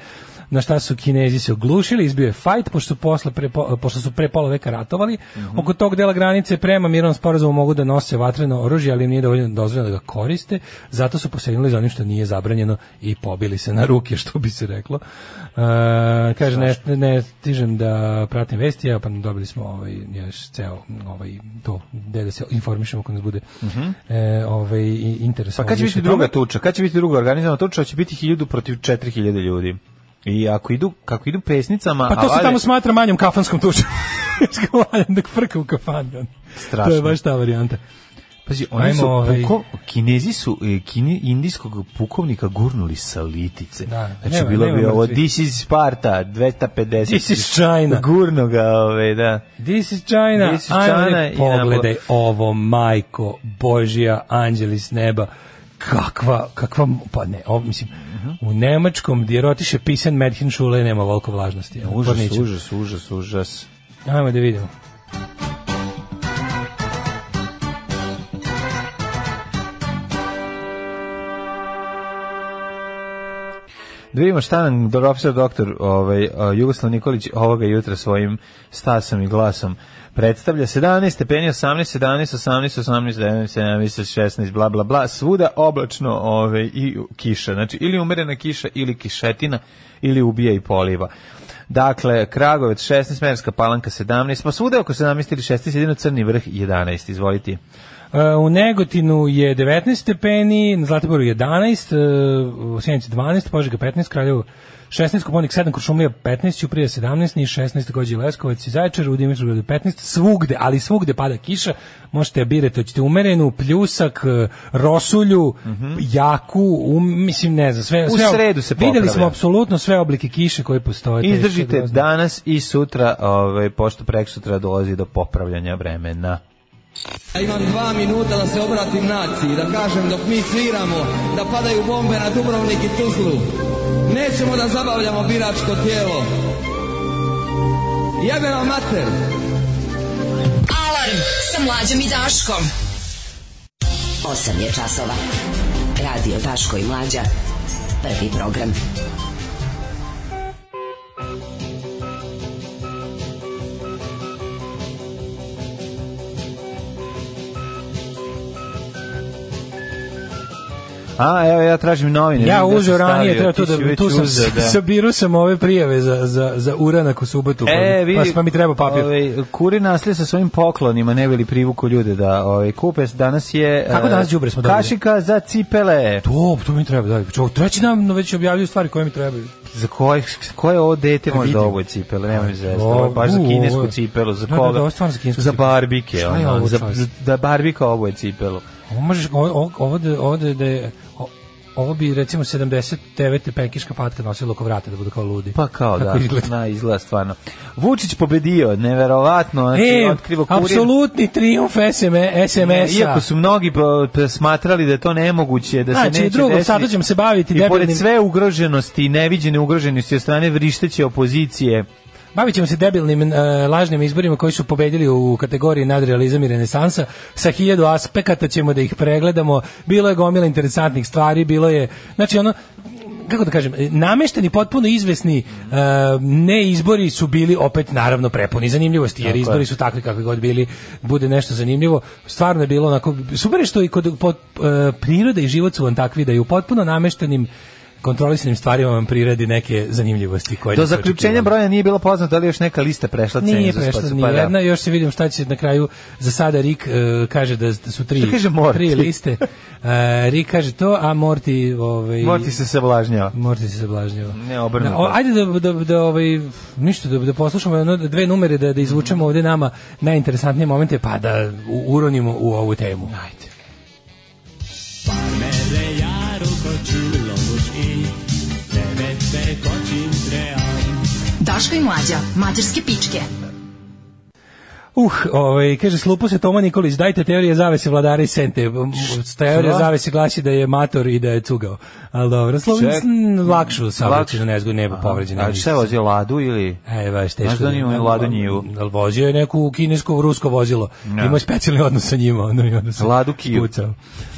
Na šta su kinezi se oglušili, izbio je fajt, pošto su, posle pre, po- pošto su pre pola veka ratovali. Oko tog dela granice prema mirnom sporazumu mogu da nose vatreno oružje, ali im nije dovoljno dozvoljeno da ga koriste. Zato su posegnuli za onim što nije zabranjeno i pobili se na ruke, što bi se reklo. E, kaže, ne, ne stižem da pratim vesti, evo pa dobili smo ovaj, još ceo ovaj, to, gde da se informišemo ako nas bude e, ovaj, i- interesovalo. Pa kad će biti druga tuča? Kad će biti druga organizovana tuča? Će biti 1000 protiv 4000 ljudi. I ako idu, kako idu pesnicama... Pa to a se tamo smatra manjom kafanskom tučom. da frka u kafani. on. Strašno. To je baš ta varijanta. Pazi, oni Ajmo, su ovaj- puko, kinezi su e, kini, indijskog pukovnika gurnuli sa litice. Da, znači nema- bilo nema bi ovo. This is Sparta 250. This is China. Gurno ga, ove, da. This is China. This is Ajmo, China ne, i pogledaj ovo, majko, Božija, anđeli s neba. Kakva, kakva, pa ne, ovo, mislim, u nemačkom gdje rotiše pisan Medhin Šule nema volko vlažnosti. Užas, užas, užas, užas. Ajmo da vidimo. Da vidimo šta nam profesor doktor ovaj, Jugoslav Nikolić ovoga jutra svojim stasom i glasom predstavlja 17 stepeni, 18, 17, 18, 18, 19, 17, 16, bla, bla, bla, svuda oblačno ovaj, i kiša. Znači, ili umerena kiša, ili kišetina, ili ubija i poliva. Dakle, Kragovec 16, Merska palanka 17, pa svuda oko 17 ili 16, jedino Crni vrh 11, izvolite. Uh, u Negotinu je 19 stepeni, na Zlatiboru 11, uh, u Sjenici 12, Požega 15, Kraljevo 16, Koponik 7, Kuršumlija 15, Ćuprija 17, Niš 16, Gođi Leskovac i Zaječar, u Dimitrovgradu 15, svugde, ali svugde pada kiša, možete birati, hoćete umerenu, pljusak, uh, rosulju, jaku, um, mislim ne znam, sve, U sve sredu se Videli popravlja. smo apsolutno sve oblike kiše koje postoje. Izdržite danas i sutra, ovaj, pošto prek sutra dolazi do popravljanja vremena. Ja imam dva minuta da se obratim naciji, da kažem dok mi sviramo, da padaju bombe na Dubrovnik i Tuzlu. Nećemo da zabavljamo biračko tijelo. Jebe vam mater! Alarm sa mlađom i Daškom. 8 je časova. Radio Daško i Mlađa. Prvi program. A, evo ja tražim novine. Ja da uzeo ranije, treba si da, tu sam, uzeo, da. sabiru sam ove prijave za, za, za uranak u subotu, pa, E, vidi, pa, pa mi treba papir. Ovaj, kuri naslije sa svojim poklonima, ne bili privuku ljude da ovaj, kupe. Danas je... Kako e, danas đubre smo dobili? Kašika za cipele. To, to mi treba, da. Čo, treći nam već objavljuju stvari koje mi trebaju. Za koje, koje ovo dete može da oboje cipele, nema mi. O, Ovo je baš za kinesku cipelu, za Da, da, koga? da, je stvarno za Za barbike, Šta je ono, ovo, za, da barbika oboje cipelu. Ovo možeš, ovo, ovo, ovo, da, ovo da, da je, ovo bi recimo 79. penkiška patka nosila oko vrata da budu kao ludi. Pa kao da, Kako izgleda. na izgleda stvarno. Vučić pobedio, neverovatno, znači E, otkrivo kurir. apsolutni trijumf SM, SMS-a. Iako su mnogi smatrali da je to nemoguće, da se Znači, neće drugo, desiti. sada ćemo se baviti I pored debilnim- sve ugroženosti neviđene ugroženosti od strane vrišteće opozicije, Bavit ćemo se debilnim e, lažnim izborima koji su pobedili u kategoriji nadrealizam i renesansa. Sa hiljadu aspekata ćemo da ih pregledamo. Bilo je gomila interesantnih stvari, bilo je, znači ono, kako da kažem, namešteni potpuno izvesni e, ne izbori su bili opet naravno prepuni zanimljivosti, jer Tako je. izbori su takvi kakvi god bili, bude nešto zanimljivo. Stvarno je bilo onako, super je što i kod pod, e, priroda i život su vam takvi da i u potpuno nameštenim kontrolisanim stvarima vam priredi neke zanimljivosti koje do zaključenja broja nije bilo poznato da li je još neka lista prešla cenzus. Nije pa prešla su- ni pa da. jedna, još se vidim šta će na kraju, za sada Rik e, kaže da su tri, kaže tri liste. E, Rik kaže to, a Morty... Ovaj, Morti se sablažnjava. Morty se sablažnjava. Ne, obrnuto. Da, ajde da, da, da, ovaj, ništa, da, da poslušamo jedno, dve numere, da, da izvučemo ovde nama najinteresantnije momente, pa da u- uronimo u ovu temu. Ajde. Daško i mlađa, mađarske pičke. Uh, ovaj, kaže, slupo se Toma Nikolić, dajte teorije zavese vladara i sente. Teorija Šta? zavese glasi da je mator i da je cugao. Ali dobro, slovim lakšu saobraćajnu nezgodu, ne povređenu. A šta je vozio Ladu ili... E, baš teško. Znaš da on ima Ladu njivu? Ali vozio je neku kinesko rusko vozilo. Ja. Imao je specijalni odnos sa njima. Onda se Ladu Kiju.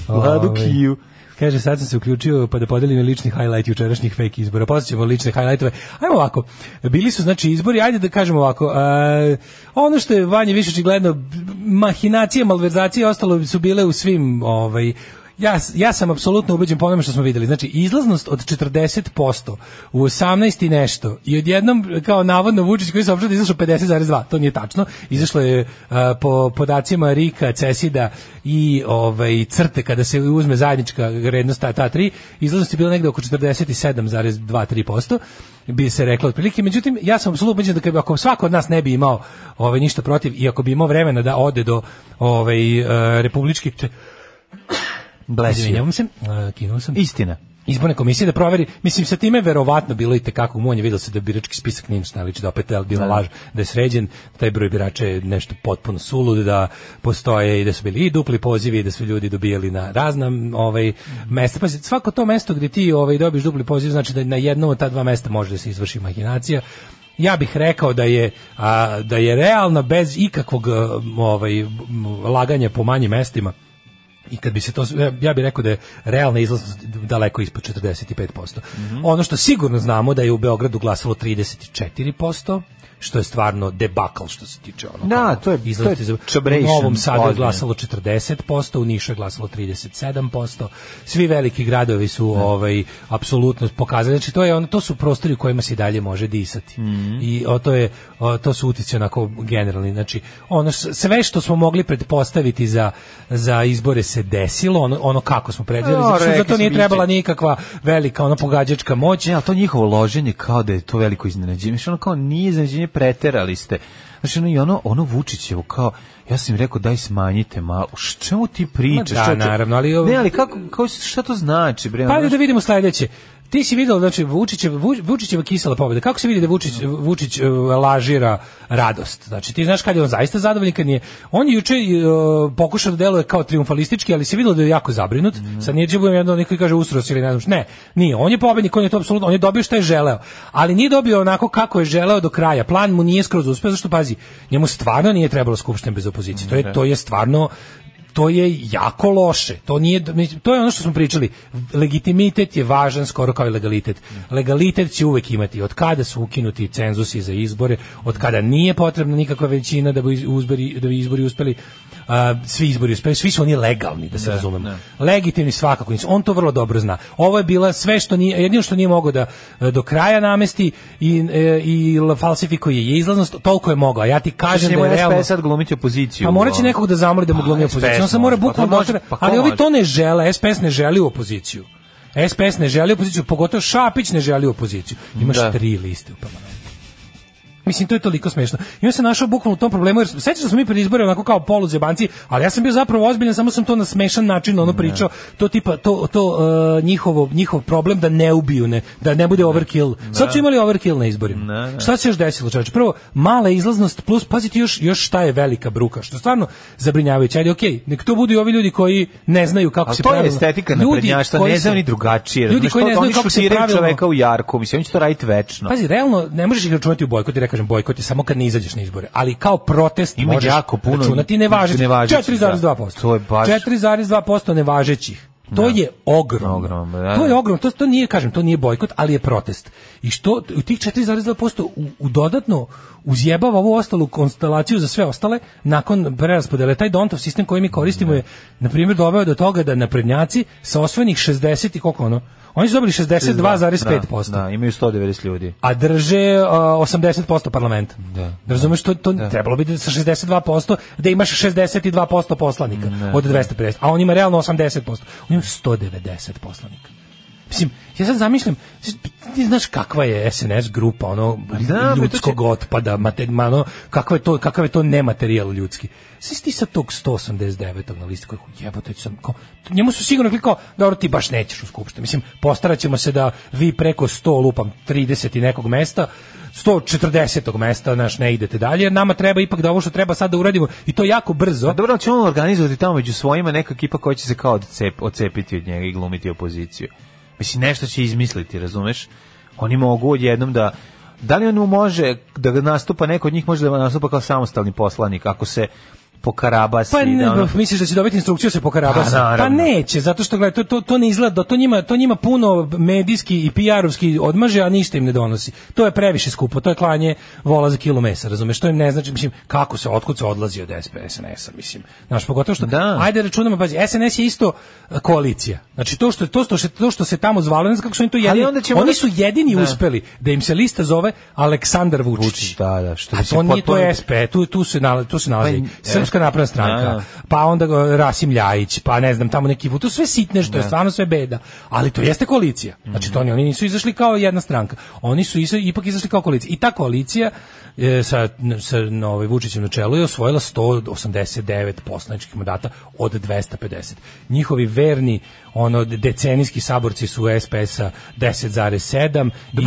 Ladu Ovaj, Kiju. Kaže, sad sam se uključio pa da podelim lični highlight jučerašnjih fake izbora. Posle ćemo lične highlightove. Ajmo ovako, bili su znači izbori, ajde da kažemo ovako, a, ono što je vanje više očigledno, mahinacije, malverzacije ostalo su bile u svim ovaj, Ja, ja sam apsolutno ubeđen po onome što smo videli. Znači, izlaznost od 40% u 18 i nešto i odjednom, kao navodno Vučić koji se opšte izašao 50,2, to nije tačno. Izašlo je a, po podacima Rika, Cesida i ovaj, crte, kada se uzme zajednička vrednost ta, ta tri, izlaznost je bila negde oko 47,2-3% bi se reklo otprilike. Međutim, ja sam apsolutno ubeđen da kad, ako svako od nas ne bi imao ovaj, ništa protiv i ako bi imao vremena da ode do ovaj, e, republičkih Izvinjavam se, uh, kinuo sam. Istina. Izborne komisije da proveri, mislim sa time verovatno bilo i tekako munje, videlo se da birački spisak nije ništa da opet je bila laž, da je sređen, taj broj birača je nešto potpuno sulud, da postoje i da su bili i dupli pozivi, da su ljudi dobijali na razna ovaj mesta. Pa svako to mesto gdje ti ovaj dobiješ dupli poziv znači da na jednom od ta dva mesta može da se izvrši mahinacija. Ja bih rekao da je a, da je realna bez ikakvog a, ovaj laganja po manjim mestima i kad bi se to ja bih rekao da je realna izlaznost daleko ispod 45%. Ono što sigurno znamo da je u Beogradu glasalo 34%, što je stvarno debakl što se tiče ono. Da, to je- je za- U Novom Sadu je glasalo 40%, u Nišu je glasalo 37%. Svi veliki gradovi su ovaj apsolutno pokazali, znači to je ono to su prostori u kojima se dalje može disati. Mhm. I o, to je o, to su uticaji onako generalni, znači ono sve što smo mogli pretpostaviti za za izbore se desilo, ono, ono kako smo predvideli, Ja, zato što za rekli to smo, nije trebala nikakva velika ono pogađačka moć. Ne, ali to njihovo loženje kao da je to veliko iznenađenje. Znači, ono kao nije iznenađenje, preterali ste. Znači, ono, i ono, ono Vučićevo kao, ja sam im rekao daj smanjite malo. Čemu ti pričaš? Ma da, naravno, ali ovo- Ne, ali kako, kako, šta to znači? Bre, Pa da vidimo sledeće. Ti si video znači Vučićev Vu- Vučićeva kisela pobeda. Kako se vidi da Vučić Vučić e, lažira radost? Znači ti znaš kad je on zaista zadovoljan kad nije. On je juče e, pokušao da deluje kao triumfalistički, ali se videlo da je jako zabrinut. Sad nije budem jedno neko kaže usros ili ne znam. Ne, nije. On je pobednik, on je to apsolutno, on je dobio šta je želeo. Ali nije dobio onako kako je želeo do kraja. Plan mu nije skroz uspeo, zašto pazi, njemu stvarno nije trebalo skupština bez opozicije. To je to je stvarno to je jako loše. To nije to je ono što smo pričali. Legitimitet je važan skoro kao i legalitet. Legalitet će uvek imati od kada su ukinuti cenzusi za izbore, od kada nije potrebna nikakva većina da bi izbori da bi izbori uspeli svi izbori uspeli, svi su oni legalni, da se razumemo. Legitimni svakako nisu. On to vrlo dobro zna. Ovo je bila sve što nije, jedino što nije mogao da e, do kraja namesti i, e, i falsifikuje je izlaznost, toliko je mogao. A Ja ti kažem da je realno... SPS sad glumiti opoziciju. Pa morat će nekog da zamoli da mu glumi SPS opoziciju. On se mora pa bukvalno pa ali ovi to ne žele, SPS ne želi u opoziciju. SPS ne želi opoziciju, pogotovo Šapić ne želi opoziciju. Imaš Da. tri liste u parlamentu. Mislim, to je toliko smešno. I on se našao bukvalno u tom problemu, jer sećaš da smo mi pred izbore onako kao poluzebanci, ali ja sam bio zapravo ozbiljan, samo sam to na smešan način ono pričao, to tipa, to, to uh, njihovo, njihov problem da ne ubiju, ne, da ne bude overkill. Sad su imali overkill na izborima. Šta se još desilo, čoveče? Prvo, mala izlaznost, plus, pazite još, još šta je velika bruka, što stvarno zabrinjavajuće. Ajde, okej, nek to budu i ovi ljudi koji ne znaju kako Ali se to je pravilno- estetika naprednjaštva, ne znaju ni drugačije. Ljudi koji ne znaju kako se pravilno čoveka u jarku, mislim, oni će to raditi večno. Pazi, realno ne možeš ih računati u bojkot, ja kažem bojkot je samo kad ne izađeš na izbore, ali kao protest Ima možeš jako puno računati nevažećih. nevažećih, 4,2%. da. To je baš- 4,2% nevažećih. To je ogromno. Ogromno, da. To je ogromno. To, to nije, kažem, to nije bojkot, ali je protest. I što u tih 4,2% u, u dodatno uzjebava ovu ostalu konstelaciju za sve ostale nakon preraspodele. Taj Dontov sistem koji mi koristimo je, na primjer, doveo do toga da naprednjaci sa osvojenih 60 i koliko ono, oni su dobili 62,5%. Da, da, imaju 190 ljudi. a drže uh, 80% parlamenta. Da. Razumeš, to, to trebalo bi da sa 62% da imaš 62% poslanika od 250, a on ima realno 80%. On ima 190 poslanika. Mislim, ja sad zamišljam, ti znaš kakva je SNS grupa, ono, da, pa ljudskog će- otpada, mater, ma, ono, kakav je to, kakav je to nematerijal ljudski. Svi ti sa tog 189. na listi koji jebote sam kao, njemu su sigurno rekli kao, dobro ti baš nećeš u skupštini. Mislim, postarat ćemo se da vi preko 100 lupam 30 i nekog mesta 140. mesta, naš ne idete dalje, jer nama treba ipak da ovo što treba sad da uradimo i to jako brzo. A dobro, ali ćemo organizovati tamo među svojima neka ekipa koja će se kao odcep, odcepiti od njega i glumiti opoziciju. Mislim, nešto će izmisliti, razumeš? Oni mogu odjednom da... Da li on može da nastupa, neko od njih može da nastupa kao samostalni poslanik, ako se pokarabasi. Pa ne, da ono- misliš da će dobiti instrukciju da se pokarabasa? Pa. Pa neće, zato što gledaj, to, to, to ne izgleda, to njima, to njima puno medijski i PR-ovski odmaže, a ništa im ne donosi. To je previše skupo, to je klanje vola za kilo mesa, razumeš? To im ne znači, mislim, kako se, otkud se odlazi od SNS-a, mislim. Znaš, pogotovo što, Da. ajde računamo, pazi, SNS je isto e, koalicija. Znači, to što, to što, se, to što se tamo zvalo, ne znam kako su oni to jedini, onda oni su jedini Da. uspeli da im se lista zove Aleksandar Vučić. Vučić, da, da, što A to nije, to je SP, tu, tu se nalazi, tu se nalazi Pa, Srpska napredna stranka, Da, da. pa onda Rasim Ljajić, pa ne znam, tamo neki, to sve sitne što je stvarno sve beda, ali to jeste koalicija. Znači to oni, oni nisu izašli kao jedna stranka. Oni su iza- ipak izašli kao koalicija. I ta koalicija e, sa sa ovaj Vučićem na čelu je osvojila 189 poslaničkih mandata od 250. Njihovi verni ono decenijski saborci su SPS-a 10,7 i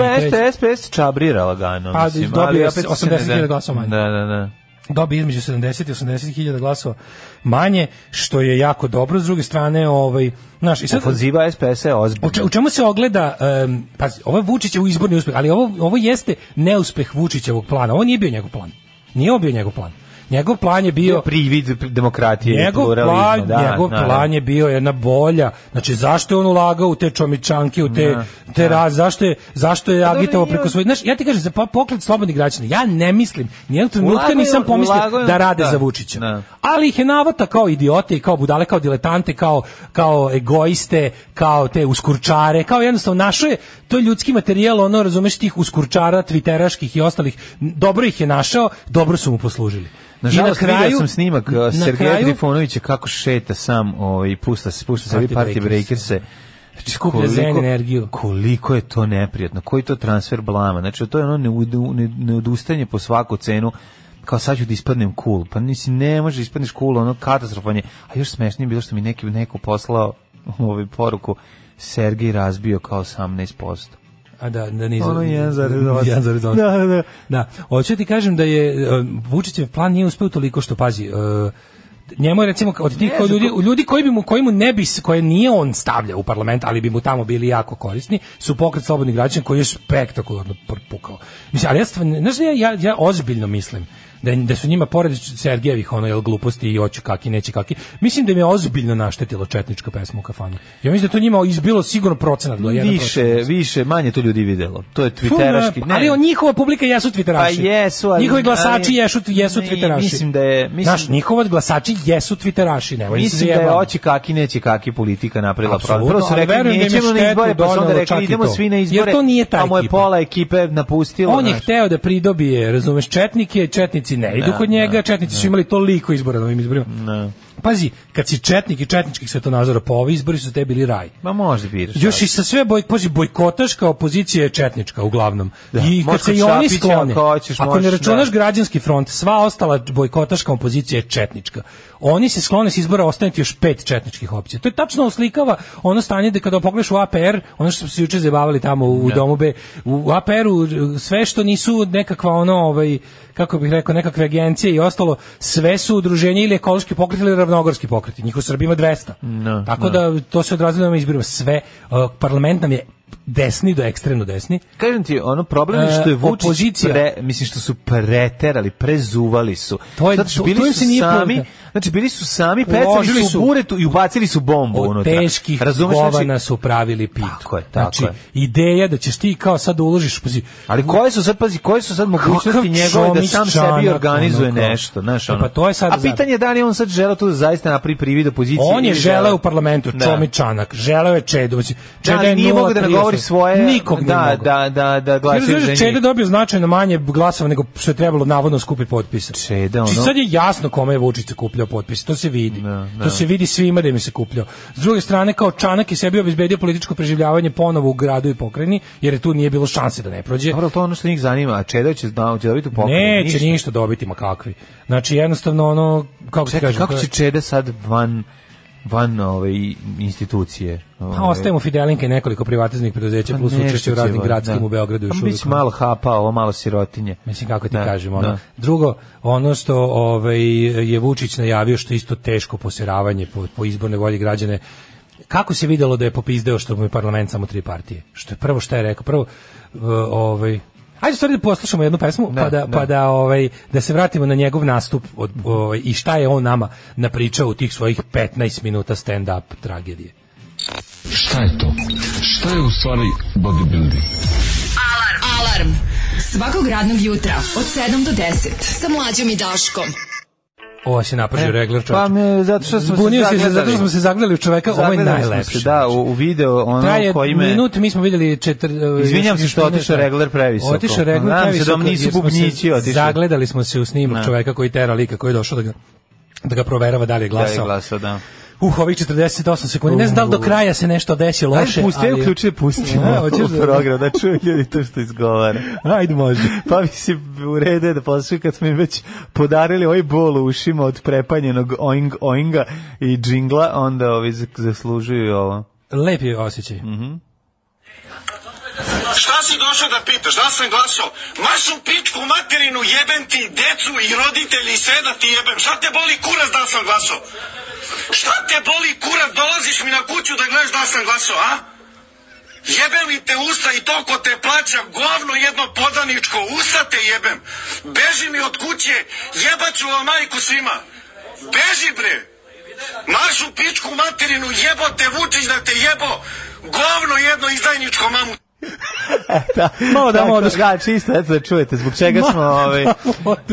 SPS čabrira lagano, Pa, mislim. ali opet se 80.000 ne- glasova manje. Da, da, da. Dobije između 70 i 80 hiljada glasova manje, što je jako dobro. S druge strane, ovaj, znaš, i sad, Ofanziva SPS-a je ozbiljna. če- u čemu se ogleda, um, pazi, ovo je Vučićev izborni uspeh, ali ovo, ovo jeste neuspeh Vučićevog plana. Ovo nije bio njegov plan. Nije ovo bio njegov plan. Njegov plan je bio... Privid demokratije Njegov pluralizma. plan, da, njegov naravno. plan je bio jedna bolja. Znači zašto je on ulagao u te čomičanke, u te te raz, zašto je zašto je dobro, agitovao preko svojih, znaš, ja ti kažem za po- pokret slobodnih građana. Ja ne mislim, nijednog trenutka nisam pomislio ulagao je- da rade da, za Vučića. da. Ali ih je navata kao idiote i kao budale, kao diletante, kao kao egoiste, kao te uskurčare, kao jednostavno našo je to je ljudski materijal, ono razumeš tih uskurčara, tviteraških i ostalih. Dobro ih je našao, dobro su mu poslužili. Nažalost, na kraju, vidio sam snimak uh, Sergeja Trifunovića kako šeta sam ovaj, pusta, pušta sebi Party party breakers. breakers-e. Znači, Skuplja zen energiju. koliko je to neprijatno, koji to transfer blama. Znači, to je ono neudu- ne- neodustajanje po svaku cenu kao sad ću da ispadnem cool. Pa nisi, ne može da ispadneš cool, ono katastrofanje. A još smešnije je bilo što mi neki, neko poslao ovaj poruku Sergej razbio kao 18%. A da, da nije Ono 1,8. 1,8. Da, da, da. Da, hoću ti kažem da je uh, Vučićev plan nije uspeo toliko što pazi, uh, njemu je recimo od tih koji znam ljudi, ljudi koji bi mu koji mu ne bi koje nije on stavljao u parlament, ali bi mu tamo bili jako korisni, su pokret slobodnih građana koji je spektakularno pukao. Mislim, ali ja stvarno, znaš, ja, ja, ja ozbiljno mislim da, da su njima pored Sergejevih ono jel gluposti i oću kaki neće kaki mislim da im je ozbiljno naštetilo četnička pesma u kafani ja mislim da to njima izbilo sigurno procenat do Više, više, manje to ljudi videlo. To je twitteraški. ne. ali on njihova publika jesu Twitteraši. Pa jesu, ali- Njihovi glasači ali- jesu, jesu Ne, Twitteraši. mislim da je- mislim- Znaš, njihovi glasači jesu Twitteraši, se Mislim da je oći kaki neće kaki politika napravila. Prvo su rekli da nećemo na izbore, pa su onda rekli idemo svi na Jer izbore. to nije ta ekipa. pola ekipe napustilo. On je hteo da pridobije, razumeš, četnike, četnici ne idu kod njega, četnici su imali toliko izbora na ovim izborima. Pazi, kad si četnik i četničkih svetonazora, po ovi izbori su te bili raj. Ma može biraš. Još i sa sve boj, pazi, bojkotaška opozicija je četnička uglavnom. Da, I kad se i oni sklone, ako hoćeš, ako ne računaš da. građanski front, sva ostala bojkotaška opozicija je četnička. Oni se sklone s izbora ostaneti još pet četničkih opcija. To je tačno oslikava ono stanje da kada pogledaš u APR, ono što smo se juče zabavili tamo u, u domu B, u APR-u sve što nisu nekakva ono, ovaj, kako bih rekao, nekakve agencije i ostalo, sve su udruženja ili ekološki pokret ili ravnogorski pokret. Njih u Srbiji ima 200. No, Tako no. da to se odrazilo na ovim izborima. Sve, uh, parlament nam je desni do ekstremno desni. Kažem ti, ono problem je E, što je Vučić opozicija. pre, mislim što su preterali, prezuvali su. To je- Zato što to- bili to im su nije sami, poruka. znači bili su sami, pecali su su- buretu i ubacili su bombu Od unutra. teških Razumeš, govana znači, su pravili pitu. Tako je, tako znači, je. ideja da ćeš ti kao sad da uložiš, pazi, Ali koje su sad, pazi, koje su sad mogućnosti njegove da sam sebi Čanak, organizuje ono nešto, znaš, E, ono. pa to je sad A pitanje je da li on sad želeo tu da zaista napravi privid opozicije. On je želeo u parlamentu, Da. Čomić Čanak, želeo je Da, Čeda je nije mogao da 0,38. nagovori svoje, Nikog da, da, da, da glasaju znaš za da njih. Čeda dobio značajno manje glasova nego što je trebalo navodno skupiti potpisa. Čeda, Znači ono- sad je jasno kome je Vučić sakupljao potpise, to se vidi. To se vidi svima da im je sakupljao. S druge strane, kao Čanak je sebi obezbedio političko preživljavanje ponovo u gradu i pokrajini, jer je tu nije bilo šanse da ne prođe. Dobro, to ono što njih zanima, a Čeda će, da, će dobiti u pokrajini. Neće ništa. dobiti, ma kakvi. Znači, jednostavno, ono, kako Čekaj, kažem, kako će Čeda sad van van ove institucije? Pa Ove, ostajemo Fidelinke nekoliko privatiznih preduzeća pa plus učešće u raznim va- gradskim da. u Beogradu još Pa uvijek. biće malo hapa, ovo malo sirotinje. Mislim kako ti Da, kažem, ono. da. Drugo, ono što ovaj je Vučić najavio što isto teško poseravanje po, po izbornoj volji građane. Kako se videlo da je popizdeo što mu je parlament samo tri partije? Što je prvo što je rekao? Prvo uh, ovaj Ajde stvari da poslušamo jednu pesmu Da, pa da, da. pa da ovaj da se vratimo na njegov nastup od ovaj, i šta je on nama napričao u tih svojih 15 minuta stand up tragedije. Šta je to? Šta je u stvari bodybuilding? Alarm. Svakog radnog jutra od 7 do 10 sa mlađom i Daškom. Ovo se napržio regler čovječe. Pa me, zato što smo Zbunio se, zagledali. zato što smo se zagledali u čoveka, ovo je najlepše. se, da, u, u video ono Traje koji me... minut, mi smo vidjeli četir... Izvinjam se što otišao nešto. regler previsoko. Otišao regler Nadam se da previsoko. vam nisu jer smo se bubnjići otišli. Zagledali smo se u snimak Da. čoveka koji tera lika koji je došao da ga da ga proverava da li je Da je glasao. glasao, da. Uh, ovih 48 sekundi. Ne znam da li do kraja se nešto desi loše. Ajde, pusti, ali- uključi, pustimo A, hoćeš u da- program, da čuje ljudi to što izgovara. Ajde, može. Pa mislim, u redu je da poslušaju kad smo im već podarili ovaj bol u ušima od prepanjenog oing, oinga i džingla, onda ovi zaslužuju ovo. Lep je osjećaj. Mhm. Šta si došao da pitaš? Da sam glasao? Maš u pičku materinu, jebem ti decu i roditelji i sve da ti jebem. Šta te boli kurac da sam glasao? Šta te boli kurac? Dolaziš mi na kuću da gledaš da sam glasao, a? Jebem li te usta i toliko te plaća govno jedno podaničko, usta te jebem. Beži mi od kuće, jebaću vam majku svima. Beži bre. Marš u pičku materinu, jebote Vučić da te jebo. Govno jedno izdajničko mamu. Malo damo Tako, odnosno. Da, čisto, eto da čujete, zbog čega smo, ovaj,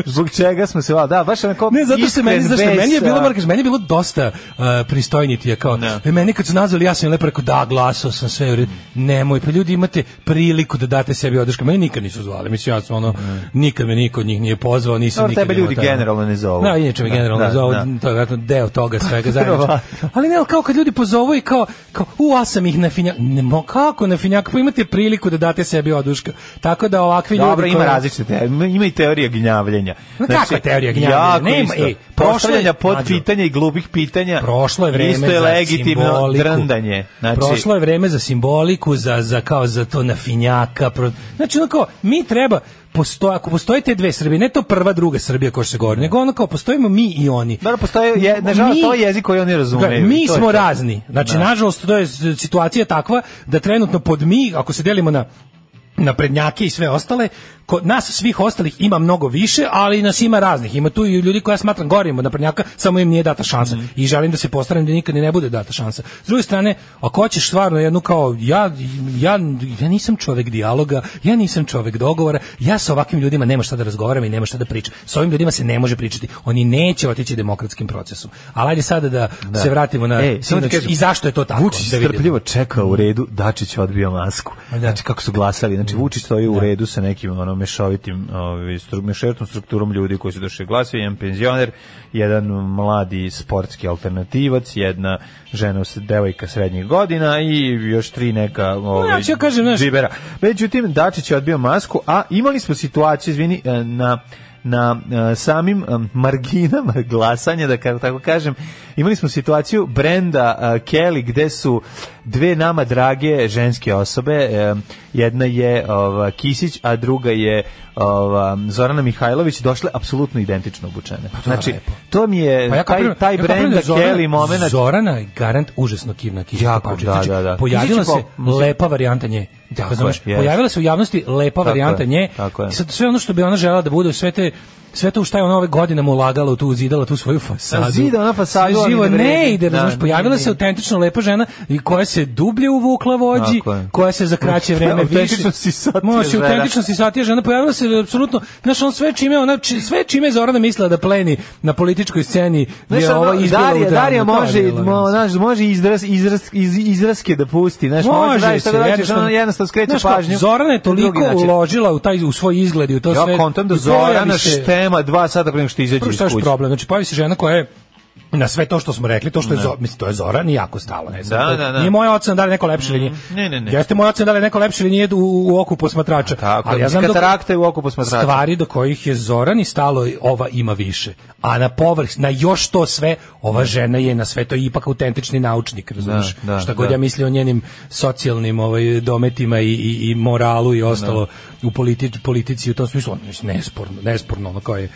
zbog čega smo se, da, baš onako Ne, zato se meni, zašto meni je bilo, kažem, meni je bilo dosta uh, pristojnitije, kao, Da. e, meni kad su nazvali, ja sam lepo rekao, da, glasao sam sve, redu. nemoj, pa ljudi imate priliku da date sebi odršku, meni nikad nisu zvali, mislim, ja sam ono, nikad me niko od njih nije pozvao, nisam Dobro, nikad tebe ljudi taj- generalno ne zovu. Da, inače me Da, generalno da, zovu, da. to je vjerojatno deo toga svega zajedničko. Verovatno. Ali ne, kao kad ljudi pozovu i kao, kao u, a sam ih na finjak, ne, kako na finjak, pa imate priliku da date sebi oduška. Tako da ovakvi ljudi... Dobro, ima koji- različite, te- ima- i teorija gnjavljenja. Ma kakva teorija gnjavljenja? Nema, je- Postavljanja pod pitanja i glupih pitanja. Prošlo je vreme Isto je za legitimno simboliku. drndanje. Znači, Prošlo je vreme za simboliku, za, za kao za to nafinjaka. Pro... Znači, ono kao, mi treba, postoje, ako postoje te dve Srbije, ne to prva, druga Srbija ko što se govori, nego ono kao, postojimo mi i oni. Dobro, postoje, je, nažalost, to je jezik koji oni razumeju. Mi smo razni. Znači, Da. nažalost, to je situacija takva da trenutno pod mi, ako se delimo na na prednjake i sve ostale, kod nas svih ostalih ima mnogo više, ali nas ima raznih. Ima tu i ljudi koja smatram gorim od naprednjaka, samo im nije data šansa. Mhm. I želim da se postaram da nikad ni ne bude data šansa. S druge strane, ako hoćeš stvarno jednu kao, ja, ja, ja nisam čovek dijaloga, ja nisam čovek dogovora, ja sa ovakvim ljudima nema šta da razgovaram i nema šta da pričam. S ovim ljudima se ne može pričati. Oni neće otići demokratskim procesom. Ali ajde sada da, se vratimo na Ej, sinoć- kažem, i zašto je to tako. Vučić da strpljivo čeka u redu, Dačić odbio masku. Da. Znači kako su glasali. Znači Vučić stoji u redu sa nekim ono mešovitim, ovaj mešovitom strukturom ljudi koji su došli glasati, jedan penzioner, jedan mladi sportski alternativac, jedna žena, devojka srednjih godina i još tri neka ovaj ja ću kažem. Međutim Dačić je odbio masku, a imali smo situaciju, izvini, e, na na e, samim e, marginama glasanja, da kako tako kažem, imali smo situaciju Brenda e, Kelly gde su dve nama drage ženske osobe, jedna je Kisić, a druga je ova, Zorana Mihajlović, došle apsolutno identično obučene. Znači, lepo. to mi je Pa ja taj, taj ja Brenda da Kelly moment. Zorana je garant užasno kivna Kisić Jako, da, Znači, da, da. Pojavila se lepa varijanta nje. Tako znaš, pojavila se u javnosti lepa Tako varijanta je, nje. tako je. I sad sve ono što bi ona želela da bude, sve te sve to šta je ona ove godinama ulagala u tu zidala tu svoju fasadu. Zida ona fasadu, Sve živo ne ide, Da, ne, pojavila ne, se ne. autentično lepa žena i koja se dublje uvukla vođi, koja se za kraće vreme više. Može, autentično sisatija žena pojavila se apsolutno, znaš, on sve čime ona sve čime Zorana mislila da pleni na političkoj sceni Znaš, je ovo Darija. Darija može, znaš, može izraz, izraz, iz, izraske da pusti, znaš, može, da se, šta da hoćeš, jednostavno, skreće Znaš pažnju. Zorana je toliko uložila u taj u svoj izgled i u to Ja sve. kontam da Zorana se- štema dva sata pre nego što izađe iz što je još kuće. problem, znači pojavi se žena koja je na sve to što smo rekli, to što je Zo- mislim to je Zoran i jako stalo, ne znam. Da, da, da. Nije moja ocena da li neko lepše ili nije. Ne, ne, ne. Jeste moja ocena da li neko lepše ili nije u, u oku posmatrača. Tako, Ali ja znam da u oku posmatrača. stvari do kojih je Zoran i stalo ova ima više. A na povrh, na još to sve, ova žena je na sve to ipak autentični naučnik, razumiješ? Da, da, Šta god da. ja mislim o njenim socijalnim ovaj, dometima i, i, i moralu i ostalo u politi, politici u tom smislu, mislim, nesporno, nesporno, ono kao je,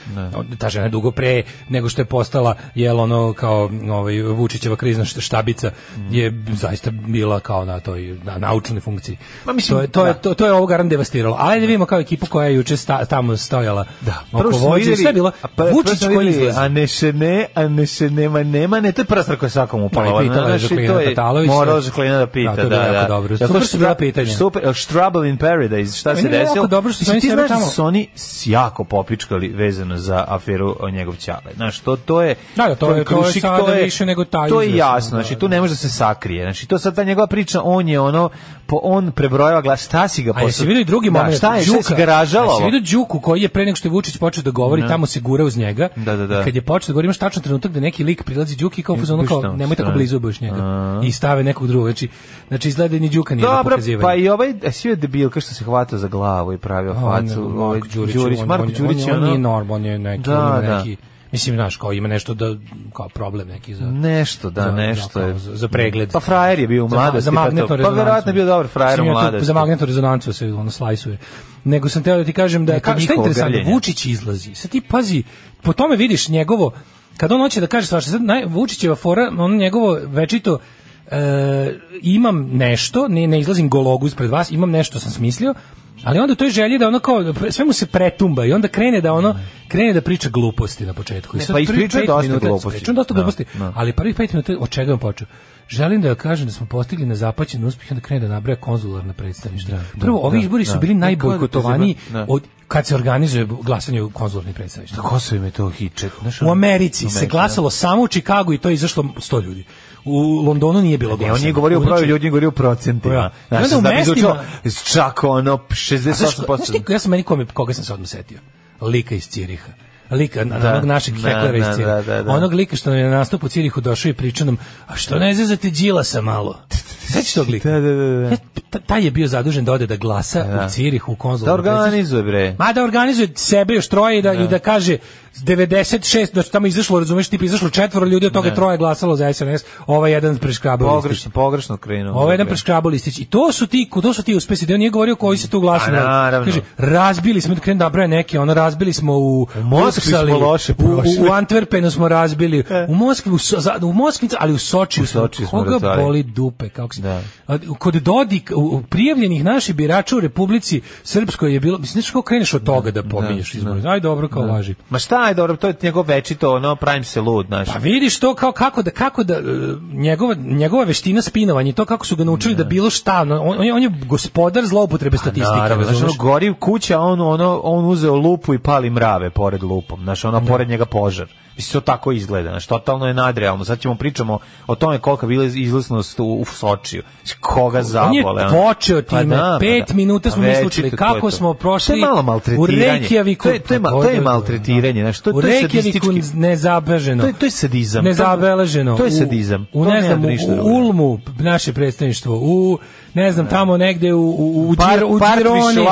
ta žena je dugo pre nego što je postala, jel ono kao ovaj, Vučićeva krizna št- štabica, je zaista bila kao na toj na naučnoj funkciji. Ma, mislim, to, je, to, je, da. to, to je ovo garant devastiralo. Ajde da vidimo kao ekipu koja je juče sta, tamo stojala da. oko Prvo smo sve je bilo pa- Vučić koji izlazi. A ne se ne, a ne se nema, nema, ne, to je prva stvar koja je svakom upala. Pa pitala je Žaklina to je- Tatalović, sve. Žaklina da pita, Da, da, je da. jako dobro. Super što su bila da- pitanja. Super, Trouble in Paradise, šta se je desilo? dobro što su oni da tamo- oni jako popičkali vezano za aferu o njegov ćale. Znaš, to, to je... Da, da, to je- to je krušik, više nego taj To je jasno, da, znači, da. tu ne može da se sakrije. Znači, to sad ta njegova priča, on je ono, po, on prebrojava glas, šta si ga A jesi vidio i drugi da, moment? Šta je, šta si ga ražalo? Jesi vidio Đuku koji je pre nego što je Vučić počeo da govori, Da. tamo se gura uz njega. Da, da, da. I kad je počeo da govori, imaš tačan trenutak da neki lik prilazi Đuki kao I fuzonu kao nemoj tako blizu baš njega. A. I stave nekog drugog. Znači, znači izgleda da ni Đuka nije Dobro, pa i ovaj e, svi je debilka što se hvata za glavu i pravio A, je facu. Ovaj Đurić, Marko Đurić on, je nije norm, on je neki, Da, da. neki, mislim, znaš, kao ima nešto da, kao problem neki za... Nešto, da, za- nešto je. za, za, za pregled. Pa frajer je bio u Za- mladosti. Za pa magnetnu Pa rezonancu. verovatno je bio dobar frajer u mladosti. Za magnetnu rezonancu se ono slajsuje. Nego sam teo da ti kažem da ka, šta je interesantno. Vučić izlazi. Sad ti pazi, po tome vidiš njegovo kad on hoće da kaže svašta, sad naj, Vučićeva fora, on njegovo večito e, imam nešto, ne, ne izlazim gologu ispred vas, imam nešto sam smislio, ali onda u toj želji da ono kao sve mu se pretumba i onda krene da ono krene da priča gluposti na početku. I Ne, sad pa ispričao je pet dosta minuta- gluposti. ispričao je dosta Da, gluposti, da. ali prvih pet minuta od čega je on počeo? Želim da kažem da smo postigli nezapaćen uspjeh i onda krene da nabraja konzularna predstavništva. Prvo, ovi da, izbori su da. bili Ne, najbojkotovaniji da da. od kad se organizuje glasanje u konzularnim predstavništvima. Na Kosovo je to. Znaš, U Americi se glasalo samo u Čikagu i to je izašlo 100 ljudi. U Londonu nije bilo da. Ne, on nije govorio o broju Znači, ljudi, on govorio o procentima. Ja. Znaš, I onda u da mestima- čak ono A znaš, 68%. znaš ja sam meni koga sam se odmah setio? Lika iz Ciriha. Lika, na, Da. onog našeg Da, heklera iz da, da, da, da. Onog lika što nam je na nastupu u Cirihu došao i pričao nam, a što ne zezate Đilasa malo? Sećaš tog lika? Da, da, da, da. E, ta- Taj je bio zadužen da ode da glasa Da. u Cirihu u Da konzularnom organizuje, bre. Ma da organizuje sebe još troje i da, i da kaže 96, da tamo izašlo, razumeš, tipa izašlo četvoro ljudi, od toga Ne. troje glasalo za SNS, ovaj jedan preškrabao listić. Pogrešno, pogrešno krenuo. Je jedan preškrabao listić. I to su ti, to su ti uspesi. Da on nije govorio koji se tu glasu. A, naravno. Kaže, razbili smo, da krenem da broje neke, ono, razbili smo u, u Moskvi smo loše u, u, prošli. u Antwerpenu smo razbili, u Moskvi, u, u Moskvi, ali u Sočiju U Sočiju smo Koga razvali. boli dupe, kako se... Da. Kod Dodik, u, u prijavljenih naših birača u Republici Srpskoj je bilo, mislim, znaš kako kreneš od toga da pominješ izbore. Aj dobro, kao laži. Ma šta je dobro, to je njegov večito, ono, pravim se lud, znaš. Pa vidiš to kao kako da kako da e, njegova njegova veština spinovanja i to kako su ga naučili da bilo šta on, on je- on je gospodar zloupotrebe statistike Naravno, razumeš? gori kuća, on, ono, on uzeo lupu i pali mrave pored lupom, znaš, ono, pored njega požar. Mislim, to tako izgleda, znači, totalno je nadrealno. Sad ćemo pričamo o tome kolika bila izlaznost u, u Sočiju. Koga On je zabole. počeo Pa time, da, pa pet da. minuta Pa smo mi večito, slučili to je kako smo prošli To je malo u maltretiranje. Reykjaviku. To je, to je, to je maltretiranje, znači, to, u to je Reykjaviku sadistički. nezabeleženo. To je, to je sadizam. Nezabeleženo. To je U- sadizam. U, To ne znam, u. Ulmu, naše predstavništvo, u ne znam, tamo negde u, u, u, Par- u Gironi.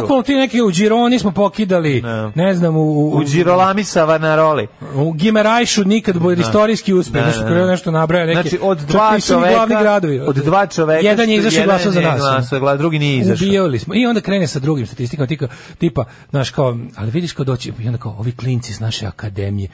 Bukvalno ti neki u Gironi smo pokidali, Ne. ne znam, u, u, U Girolami Savanaroli. U Gimerajšu nikad bo istorijski uspeh, Da, nešto da, da. nešto nabraja neki. Znači, od dva čoveka, glavni gradovi. od dva čoveka, jedan je izašao glasao za nas. glasao, gla- drugi nije izašao. Ubijali smo. I onda krene sa drugim statistikama, tipa, tipa, znaš kao, ali vidiš kao doći, i onda kao, ovi klinci iz naše akademije,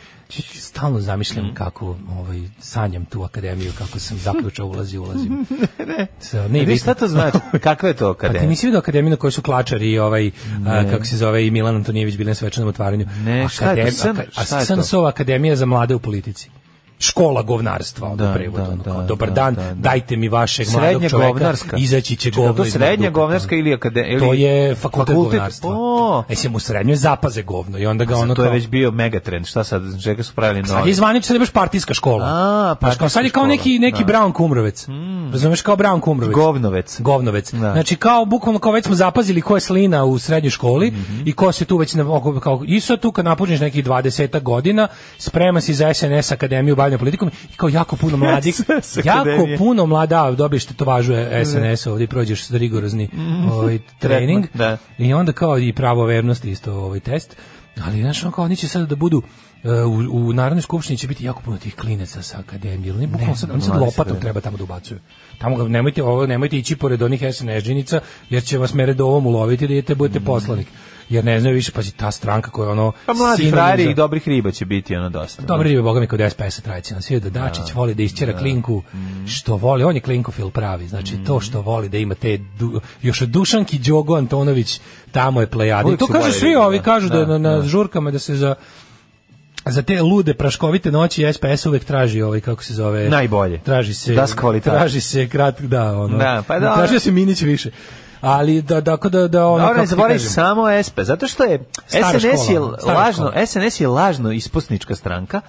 stalno zamišljam kako ovaj, sanjam tu akademiju, kako sam zaključao, ulazi, ulazim. ne, ne, Ne, vi šta to znači? Kakva je to Pa ti akademija? nisi vidio akademiju na kojoj su klačari i ovaj, a, kako se zove, i Milan Antonijević bili na svečanom otvaranju. Ne, šta je to? San- šta je to? Akademija za mlade u politici. Škola govnarstva, Da, prevod, da, ono, kao, da, dobar da, dan, da, da. dajte mi vašeg mladog Srednja čoveka, govnarska. izaći će govno to srednja govnarska ili akademija? To je fakultet, govnarstva. O, Mislim, u srednjoj zapaze govno i onda ga ono to je kao- već bio megatrend. Šta sad, čega su pravili Sad je novi? zvanično je baš partijska škola. A, Znaš, kao sad je kao neki, neki da. Brown Kumrovec. Razumeš, kao Brown Kumrovec. Govnovec. Govnovec. Da. Znači kao bukvalno kao već smo zapazili ko je slina u srednjoj školi Mhm. i ko se tu već na, kao i sad tu kad napuđeš nekih 20 godina, sprema si za SNS akademiju bavljenja politikom i kao jako puno mladih, jako puno mlada, dobiješ tetovažu SNS ovdje prođeš s rigorozni ovaj trening. Da. I onda kao i pravo vernosti isto ovaj test. Ali znaš, on kao oni će sada da budu e, u, u Narodnoj skupštini će biti jako puno tih klinaca sa akademije. Oni bukvalno sad, oni sad lopatom treba tamo da ubacuju. Tamo ga nemojte ovo nemojte ići pored onih SNS džinica jer će vas meredovom uloviti da idete budete poslanik. Jer ne znaju više pazi ta stranka koja je ono Pa mladi frajeri za- i dobrih riba će biti ono dosta. Dobri ribe, boga mi kod SPS-a tradicionalno. Svi da Dačić voli da isćera klinku, Mm. što voli, on je klinkofil pravi, znači to što voli da ima te, du, još od Dušanki Đogo Antonović, tamo je plejada. I Uvijek to kažu svi da, ovi, da. kažu da, Da, na, na da. žurkama da se za za te lude praškovite noći SPS uvek traži ovaj kako se zove Najbolje. traži se Das traži se krat da ono Da, pa dobro. traži se Minić više ali da tako da da ono Dobro, kako ne zaboravi samo SP, zato što je Stara SNS je škola, stara lažno, škola. SNS je lažno isposnička stranka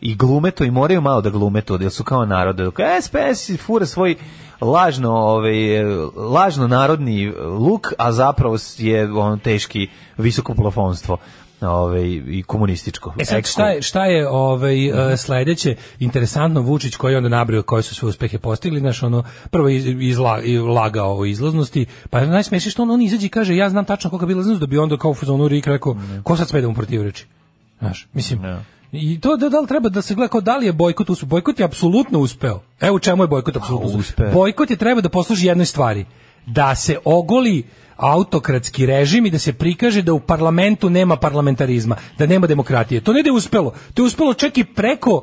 i glume to i moraju malo da glume to, jer su kao narod. Dok SPS fura svoj lažno, ovaj, lažno narodni luk, a zapravo je on teški visoko plafonstvo ovaj, i komunističko. E sad, šta je, šta je ovaj, sledeće, interesantno, Vučić koji je onda nabrio koje su sve uspehe postigli, znaš, ono, prvo iz, izla, lagao o izlaznosti, pa je najsmešnije što on, on izađe i kaže, ja znam tačno koga bila izlaznost, da bi onda kao u fazonu Rik rekao, ko sad sme da mu protivreči? Znaš, mislim, I to da, da li treba da se gleda kao da li je bojkot uspeo? Bojkot je apsolutno uspeo. Evo u čemu je bojkot apsolutno uspeo. uspeo. Bojkot je treba da posluži jednoj stvari. Da se ogoli autokratski režim i da se prikaže da u parlamentu nema parlamentarizma, da nema demokratije. To ne da je uspelo. To je uspelo čak i preko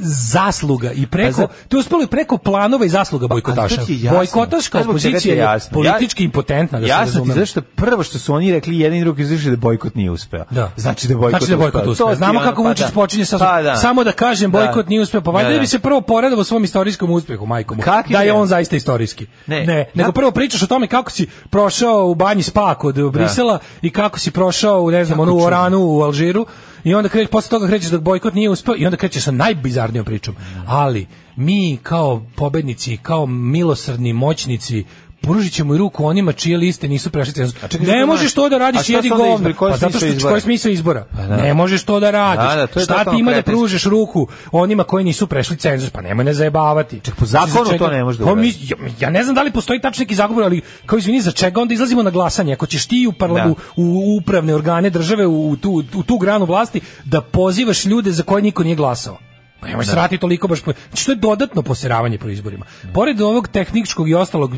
zasluga i preko, za- to je uspelo i preko planova i zasluga bojkotaša. Je jasno. Bojkotaška opozicija je politički Ja- impotentna, da se Jasno ti, razumemo. zašto prvo što su oni rekli jedan i drugi izvršili da bojkot nije uspeo. Da. Znači da bojkot znači da bojkot uspeo. uspeo. Znamo kako pa Vučić da. počinje sa Pa da. samo da kažem bojkot Da. nije uspeo, pa valjda Da, da. bi se prvo poradovao svom istorijskom uspehu, majkom. Da je on zaista istorijski. Ne. Ne, nego prvo pričaš o tome kako si prošao u banji Spa kod Brisela i kako si prošao u ne znam, onu. Oranu u Alžiru i onda kreć, posle toga krećeš da bojkot nije uspeo i onda krećeš sa najbizarnijom pričom. Ali mi kao pobednici, kao milosrdni moćnici pružit ćemo i ruku onima čije liste nisu prešli cenzus. Ne možeš to da radiš jedi govno. Pa zato što koji smisao izbora? da. Ne možeš to da radiš. Da, da, Šta ti ima da pružiš ruku onima koji nisu prešli cenzus? Pa nemoj ne zajebavati. Ček, po zakonu to ne može da Pa ja, ja ne znam da li postoji tačan neki zagovor, ali kao izvini, za čega onda izlazimo na glasanje? Ako ćeš ti u, parla, Da. u, u upravne organe države, u, u tu, u tu granu vlasti, da pozivaš ljude za koje niko nije glasao. Pa nemoj se rati toliko baš po... Znači, to je dodatno poseravanje po izborima. Pored ovog tehničkog i ostalog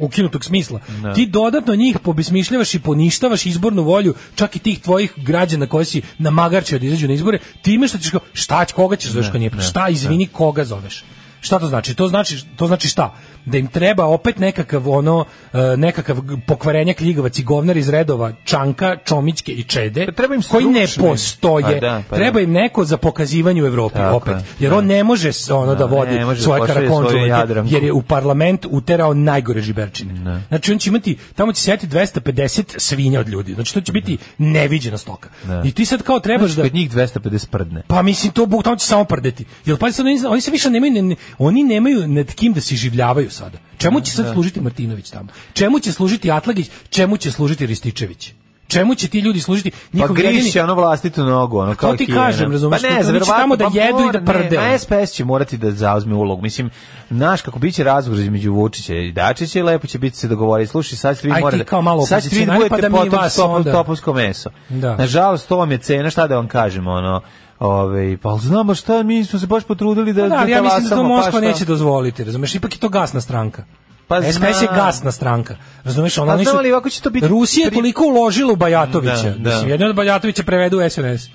ukinutog smisla, ti dodatno njih pobesmišljavaš i poništavaš izbornu volju čak i tih tvojih građana koji si namagarčio da izađu na izbore, time što ćeš kao, šta, koga ćeš zoveš ko nije, šta, izvini, koga zoveš? Šta to znači? To znači to znači šta? Da im treba opet nekakav ono e, nekakav pokvarenjak ljigavac i govnar iz redova Čanka, Čomićke i Čede Pa treba im koji ne postoje. Pa da, pa treba da. im neko za pokazivanje u Evropi Tako opet. je, Jer da. on ne može ono da, Da, vodi da svoje svoju karakonđulete Jadranku. jer je u parlament uterao najgore žiberčine. Znači on će imati tamo će sjeti 250 svinja od ljudi. Znači to će biti neviđena stoka. Da. I ti sad kao trebaš da Kod njih 250 prdne. pa mislim to buk tamo će samo prdeti. Jel pa sad oni, oni se više nemaju ne- ne- oni nemaju nad kim da se življavaju sada. Čemu će sad Da. služiti Martinović tamo? Čemu će služiti Atlagić? Čemu će služiti Rističević? Čemu će ti ljudi služiti? Pa Njihov jedini- griši ono vlastitu nogu, ono kao ti kažem, razumeš, Pa ne, verovatno, tamo da pa jedu i mora, da prde, Ne, na SPS će morati da zauzme ulogu. Mislim, znaš kako biće razgovor između Vučića i Dačića, lepo će biti se dogovoriti. Slušaj, sad ćete vi Aj ti morate kao malo sad ćete vi opozicionari, budete pa da mi potom topovsko meso. Da. Nažalost, to vam je cena, šta da vam kažem, ono, Ove, pa ali znamo šta, mi smo se baš potrudili da, Pa da, ali da ja mislim da to pa Moskva neće dozvoliti, razumeš? Ipak je to gasna stranka. Pa SPS je gasna stranka. Razumeš, ona Pa oni znam, su ali ovako će to biti Rusija je toliko uložila u Bajatovića. Da, da. Mislim, jedno od Bajatovića prevedu u SNS.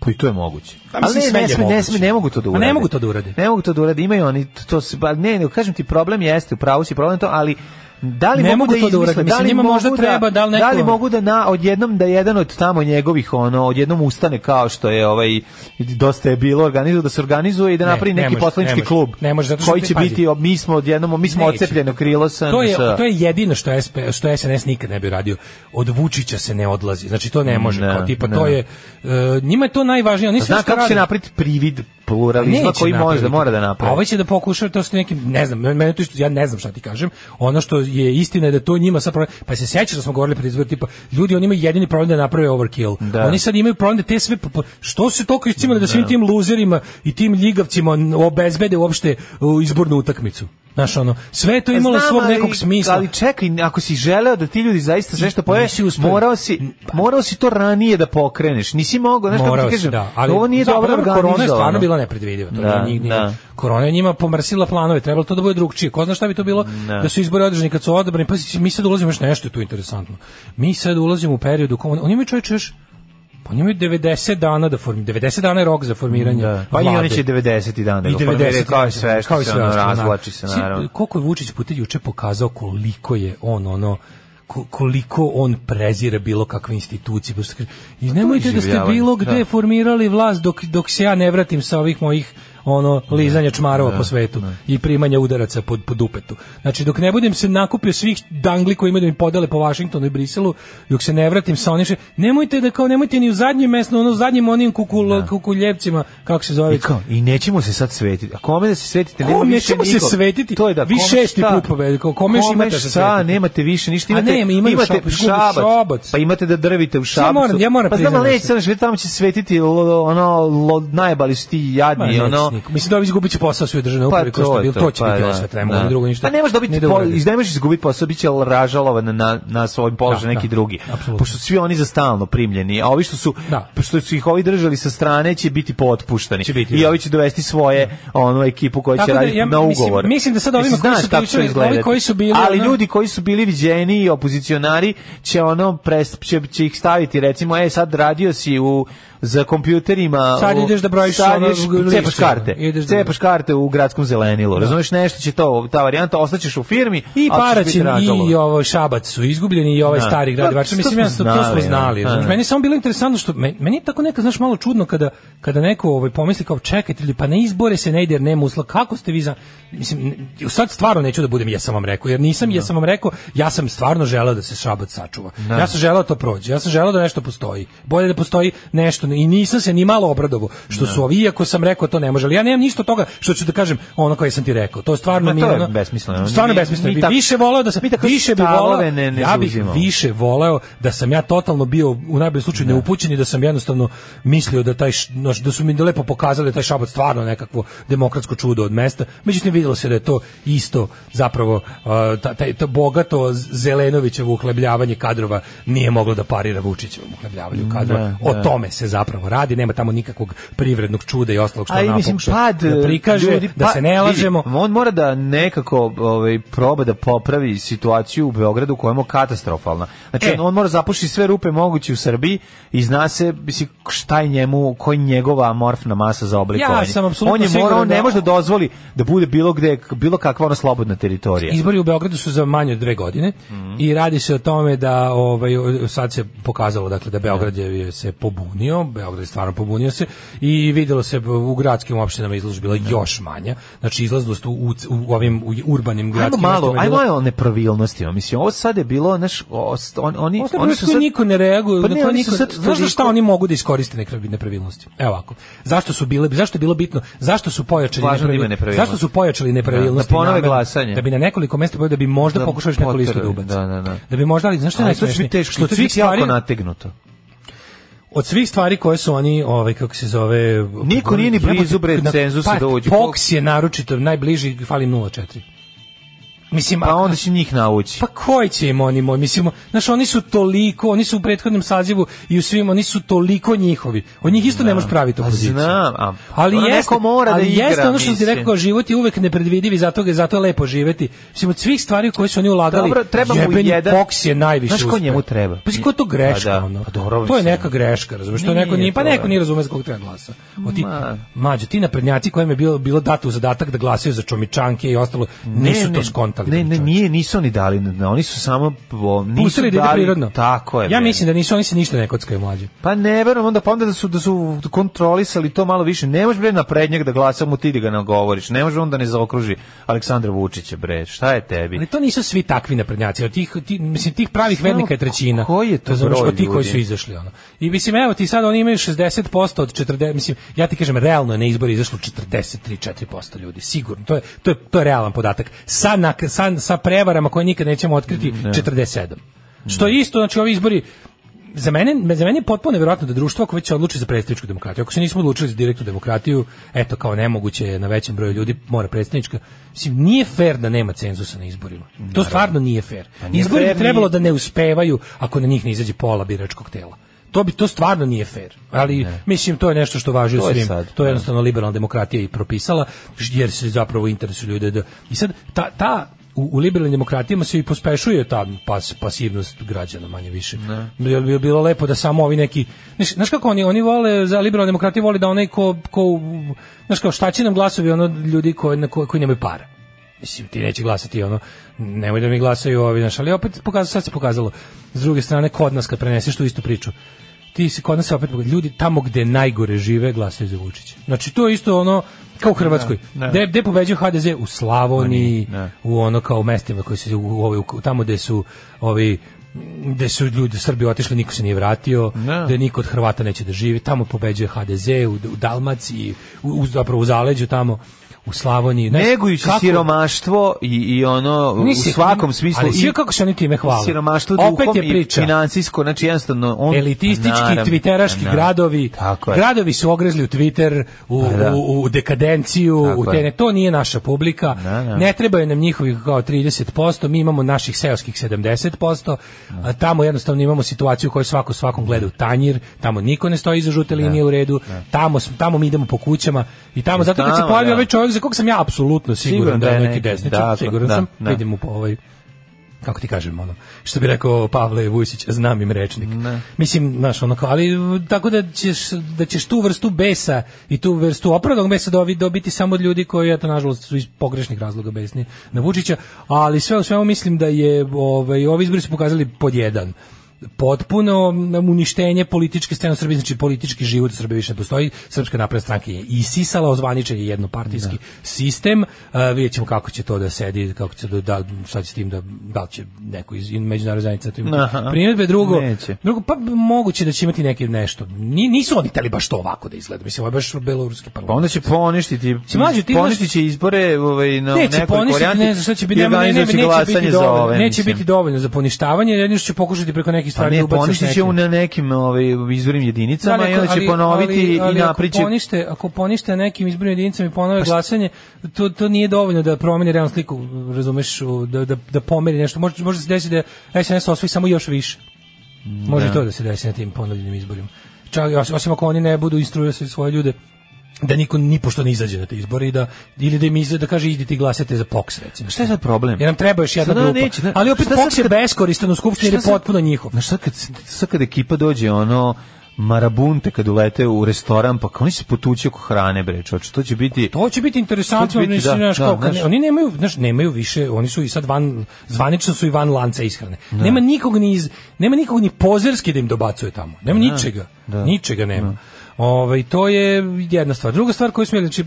Pa i to je moguće. Pa Ali mislim, ne, sve ne, je sme, ne, sme, ne mogu to da Pa urade. ne mogu to da urade. Ne mogu to da urade. Imaju oni to se ba ne, ne, kažem ti problem jeste, u pravu si problem to, ali da li Ne mogu mogu da to da izmisle, Mislim, da li njima možda treba, da li neko- da li mogu da na odjednom da jedan od tamo njegovih ono odjednom ustane kao što je ovaj dosta je bilo organizovano da se organizuje i da napravi ne neki može, poslanički klub Ne može, zato što koji će pazi. biti mi smo odjednom mi smo Neće. odcepljeno krilo sa To je sa- to je jedino što SP što SNS nikad ne bi radio. Od Vučića se ne odlazi. Znači to ne može. Ne, kao tipa ne. to je e, njima je to najvažnije. Oni sve Zna kako će rade- napraviti privid pluralizma koji može da mora da napravi. A ovaj će da pokuša to s nekim, ne znam, mene to isto, ja ne znam šta ti kažem. Ono što je istina je da to njima sad problem, pa se sećaš da smo govorili pred izbor tipa ljudi oni imaju jedini problem da naprave overkill. Da. Oni sad imaju problem da te sve što su toliko iscimali da svim tim luzerima i tim ljigavcima obezbede uopšte u, izbornu utakmicu. Znaš, ono, sve to imalo Znam, svog ali- nekog smisla. Ali čekaj, ako si želeo da ti ljudi zaista sve što pojave, morao si, morao si to ranije da pokreneš. Nisi mogao, znaš kako ti kažem, da, ali ovo nije dobro Korona je organizovano. stvarno bila nepredvidiva. To Da, nije, nije, da. Korona je njima pomrsila planove, trebalo to da bude drugčije. Ko zna šta bi to bilo Da. da su izbori održani kad su odabrani. Pa mi sad ulazimo još nešto je tu interesantno. Mi sad ulazimo u periodu u kom oni imaju čovječe još pa oni imaju 90 dana da formi 90 dana je rok za formiranje. Da. Pa i oni će 90 dana da I ga 90 formiraju, kao i sve kao i sve ono ostalo, razvlači se, da. Naravno. Koliko je Vučić puta juče pokazao koliko je on ono ko- koliko on prezire bilo kakve institucije. I nemojte da ste bilo gde da. formirali vlast dok, dok se ja ne vratim sa ovih mojih ono lizanja čmarova po svetu i primanja udaraca pod, pod dupetu. Znači dok ne budem se nakupio svih dangli koji imaju da mi podele po Vašingtonu i Briselu, dok se ne vratim sa onim še- nemojte da kao nemojte ni u zadnjem mesno, ono u zadnjim onim kukul, kukuljevcima, kako se zove. I kao, i nećemo se sad svetiti. A kome da se svetite? Nema više nećemo se svetiti? To je da, Vi kome šesti put pobedi, ko- kome još imate da se svetite? Nemate više ništa. A Imate, nema, imaju imate šabac, šabac, šabac. Pa imate da drvite u šabacu. moram- ja moram pa znam, sad tamo će svetiti ono, lo, najbali su ti jadni, ono. Niko. Mislim da ovi izgubit će posao svi u državnoj Pa upravi, ko što to to, to će pa biti da, osvet, ne da. mogu drugo ništa. Pa ne možeš dobiti, da po, ne možeš izgubiti posao, bit će ražalovan na, na svojim položaju Da, neki da, drugi. apsolutno. Pošto svi oni za stalno primljeni, a ovi što su, Da. što su ih ovi držali sa strane će biti potpuštani. Će biti, I da. ovi će dovesti svoje onu ekipu koja će da, raditi ja na ugovor. mislim da sad ovima koji su izgledati. ovi koji su bili, Ali ljudi koji su bili viđeni i opozicionari će ono pres, će, će ih staviti recimo e sad radio si u za kompjuterima Sad ideš da brojiš sad ono ideš, lišće, cepaš karte ideš da- cepaš karte u gradskom zelenilu razumeš nešto će to ta varijanta ostaćeš u firmi I Paraćin i ovo Šabac su izgubljeni i ovaj Da. stari grad. To mislim ja to, to smo znali, da. Da. Meni je samo bilo interesantno što me- meni je tako neka znaš malo čudno kada kada neko ovaj pomisli kao čekajte ljudi pa na izbore se ne ide jer nema uslova. Kako ste vi za mislim sad stvarno neću da budem ja sam vam rekao jer nisam ja sam vam rekao ja sam stvarno želeo da se Šabac sačuva. Da. Ja sam želeo da to prođe. Ja sam želeo da nešto postoji. Bolje da postoji nešto i nisam se ni malo obradovao što su ovi iako sam rekao to ne može. Ali ja nemam ništa toga što ću da kažem ono koje sam ti rekao. To stvarno Ma, mi je je ono- besmisleno. Stvarno Mi- besmisleno. mi više voleo da sam mi takve više bi voleo ne- ne ja bih više voleo da sam ja totalno bio u najboljem slučaju neupućen i da sam jednostavno mislio da taj da su mi lepo pokazali da je taj šabac stvarno nekakvo demokratsko čudo od mesta. Međutim videlo se da je to isto zapravo ta, taj, to bogato Zelenovićevo uhlebljavanje kadrova nije moglo da parira Vučićevom uhljebljavanju kadrova. Da, o da. tome se zapravo radi, nema tamo nikakvog privrednog čuda i ostalog što mislim, pokuša pad da prikaže, ljudi, da pa- se ne lažemo. vidi, on mora da nekako ovaj proba da popravi situaciju u Beogradu koja je katastrofalna. Znači E. on, on mora zapušiti sve rupe moguće u Srbiji i zna se mislim šta je njemu, koji je njegova amorfna masa za oblikovanje. Ja sam apsolutno on je morao, on da- ne može da dozvoli da bude bilo gde bilo kakva ona slobodna teritorija. Izbori u Beogradu su za manje od dve godine Mhm. i radi se o tome da ovaj sad se pokazalo dakle da Beograd je se pobunio, Beograd je stvarno pobunio se i videlo se u gradskim opštinama izlaznost bila još manja. Znači izlaznost u, u, u ovim u urbanim Ajmo gradskim malo, ajmo malo o nepravilnostima. Mislim, ovo sad je bilo, znaš, o- on, oni, oni su sad... niko ne reaguje, Pa ne, oni niko, su sad znaš šta oni mogu da iskoriste nekra- nepravilnosti? Evo ovako. Zašto su bile, zašto je bilo bitno? Zašto su pojačali Važno da nepravilnosti? nepravilnosti. Zašto su pojačali nepravilnosti? Da, da ponove glasanje. Da bi na nekoliko mesta da bi možda Da pokušali neku listu da ubace. da, da, da. Da bi možda, ali znaš šta je najsmešnije? biti teško, Što svih jako nategnuto. Od svih stvari koje su oni, ovaj kako se zove, Niko nije ni blizu, bre, cenzusa pa, da uđe. Fox je naročito najbliži, fali 0,4. Mislim, Pa a- onda će njih naući. Pa koji će im oni moj, mislim, znaš, oni su toliko, oni su u prethodnom sazivu i u svim, oni su toliko njihovi. Od njih isto ne možeš praviti Pa opoziciju. znam, a- ali jeste, neko mora da ali igra, jeste ono što ti mislim. rekao, život je uvek nepredvidiv i zato ga zato je lepo živeti. Mislim, od svih stvari koje su oni ulagali, Dobro, treba mu jebeni jedan- Fox je najviše Znaš ko njemu treba? Pa ko je to greška, Pa da, ono? pa dobro, to je neka greška, razumiješ? To Nije neko nije, pa to, neko da. nije razume za kog treba glasa. O ti, Ma. mađo, ti naprednjaci kojima je bilo, bilo dato u zadatak da glasaju za čomičanke i ostalo, nisu to skontali. Ne, ne, čoveče. nije, nisu oni dali, ne, oni su samo nisu Pustili da dali, prirodno. Tako je. Ja bre. mislim da nisu, oni se ništa ne kockaju mlađe. Pa ne verujem onda pa onda da su da su kontrolisali to malo više. Ne možeš bre na prednjeg da glasa mu ti da ga nagovoriš. Ne može on da ne zaokruži Aleksandra Vučića bre. Šta je tebi? Ali to nisu svi takvi naprednjaci. Od tih, ti, mislim, tih pravih vernika je trećina. koji je to Razumeš, broj Od tih koji su izašli. Ono. I mislim, evo ti sad oni imaju 60% od 40, mislim, ja ti kažem, realno je na izbori izašlo 43-4% ljudi. Sigurno. To je, to je, to je realan podatak. Sa, na, sa, sa prevarama koje nikad nećemo otkriti, 47. Što je isto, znači ovi izbori, za mene, za mene je potpuno nevjerojatno da društvo ako već se odluči za predstavničku demokratiju, ako se nismo odlučili za direktnu demokratiju, eto kao nemoguće je na većem broju ljudi mora predstavnička. Mislim nije fair da nema cenzusa na izborima. To stvarno nije fair. Pa nije Izbori bi trebalo da ne uspevaju ako na njih ne izađe pola biračkog tela. To bi to stvarno nije fair. Ali mislim to je nešto što važi u je svim. sad, to je da. jednostavno liberalna demokratija i propisala jer se zapravo interesu ljude da i sad ta ta u, u liberalnim demokratijama se i pospešuje ta pas, pasivnost građana manje više. Bilo bi bilo lepo da samo ovi neki znaš, znaš kako oni oni vole za liberalne demokratije vole da onaj ko ko znaš kao šta će nam glasovi ono ljudi koji na ko- koji nemaju para. Mislim, ti neće glasati ono, nemoj da mi glasaju ovi, znaš, ali opet pokazalo, sad se pokazalo, s druge strane, kod nas kad preneseš tu istu priču, ti se kod nas opet ljudi tamo gde najgore žive glasaju za Vučića. Znači, to je isto ono, kao u Hrvatskoj. Da, da. Gde, gde pobeđuje HDZ? U Slavoniji, u ono kao mestima koji se, u, u, u, tamo gde su ovi gde su ljudi Srbi otišli, niko se nije vratio, Da. niko od Hrvata neće da živi, tamo pobeđuje HDZ u, u Dalmaciji, u, u, zapravo u zaleđu tamo, u Slavoniji. Ne, Negujući kako- siromaštvo i, i ono u Nisi- svakom smislu ali i sve kako se oni time hvale. siromaštvo Opet je i priča. financijsko, znači jednostavno on elitistički Naravno, twitteraški naravno. gradovi Tako je. gradovi su ogrezli u Twitter u, Pa da. u, u dekadenciju Tako u te, je. ne, to nije naša publika Da, da. ne trebaju nam njihovih kao 30% mi imamo naših seoskih 70% a tamo jednostavno imamo situaciju u kojoj svako svakom gleda u tanjir tamo niko ne stoji iza žute linije u redu tamo, smo- tamo mi idemo po kućama i tamo zato kad se tamo, pojavio da. ovaj čovjek za kog sam ja apsolutno siguran Siguran da je da neki desničar dakle, siguran da, sam da. vidim mu po ovaj kako ti kažem, ono, što bi rekao Pavle Vujsić, znam im rečnik. Mislim, znaš, ono ali tako da ćeš, da ćeš tu vrstu besa i tu vrstu opravdanog besa dobi, dobiti samo od ljudi koji, eto, nažalost, su iz pogrešnih razloga besni na Vučića, ali sve u svemu mislim da je, ovaj, ovi izbori su pokazali pod jedan potpuno uništenje političke scene u Srbiji, znači politički život u Srbiji više ne postoji. Srpska napredna stranka je isisala, ozvaničen je jednopartijski sistem. Uh, vidjet ćemo kako će to da sedi, kako će da, da šta će s tim da, da li će neko iz međunarodne zajednice to imati Aha. primjedbe, drugo, Neće. drugo, pa moguće da će imati neki nešto. Ni, nisu oni teli baš to ovako da izgleda. Mislim, ovo je baš beloruski Pa parlament. onda će poništiti, Si mlađi, ti poništit će izbore ovaj, na neće nekoj poništiti, ne znam šta će biti, ne, ne, će neće biti dovoljno, ove, neće biti dovoljno za poništavanje, jedino što će pokušati preko nekih Pa stvari da ne, još poništit će u nekim ovaj, izbornim jedinicama Da, i onda će ali- ponoviti ali- ali i ako napriče... ponište, ako ponište nekim izbornim jedinicama i ponove Pa glasanje, to, to nije dovoljno da promeni realnu sliku, razumeš, da, da, da pomeri nešto. Može, može se desiti da SNS osvoji samo još više. Može Da. to da se desi na tim ponovljenim izborima. Čak, os- osim ako oni ne budu instruisali svoje ljude da niko ni pošto ne izađe na te izbore i da ili da im izde da kaže idite i glasate za POKS recimo. Šta je sad problem? Jer nam treba još jedna grupa. neće, da- Ali opet šta POKS je beskoristan u skupštini jer je Šta potpuno njihov. Znaš, sad kad, sad kad ekipa dođe, ono, marabunte kad ulete u restoran, pa oni se potući oko hrane, bre, čoč, to će biti... To će biti interesantno, će biti, da, da, kao, oni nemaju, znaš, nemaju više, oni su i sad van, zvanično su i van lanca ishrane. Nema nikog ni iz, nema nikog ni pozerski da im dobacuje tamo. Nema ničega. da. Ničega nema. Ovaj to je jedna stvar. Druga stvar koju smo znači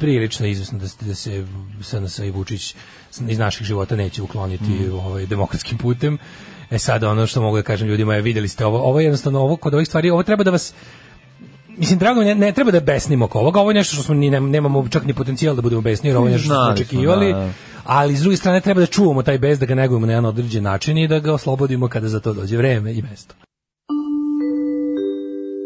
prilično izvesno da, se- da se SNS i Vučić iz naših života neće ukloniti ovaj demokratskim putem. E sad ono što mogu da kažem ljudima je vidjeli ste ovo, ovo je jednostavno ovo kod ovih stvari, ovo treba da vas Mislim, drago ne, ne treba da besnimo oko ovoga, ovo je nešto što smo ni, nem- nemamo čak ni potencijal da budemo besni, jer ovo je nešto što smo, očekivali, da, da. ali s druge strane treba da čuvamo taj bes, da ga negujemo na jedan određen način i da ga oslobodimo kada za to dođe vreme i mesto.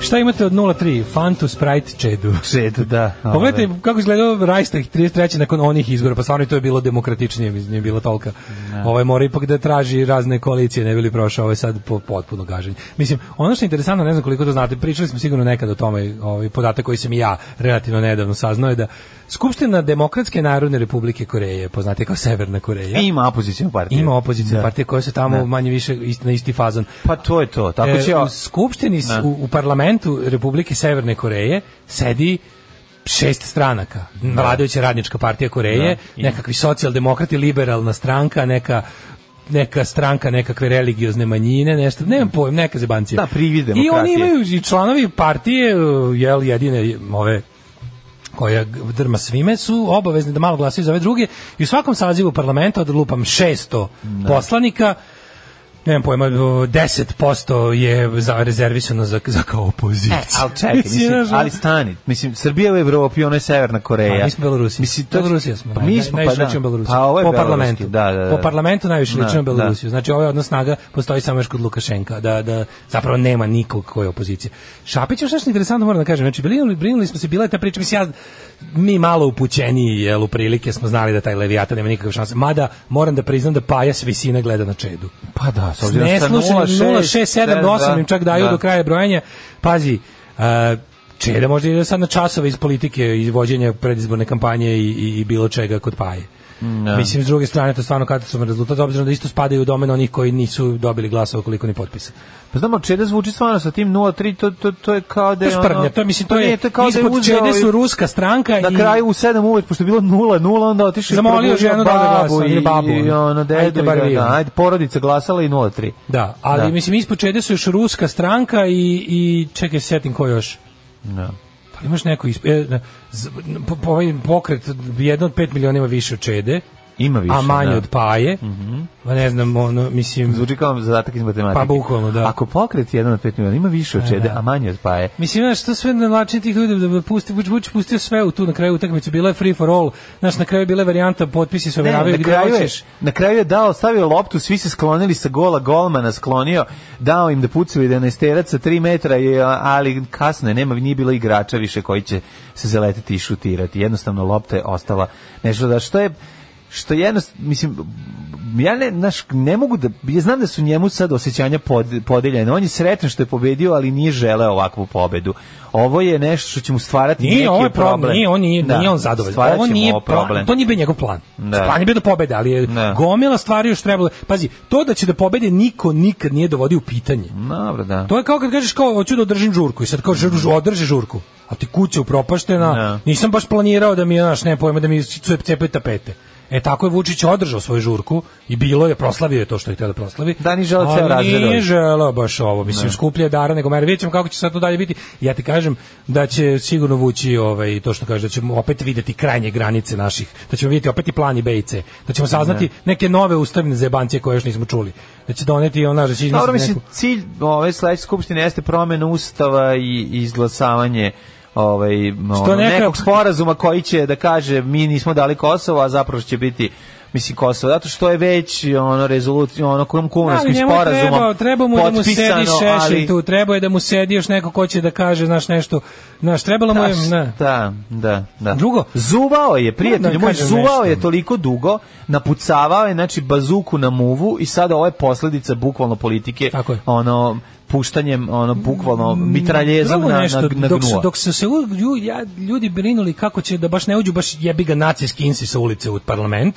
Šta imate od 03? Fantu, Sprite, Čedu. Čedu, da. Pogledajte kako izgledao Rajstag 33. nakon onih izbora, pa stvarno to je bilo demokratičnije, nije bilo tolika. Ovaj mora ipak da traži razne koalicije, ne bi li prošao ovaj sad po, potpuno gaženje. Mislim, ono što je interesantno, ne znam koliko to znate, pričali smo sigurno nekad o tome, ovaj podatak koji sam i ja relativno nedavno saznao je da Skupština Demokratske narodne republike Koreje, poznate kao Severna Koreja, Ima opozicijnu partiju. ima opozicijne Da. partije koje su tamo Da. manje više na isti fazon. Pa to je to. Tako E, će... u skupštini, Da. u, u parlamentu Republike Severne Koreje sedi šest stranaka. Vladajuća radnička partija Koreje, Da. Nekakvi socijaldemokrati, liberalna stranka, neka neka stranka nekakve religiozne manjine, nešto, nemam pojem, neka zebancija. Da, privid I oni demokratije. imaju i članovi partije, jel, jedine ove koja drma svime su obavezni da malo glasaju za ove druge i u svakom sazivu parlamenta od lupam 600 poslanika nemam pojma, o, 10% je za rezervisano za, za kao opoziciju. E, ali čekaj, mislim, ali stani. Mislim, Srbija u Evropi, ona je Severna Koreja. Pa, mi smo Belorusija. Mislim, to, Belorusija smo. Pa naj- mi smo, pa da. Belorusiju. Pa ovo je po Beloruski, parlamentu. Da, da, da. Po parlamentu najviše Da, ličimo da. Belorusiju. Znači, ovaj odnos snaga postoji samo još kod Lukašenka, da, da zapravo nema nikog koji je opozicija. Šapić je još nešto interesantno, moram da kažem. Znači, brinuli, brinuli smo se, bila je ta priča, mislim, ja, mi malo upućeniji, jel, u prilike smo znali da taj Levijata nema nikakve šanse. Mada, moram da priznam da Paja s visine gleda na čedu. Pa da, s obzirom sa neslušanim 0,6, 7, 8 im čak daju da. do kraja brojanja. Pazi, uh, Čeda možda ide sad na časove iz politike, iz vođenja predizborne kampanje i, i, i bilo čega kod Paje. Da. Mislim, s druge strane, to je stvarno katastrofalan rezultat, obzirom da isto spadaju u domen onih koji nisu dobili glasova koliko ni potpisa. Pa znamo, Čeda zvuči stvarno sa tim 0,3, to, to, to je kao da To je je ono... to je, mislim, to Pa je, to je kao da je ispod Čede i- su ruska stranka Na i... kraju u 7 uvek, pošto je bilo 0-0, onda otišao i Zamolio ženu da babu glasa, i, babu, i ono. ono, dedu, Ajde, i da, da, ajde, porodica glasala i 0,3. Da, ali Da. mislim, ispod Čede su još ruska stranka i, i čekaj, se setim ko još. Da. Pa imaš neko isp... e, z- po, po, ovaj pokret jedan od 5 miliona ima više od Čede, Ima više, a manje da. od Paje. Pa ne znam, ono, mislim... Zvuči kao zadatak iz matematike. Pa bukvalno, da. Ako pokret jedan od 5 miliona, ima više od E, Čede, da. a manje od Paje. Mislim, znaš, to sve na način tih ljudi da pusti, Vuč, Vuč pustio sve u tu na kraju utakmice, bila je free for all, znaš, na kraju je bila varijanta, potpisi se overavaju gde kraju, je, na kraju je dao, stavio loptu, svi se sklonili sa gola, golmana sklonio, dao im da pucaju 11 sa 3 metra, i, ali kasno je, nema, nije bilo igrača više koji će se zaletiti i šutirati. Jednostavno lopta je ostala nešto da što je što jednostavno, mislim, ja ne, znaš, ne mogu da, ja znam da su njemu sad osjećanja pod, podeljene. On je sretan što je pobedio, ali nije želeo ovakvu pobedu. Ovo je nešto što će mu stvarati neki Nije, ovo je problem, problem. nije, on nije, Da, nije on zadovoljan. Ovo nije ovo problem. To nije bio njegov plan. Da. Plan je bio da pobede, ali je Da. gomila stvari još trebalo. Pazi, to da će da pobede niko nikad nije dovodio u pitanje. Dobro, da. To je kao kad kažeš kao hoću da održim žurku i sad kao žur, održi žurku. A ti kuća upropaštena, Da. nisam baš planirao da mi znaš, ne pojma da mi cep- cepaju tapete. E tako je Vučić održao svoju žurku i bilo je, proslavio je to što je htio da proslavi. Da, nije želeo ceo razred Nije doći. želeo baš ovo, mislim, skuplje je dara nego mere. Vidjet ćemo kako će sad to dalje biti. Ja ti kažem da će sigurno vući ovaj, to što kaže, da ćemo opet videti krajnje granice naših, da ćemo vidjeti opet i plan i B i C, da ćemo saznati neke nove ustavne zebancije koje još nismo čuli. Da će doneti ona, da će Dobro, mislim, neku- cilj ove sledeće skupštine jeste promjena ustava i izglasavanje ovaj ono, neka- nekog sporazuma koji će da kaže mi nismo dali Kosovo, a zapravo će biti mislim Kosovo, zato što je već ono rezolucija, ono njemu je sporazumom trebao, treba mu da mu sedi šešelj ali- tu, treba je da mu sedi još neko ko će da kaže, znaš, nešto, znaš, trebalo mu je, ne. Da, da, da. Drugo, Zuvao je, prijatelj Da moj, zuvao nešto. je toliko dugo, napucavao je, znači, bazuku na muvu i sada ovo je posledica bukvalno politike, Tako je. ono, puštanjem, ono, bukvalno, mitraljezom Drugo na, nešto, na, na dok, su, dok su se u- lju- ja, ljudi brinuli kako će da baš ne uđu baš jebi ga nacijski insi sa ulice u parlament,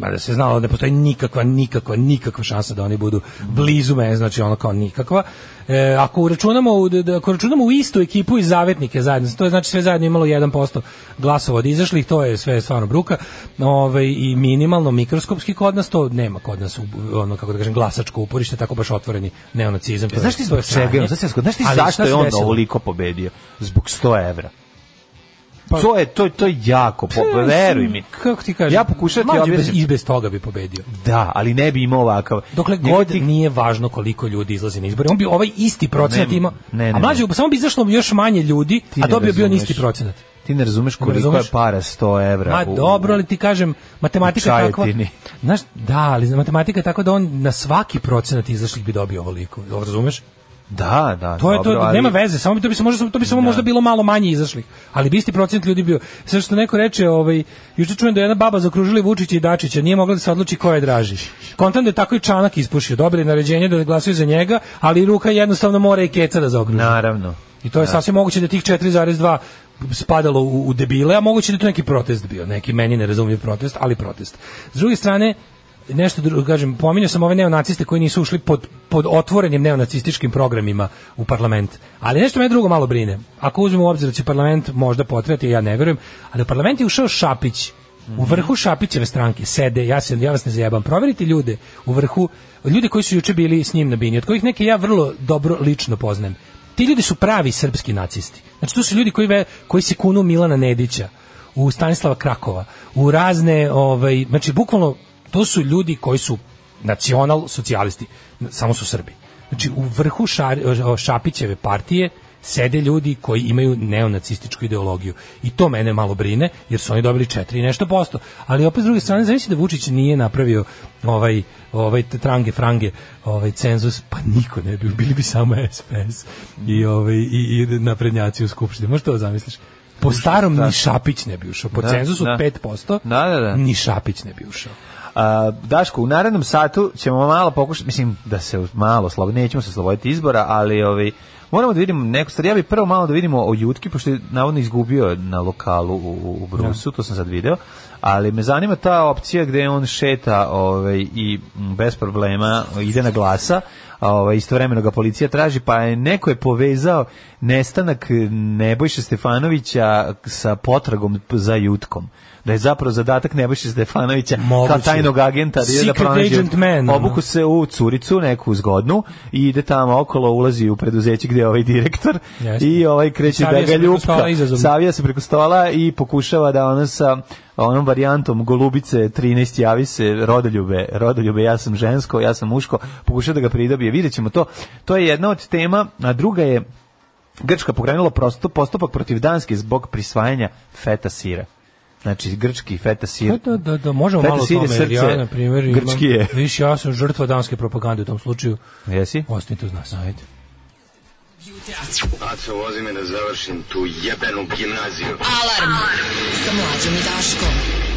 da se znalo da ne postoji nikakva, nikakva, nikakva šansa da oni budu blizu me, znači ono kao nikakva. E, ako računamo u, da, ako računamo u istu ekipu i zavetnike zajedno, to je znači sve zajedno imalo 1% glasova od izašlih, to je sve stvarno bruka. Ovaj i minimalno mikroskopski kod nas to nema kod nas ono kako da kažem glasačko uporište tako baš otvoreni neonacizam. Znaš ti zbog čega? Znaš ti, zašto je on ovoliko pobedio? Zbog 100 evra. Pa- to je to to je jako Pa, veruj mi. Kako ti kažem? Ja pokušavam ti Mlađe bez, i bez toga bi pobedio. Da, ali ne bi imao ovakav. Dokle god ti- nije važno koliko ljudi izlazi na izbore. On bi ovaj isti procenat Ne, imao. ne, ne, a mlađe, ne. samo bi izašlo još manje ljudi, Ti a ne dobio bi on isti procenat. Ti ne razumeš Ne koliko razumeš? je para 100 evra. Ma u- dobro, ali ti kažem, matematika je takva. Znaš, da, ali matematika je takva da on na svaki procenat izašlih bi dobio ovoliko. Razumeš? Da, da, To je to, dobro, ali- nema veze, samo bi to bi se možda to bi samo možda bilo malo manje izašlih, ali bi isti procent ljudi bio. Sve što neko reče, ovaj juče čujem da je jedna baba zaokružila Vučića i Dačića, nije mogla da se odluči ko je draži. Kontam da je tako i Čanak ispušio, dobili naređenje da glasaju za njega, ali ruka jednostavno mora i keca da zaokruži. Naravno. I to je sasvim moguće da tih 4,2 spadalo u, u debile, a moguće da je to neki protest bio, neki meni nerazumljiv protest, ali protest. S druge strane, nešto drugo, kažem, pominjao sam ove neonaciste koji nisu ušli pod, pod otvorenim neonacističkim programima u parlament. Ali nešto me drugo malo brine. Ako uzmemo u obzir da će parlament možda potreti, ja ne verujem, ali u parlament je ušao Šapić, u vrhu Šapićeve stranke sede, ja se ja vas ne zajebam, proverite ljude u vrhu, ljude koji su juče bili s njim na bini, od kojih neke ja vrlo dobro lično poznajem. Ti ljudi su pravi srpski nacisti. Znači to su ljudi koji ve, koji se kunu Milana Nedića, u Stanislava Krakova, u razne ovaj znači bukvalno to su ljudi koji su nacional socijalisti, samo su Srbi. Znači u vrhu šar, Šapićeve partije sede ljudi koji imaju neonacističku ideologiju. I to mene malo brine, jer su oni dobili 4 i nešto posto. Ali opet s druge strane, zamisli da Vučić nije napravio ovaj, ovaj trange, frange, ovaj cenzus, pa niko ne bi, bili bi samo SPS i, ovaj, i, i naprednjaci u Skupštini. Možeš to da zamisliš? Po starom ni Šapić ne bi ušao. Po Da, cenzusu da. 5% Da, da, da. ni Šapić ne bi ušao. A, Daško, u narednom satu ćemo malo pokušati, mislim da se malo slabo, nećemo se sloboditi izbora, ali ovaj, moramo da vidimo neku stvar. Ja bih prvo malo da vidimo o Jutki, pošto je navodno izgubio na lokalu u, u Brusu, to sam sad video, ali me zanima ta opcija gde on šeta ovaj, i bez problema ide na glasa, ovaj, istovremeno ga policija traži, pa je neko je povezao nestanak Nebojše Stefanovića sa potragom za Jutkom da je zapravo zadatak Nebojše Stefanovića kao Moguće. tajnog agenta da da pronađe obuku se u curicu neku zgodnu i ide tamo okolo ulazi u preduzeće gde je ovaj direktor Jeste. i ovaj kreće Savija da ga ljupka savija se preko stola i pokušava da ona sa onom varijantom golubice 13 javi se rodoljube, rodoljube ja sam žensko, ja sam muško, pokušava da ga pridobije. Vidjet ćemo to. To je jedna od tema, a druga je Grčka pokrenula prosto postupak protiv Danske zbog prisvajanja feta sira. Znači, grčki feta sir. Da, da, da, možemo Feta malo sir je tome, jer ja, srce na primjer, imam, grčki je. viš, ja sam žrtva danske propagande u tom slučaju. Jesi? Ostanite uz nas. Ajde. Aco, vozi me da završim tu jebenu gimnaziju. Alarm sa mlađom i Daškom.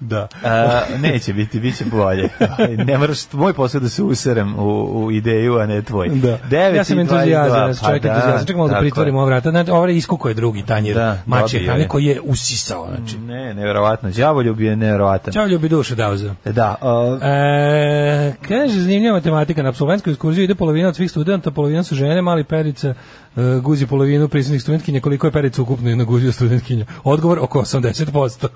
Da. A, neće biti, bit će bolje. ne moraš, moj posao je da se userem u, u ideju, a ne tvoj. Da. Devet ja sam 22, ja sam pa čovjek da, entuzijazam. Čekamo da pritvorimo je. ova vrata. Znači, ovo je iskuko je drugi tanjir Da, dobio hrane je. koji je usisao. Znači. Ne, nevjerovatno. Đavoljub je nevjerovatan. Ćao ljubi duše dao za. Da, o, E, kaže, zanimljiva matematika. Na absolventskoj ekskurziji ide polovina od svih studenta, polovina su žene, mali perica e, guzi polovinu prisutnih studentkinja, koliko je perica ukupno naguzio studentkinja? Odgovor oko 80%.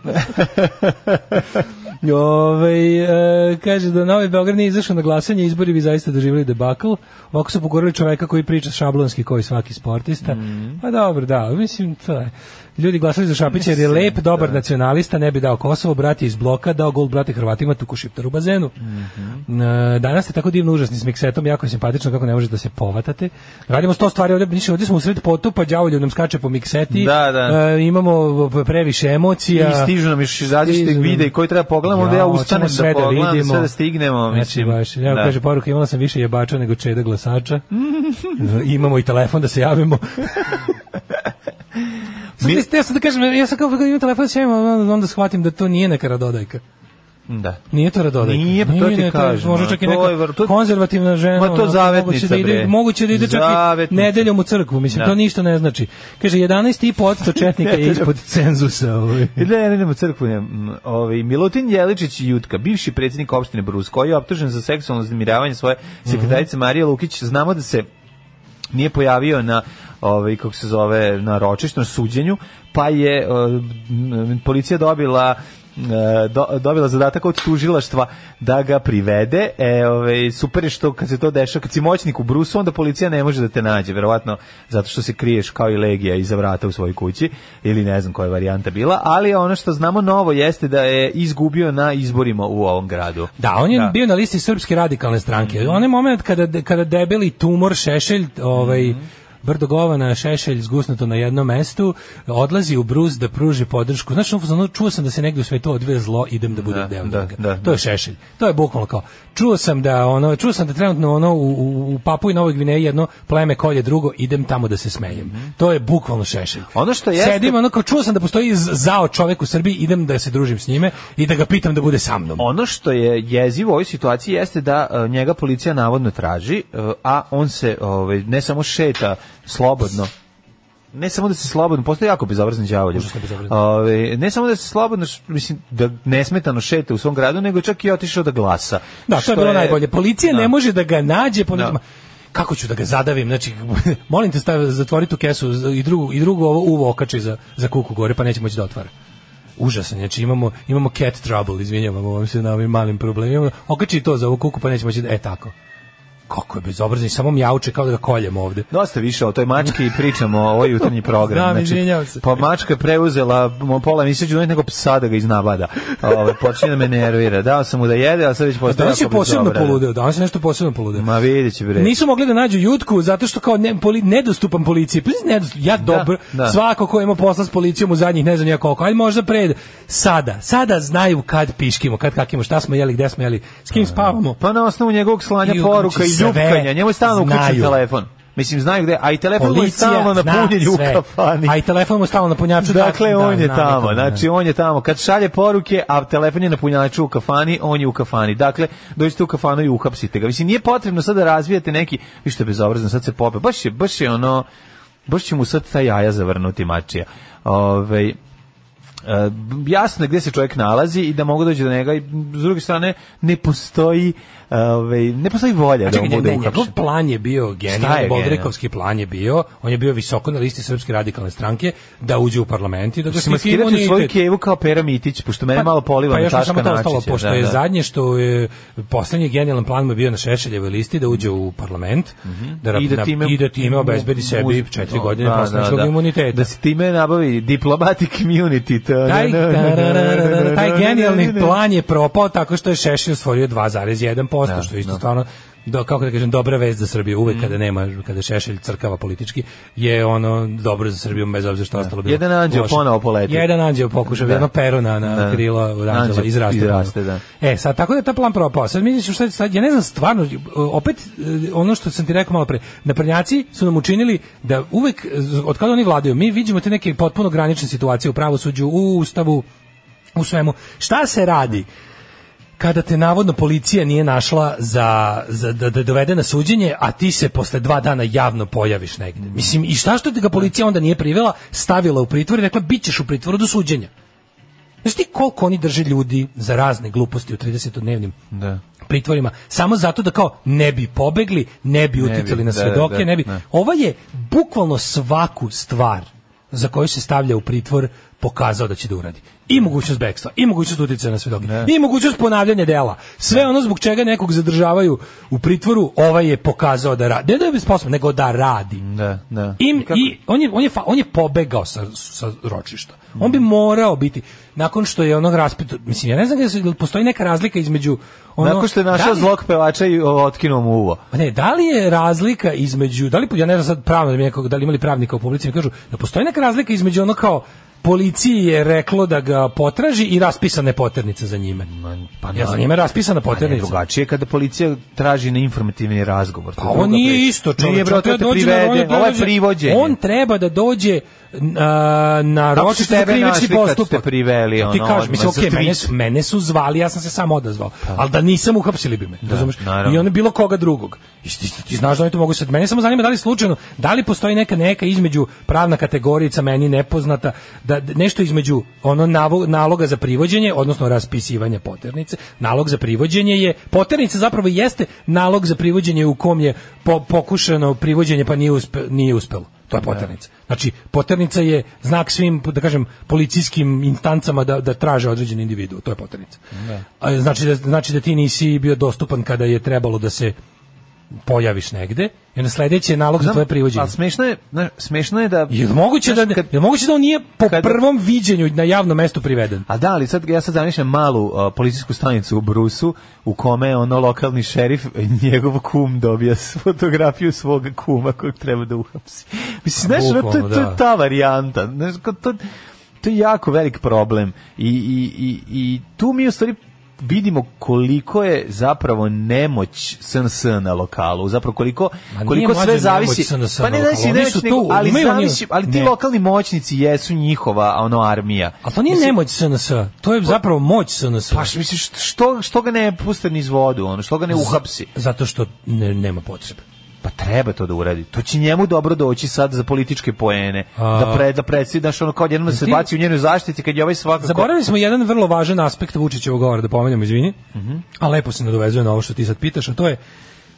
Ove, e, kaže da Novi Beograd nije izašao na glasanje, izbori bi zaista doživjeli debakl. Ovako su pogorili čoveka koji priča šablonski kao i svaki sportista. Pa dobro, da, mislim, to je. Ljudi glasali za Šapića jer je lep, dobar nacionalista, ne bi dao Kosovo, brat je iz bloka, dao gol brate Hrvatima, tuku šiptar u bazenu. E, danas ste tako divno užasni s miksetom, jako je simpatično kako ne možete da se povatate. Radimo sto stvari ovdje, ovdje smo u sred potupa, đavolju nam skače po mikseti, Da, da. E, imamo previše emocija. I stižu nam još različitih videa i koji treba pogledati pogledamo da ja Jao, ustanem hoćemo sve da da pogledam, vidimo. sve da stignemo, Znači, baš, evo da. kaže poruka, imala sam više jebača nego čeda glasača. Imamo i telefon da se javimo. Sad, Mi- ja sam da kažem, ja sam kao kad imam telefon da se javim, onda, onda shvatim da to nije neka radodajka. Da. Nije to radodajka. Nije, pa to ti ne, kažem, Možda čak i neka to- konzervativna žena. Ma to zavetnica, da ide, bre. moguće da ide čak i nedeljom u crkvu. Mislim, Da. to ništa ne znači. Kaže, 11,5% četnika je ispod cenzusa. Ovaj. Da ja ne idemo u crkvu. Ne. Ovaj, Milutin Jeličić Jutka, bivši predsjednik opštine Brus, koji je optužen za seksualno uznemiravanje svoje sekretarice Marije Lukić, znamo da se nije pojavio na ovaj kako se zove na ročištu na suđenju pa je m, policija dobila uh, do, dobila zadatak od tužilaštva da ga privede. E, ovaj super je što kad se to dešava, kad si moćnik u Brusu, onda policija ne može da te nađe, verovatno zato što se kriješ kao i legija iza vrata u svojoj kući ili ne znam koja je varijanta bila, ali ono što znamo novo jeste da je izgubio na izborima u ovom gradu. Da, on je Da. bio na listi srpske radikalne stranke. Mm Onaj moment kada, kada debeli tumor Šešelj, ovaj, Mhm. brdo govana Šešelj zgusnuto na jednom mestu, odlazi u Brus da pruži podršku. Znaš, ono, čuo sam da se negdje u svetu odvije zlo, idem da budem Da, deo da, da, to da. je Šešelj. To je bukvalno kao, čuo sam da ono, čuo sam da trenutno ono u, u, u Papu i Novoj Gvineji jedno pleme kolje drugo, idem tamo da se smejem. To je bukvalno Šešelj. Ono što jeste- Sedim, ono kao čuo sam da postoji zao čovek u Srbiji, idem da se družim s njime i da ga pitam da bude sa mnom. Ono što je jezivo u ovoj situaciji jeste da e, njega policija navodno traži, e, a on se ovaj, ne samo šeta slobodno, ne samo da se slobodno, postoji jako bezobrazan đavolj. Užasno bezobrazan. Ovaj, ne samo da se slobodno, mislim, da nesmetano šeta u svom gradu, nego čak i otišao da glasa. Da, to je bilo najbolje. Policija Da. ne može da ga nađe, policija, Da. Ma, kako ću da ga zadavim, znači, molim te stavi, zatvori tu kesu i drugu, i drugu ovo uvo okači za, za kuku gore, pa neće moći da otvara. Užasan, znači imamo, imamo cat trouble, izvinjavamo vam se na ovim malim problemima. Okači to za ovu kuku, pa neće moći da, e tako. Kako je bezobrazan, i samo mjauče kao da ga koljemo ovde. Dosta više o toj mački i pričamo o ovoj jutarnji program. Znači, Znam, izvinjavam se. Pa mačka je preuzela pola emisije ću doneti nego psa da ga iznabada. Ove, počinje da me nervira. Dao sam mu da jede, a sad već A postaje danas je posebno poludeo, danas je nešto posebno poludeo. Ma vidjet će bre. Nisu mogli da nađu Jutku zato što kao ne, poli, nedostupan policiji. Nedostupan, ja dobro, da. svako ko ima posla s policijom u zadnjih ne znam ja koliko, ajde možda pred sada. Sada znaju kad piškimo, kad kakimo, šta smo jeli, gde smo jeli, s kim spavamo. Pa na osnovu njegovog slanja poruka znači, i sve ljupkanja. Njemu je stalno uključen telefon. Mislim, znaju gde, a i telefon mu je stalno na punjenju u kafani. A i telefon mu stalno na punjaču. Dakle, da, on je znam tamo, nekom, znači on je tamo. Kad šalje poruke, a telefon je na punjaču u kafani, on je u kafani. Dakle, dođete u kafanu i uhapsite ga. Mislim, nije potrebno sad da razvijate neki, vi što je bezobrazno, sad se pope. Baš je, baš je ono, baš će mu sad ta jaja zavrnuti mačija. Ove, E, jasno je gde se čovjek nalazi i da mogu doći do njega i s druge strane ne postoji ovaj ne postoji volja da čekaj, on ne, bude uhapšen. plan je bio genijalni? Bodrekovski plan je bio, on je bio visoko na listi Srpske radikalne stranke, da uđe u parlament i da ga Se štiti maskirati u svoju kevu kao Pera Mitić, pošto mene malo poliva pa na Taška samo to ostalo, pošto da, je da. zadnje što je poslednji genijalan plan mu je bio na Šešeljevoj listi da uđe u parlament, da, Mhm. I da time, i da time obezbedi sebi uz- četiri da, godine da, poslaničkog da. imuniteta. Da se time nabavi diplomatic community. Ta, taj, taj genijalni plan je propao tako što je Šešelj osvojio 2,1%, Da, što je isto da. stvarno do, kako da kažem, dobra vest za Srbiju, uvek kada nema, kada Šešelj crkava politički, je ono dobro za Srbiju, bez obzira što je ostalo bilo. Jedan anđeo ponovo poleti. Jedan anđeo pokušao, Da. jedno pero na, na Da. krilo od anđela Anđeo izraste. izraste, da. E, sad, tako da je ta plan propao. Sad misliš šta sad, ja ne znam stvarno, opet, e, ono što sam ti rekao malo pre, naprednjaci su nam učinili da uvek, od kada oni vladaju, mi vidimo te neke potpuno granične situacije u pravosuđu, u ustavu, u svemu. Šta se radi? Kada te navodno policija nije našla za, za da, da dovede na suđenje, a ti se posle dva dana javno pojaviš negde. Mislim, i šta što te ga policija onda nije privela, stavila u pritvor i rekla, bit ćeš u pritvoru do suđenja. Znaš ti koliko oni drže ljudi za razne gluposti u 30-dnevnim Da. pritvorima, samo zato da kao ne bi pobegli, ne bi Ne uticali na da, svedoke, da, ne bi. da. Ova je bukvalno svaku stvar za koju se stavlja u pritvor pokazao da će da uradi. I mogućnost bekstva, i mogućnost uticaja na svedoke, i mogućnost ponavljanja dela. Sve ono zbog čega nekog zadržavaju u pritvoru, ovaj je pokazao da radi. Ne da je sposoban, nego da radi. Da, da. Im, I i on je, on je, on je pobegao sa, sa ročišta. On bi morao biti, nakon što je onog raspito, mislim, ja ne znam da postoji neka razlika između ono, Nakon što je da našao li- zlog pevača i otkinuo mu uvo. Ne, da li je razlika između, da li, ja ne znam sad pravno da, mi nekog, da li imali pravnika u publici, mi kažu, da postoji neka razlika između ono kao policiji je reklo da ga potraži i raspisana je poternica za njime. Pa Ja za njime raspisana Pa poternica. drugačije kada policija traži na informativni razgovor. Pa druga nije isto, čovječe. Nije, bro, On to te treba dođe na- privede, on ovo je privođenje. On treba da dođe na ročište za tebe krivični postupak. priveli, Ti ono, kažeš, odmah mislim, za okej, mene, tweet? su, mene su zvali, ja sam se sam odazvao. Ali da nisam uhapsili bi me, razumeš? naravno. I on bilo koga drugog. I ti, ti znaš da oni to mogu sad. Mene samo zanima da li slučajno, da li postoji neka neka između pravna kategorica meni nepoznata, da da nešto između ono navo- naloga za privođenje, odnosno raspisivanja poternice, nalog za privođenje je poternica zapravo jeste nalog za privođenje u kom je po, pokušano privođenje pa nije uspe, nije uspelo. To je poternica. Znači, poternica je znak svim, da kažem, policijskim instancama da, da traže određeni individu. To je poternica. A, Znači da, znači da ti nisi bio dostupan kada je trebalo da se pojaviš negde i onda sledeći je nalog za tvoje privođenje. Ali smešno je, znaš, smešno je da... Je moguće da, kad- je moguće da on nije po kad- prvom viđenju na javnom mestu priveden? A da, ali sad ja sad zamišljam malu uh, policijsku stanicu u Brusu u kome ono lokalni šerif njegov kum dobija fotografiju svog kuma kojeg treba da uhapsi. Mislim, znaš, ono, to, Bukvalno, to je da. ta varijanta. Znaš, to, to je jako velik problem. I, i, i, i tu mi u stvari vidimo koliko je zapravo nemoć SNS na lokalu, zapravo koliko koliko sve zavisi. SNS Pa ne oni nemoć, su tu, ali zavisi, ali ti ne. lokalni moćnici jesu njihova ono armija. Ali to nije Mislim, nemoć SNS, to je zapravo moć SNS. Pa misliš, što, što ga ne puste niz vodu, ono, što ga ne uhapsi? Zato što ne, nema potrebe. Pa treba to da uradi. To će njemu dobro doći sad za političke poene. A- Da pre da predsidaš ono kao jednom da se baci u njenoj zaštiti kad je ovaj svakako Zaboravili smo jedan vrlo važan aspekt Vučićevog govora, da pomenemo, izvini, a lepo se nadovezuje na ovo što ti sad pitaš, a to je,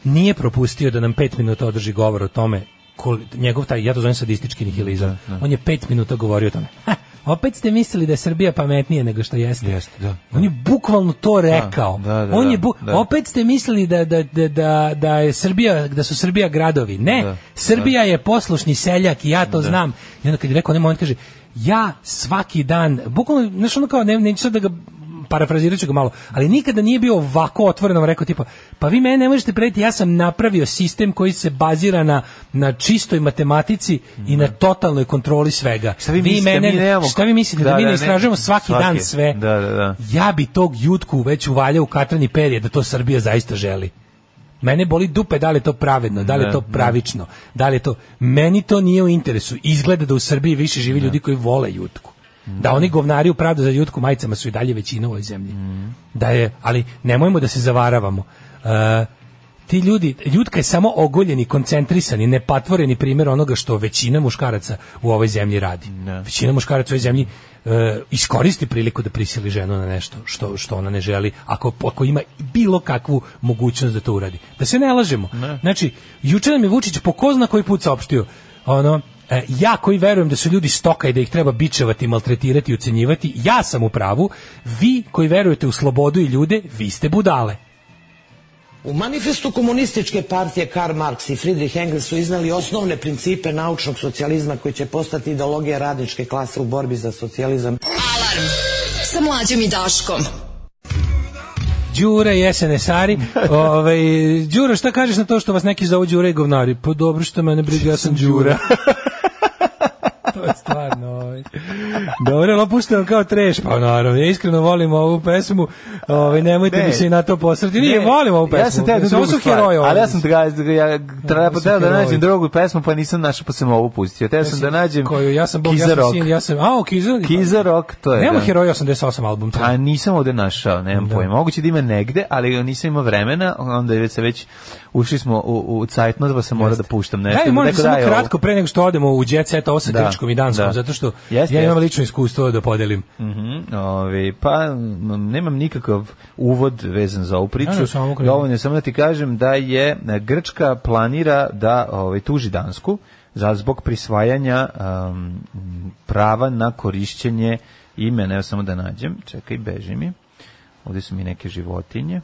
nije propustio da nam pet minuta održi govor o tome, kol, njegov taj, ja to zovem sadistički nihilizam, on je pet minuta govorio o tome. Ha, opet ste mislili da je Srbija pametnije nego što jeste. Jeste, da, On je bukvalno to rekao. da, da, on je da, bu- da. opet ste mislili da, da, da, da, da je Srbija da su Srbija gradovi. Ne, Da, Srbija je poslušni seljak i ja to znam. I onda kad je rekao, nema, on kaže, ja svaki dan, bukvalno, znaš ono kao, ne, neću sad da ga parafrazirat ću ga malo, ali nikada nije bio ovako otvoreno rekao tipa, pa vi mene ne možete prediti, ja sam napravio sistem koji se bazira na, na čistoj matematici i na totalnoj kontroli svega. Šta vi mislite, mene, mi nemamo- šta vi mislite, da, Da, mi ne istražujemo svaki, svaki. dan sve? Da, da, da. Ja bi tog jutku već uvaljao u katrani perje da to Srbija zaista želi. Mene boli dupe da li je to pravedno, da li je to pravično, da li je to... Meni to nije u interesu. Izgleda da u Srbiji više živi ljudi koji vole jutku. Da oni govnari u pravdu za jutku majicama su i dalje većina u ovoj zemlji. Da je, ali nemojmo da se zavaravamo. E, ti ljudi, jutka je samo ogoljeni, koncentrisani, nepatvoreni primjer onoga što većina muškaraca u ovoj zemlji radi. Većina muškaraca u ovoj zemlji e, iskoristi priliku da prisili ženu na nešto što, što ona ne želi, ako, ako ima bilo kakvu mogućnost da to uradi. Da se ne lažemo. Znači, juče nam je Vučić po ko zna koji put saopštio, ono, e, ja koji verujem da su ljudi stoka i da ih treba bičevati, maltretirati i ucenjivati, ja sam u pravu, vi koji verujete u slobodu i ljude, vi ste budale. U manifestu komunističke partije Karl Marx i Friedrich Engels su iznali osnovne principe naučnog socijalizma koji će postati ideologija radničke klase u borbi za socijalizam. Alarm sa mlađom i Daškom. Đura i SNSari. Ovaj Đuro, šta kažeš na to što vas neki zovu Đura i govnari? Pa dobro što mene briga, ja sam Đura. to je stvarno, ovaj. Dobro, ali puštam kao treš, pa naravno, ja iskreno volim ovu pesmu, ovaj, nemojte Ne. mi se i na to posrati. Nije, volim ovu pesmu. Ja sam teo da Ovo su heroji ali ja sam ga, ja treba da heroji. nađem drugu pesmu, pa nisam našao pa sam ovu pustio. Teo sam da nađem Koju, ja sam Bog, ja Kiza sam sin, ja sam, a, Kiza Rock, to je. Nema da. heroja 88 album. A nisam ovde našao, nemam pojma. Moguće da ima negde, ali nisam imao vremena, onda je već se već ušli smo u, u cajtnost, pa sam mora da puštam nešto. Daj, Neko samo ovo. kratko pre nego što odemo u Jet Set, ovo sa Da, grčkom i danskom, da. zato što Jeste, ja imam lično iskustvo da podelim. Mhm, ovi, pa nemam nikakav uvod vezan za ovu priču. Ne, ne, samo krenu. Dovoljno je samo da ti kažem da je e, Grčka planira da ovaj, tuži Dansku za zbog prisvajanja um, prava na korišćenje imena. Evo samo da nađem. Čekaj, beži mi. Ovdje su mi neke životinje.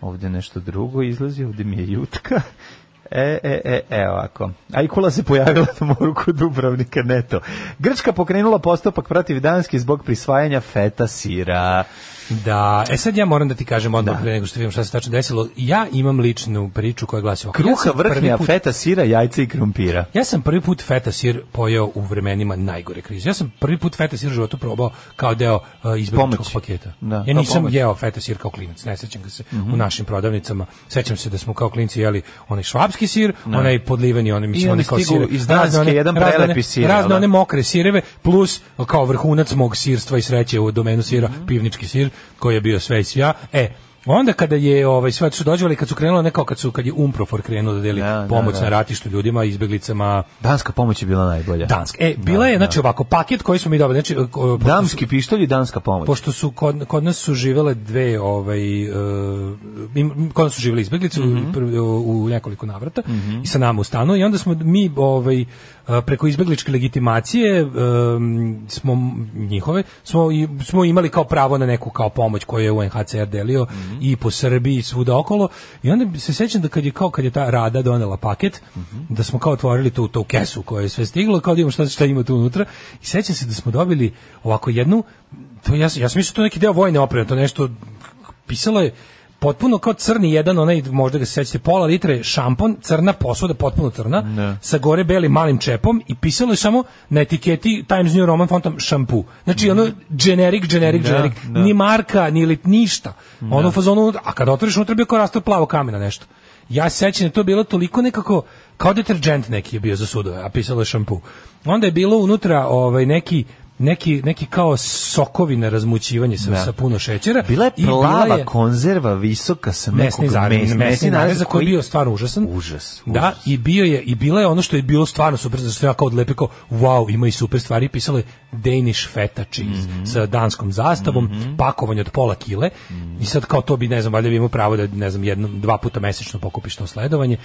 Ovdje nešto drugo izlazi. Ovdje mi je jutka. E, e, e, e, ovako. A i kula se pojavila na moru kod Dubrovnika, neto. Grčka pokrenula postupak protiv Danske zbog prisvajanja feta sira. Da, e sad ja moram da ti kažem odmah pre nego što vidim šta se tačno desilo. Ja imam ličnu priču koja glasi ovako. Ja Kruha, prvi vrhnja, put- feta, sira, jajca i krompira. Ja sam prvi put feta sir pojeo u vremenima najgore krize. Ja sam prvi put feta sir u životu probao kao deo uh, izbjegličkog Pomoć. paketa. Da, ja nisam pomoć. Mhm. jeo feta sir kao klinac, ne sećam ga se u našim prodavnicama. Sećam se da smo kao klinci jeli onaj švapski sir, onaj podliveni, onaj mislim onaj kao sir. iz Danske jedan prelepi sir, Razne jel one da? mokre sireve plus kao vrhunac mog sirstva i sreće u domenu sira, Mhm. pivnički sir koji je bio sve i svja. E, Onda kada je ovaj sve su dođevali kad su krenuli nekao kad su kad je Umprofor krenuo da deli Da, da, pomoć da. na ratištu ljudima, izbeglicama, Danska pomoć je bila najbolja. Dansk. E, bila je, znači ovako, paket koji smo mi dobili, znači, Damski pištolj i danska pomoć. Pošto su kod, kod nas su živele dve, ovaj, uh, kod nas su živele izbeglice u, prv- u, u nekoliko navrata i sa nama u stanu i onda smo mi ovaj, uh, preko izbegličke legitimacije um, smo njihove smo, i- smo imali kao pravo na neku kao pomoć koju je UNHCR delio Mhm. i po Srbiji i svuda okolo i onda se sećam da kad je kao kad je ta rada donela paket Mhm. da smo kao otvorili tu tu kesu koja je sve stiglo kao da imamo šta šta ima tu unutra i sećam se da smo dobili ovako jednu to ja ja sam mislio to neki deo vojne opreme to nešto pisalo je potpuno kao crni jedan onaj možda ga se sećate pola litre šampon crna posuda potpuno crna Ne. sa gore belim malim čepom i pisalo je samo na etiketi Times New Roman fontom šampu. Znači ono generic generic Da, generic. ni marka ni lit ništa. Ono u fazonu a kad otvoriš unutra bio kao rastor plavo kamena nešto. Ja se sećam da to bilo toliko nekako kao deterđent neki je bio za sudove, a pisalo je šampu. Onda je bilo unutra ovaj neki neki neki kao sokovi na razmućivanje sa, Da. sa puno šećera. Bila je i bila plava je konzerva visoka sa mesni nekog zarez, mes- mesni narez koji je bio stvarno užasan. Užas, Da, užas. i bio je i bila je ono što je bilo stvarno super, zato što ja kao odlepio kao wow, ima i super stvari, pisalo je Danish feta cheese Mhm. sa danskom zastavom, pakovanje od pola kile. I sad kao to bi ne znam, valjda bi imao pravo da ne znam jednom dva puta mesečno pokupiš to sledovanje.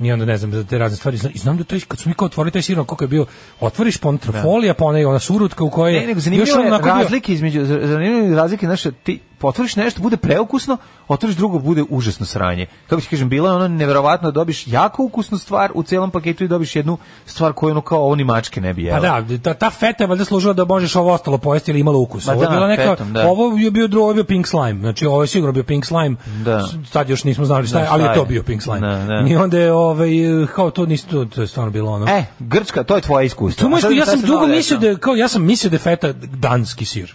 I onda ne znam za te razne stvari. I znam da to je- kad smo mi kao otvorili taj sir, koliko je bio, otvoriš pa on folija, pa ona, ona surutka u kojoj Ne, nego zanimljivo je razlike između zanimljivo je razlike naše ti otvoriš nešto bude preukusno, otvoriš drugo bude užasno sranje. Kako ti kažem, bilo je ono neverovatno da dobiš jako ukusnu stvar u celom paketu i dobiš jednu stvar koju ono kao ovo ni mačke ne bi jela. Pa da, ta, ta feta je valjda služila da možeš ovo ostalo pojesti ili imalo ukus. Ovo je da, bila neka, fetom, da. ovo je bio drugo, ovo je bio pink slime. Znači ovo je sigurno bio pink slime. Da. Tad još nismo znali šta je, Da, ali je to bio pink slime. Da, da. I onda je ovaj kao to nisi to, to je stvarno bilo ono. E, Grčka, to je tvoje iskustvo. Sad ja sam dugo mislio da je, kao ja sam mislio da je feta danski sir.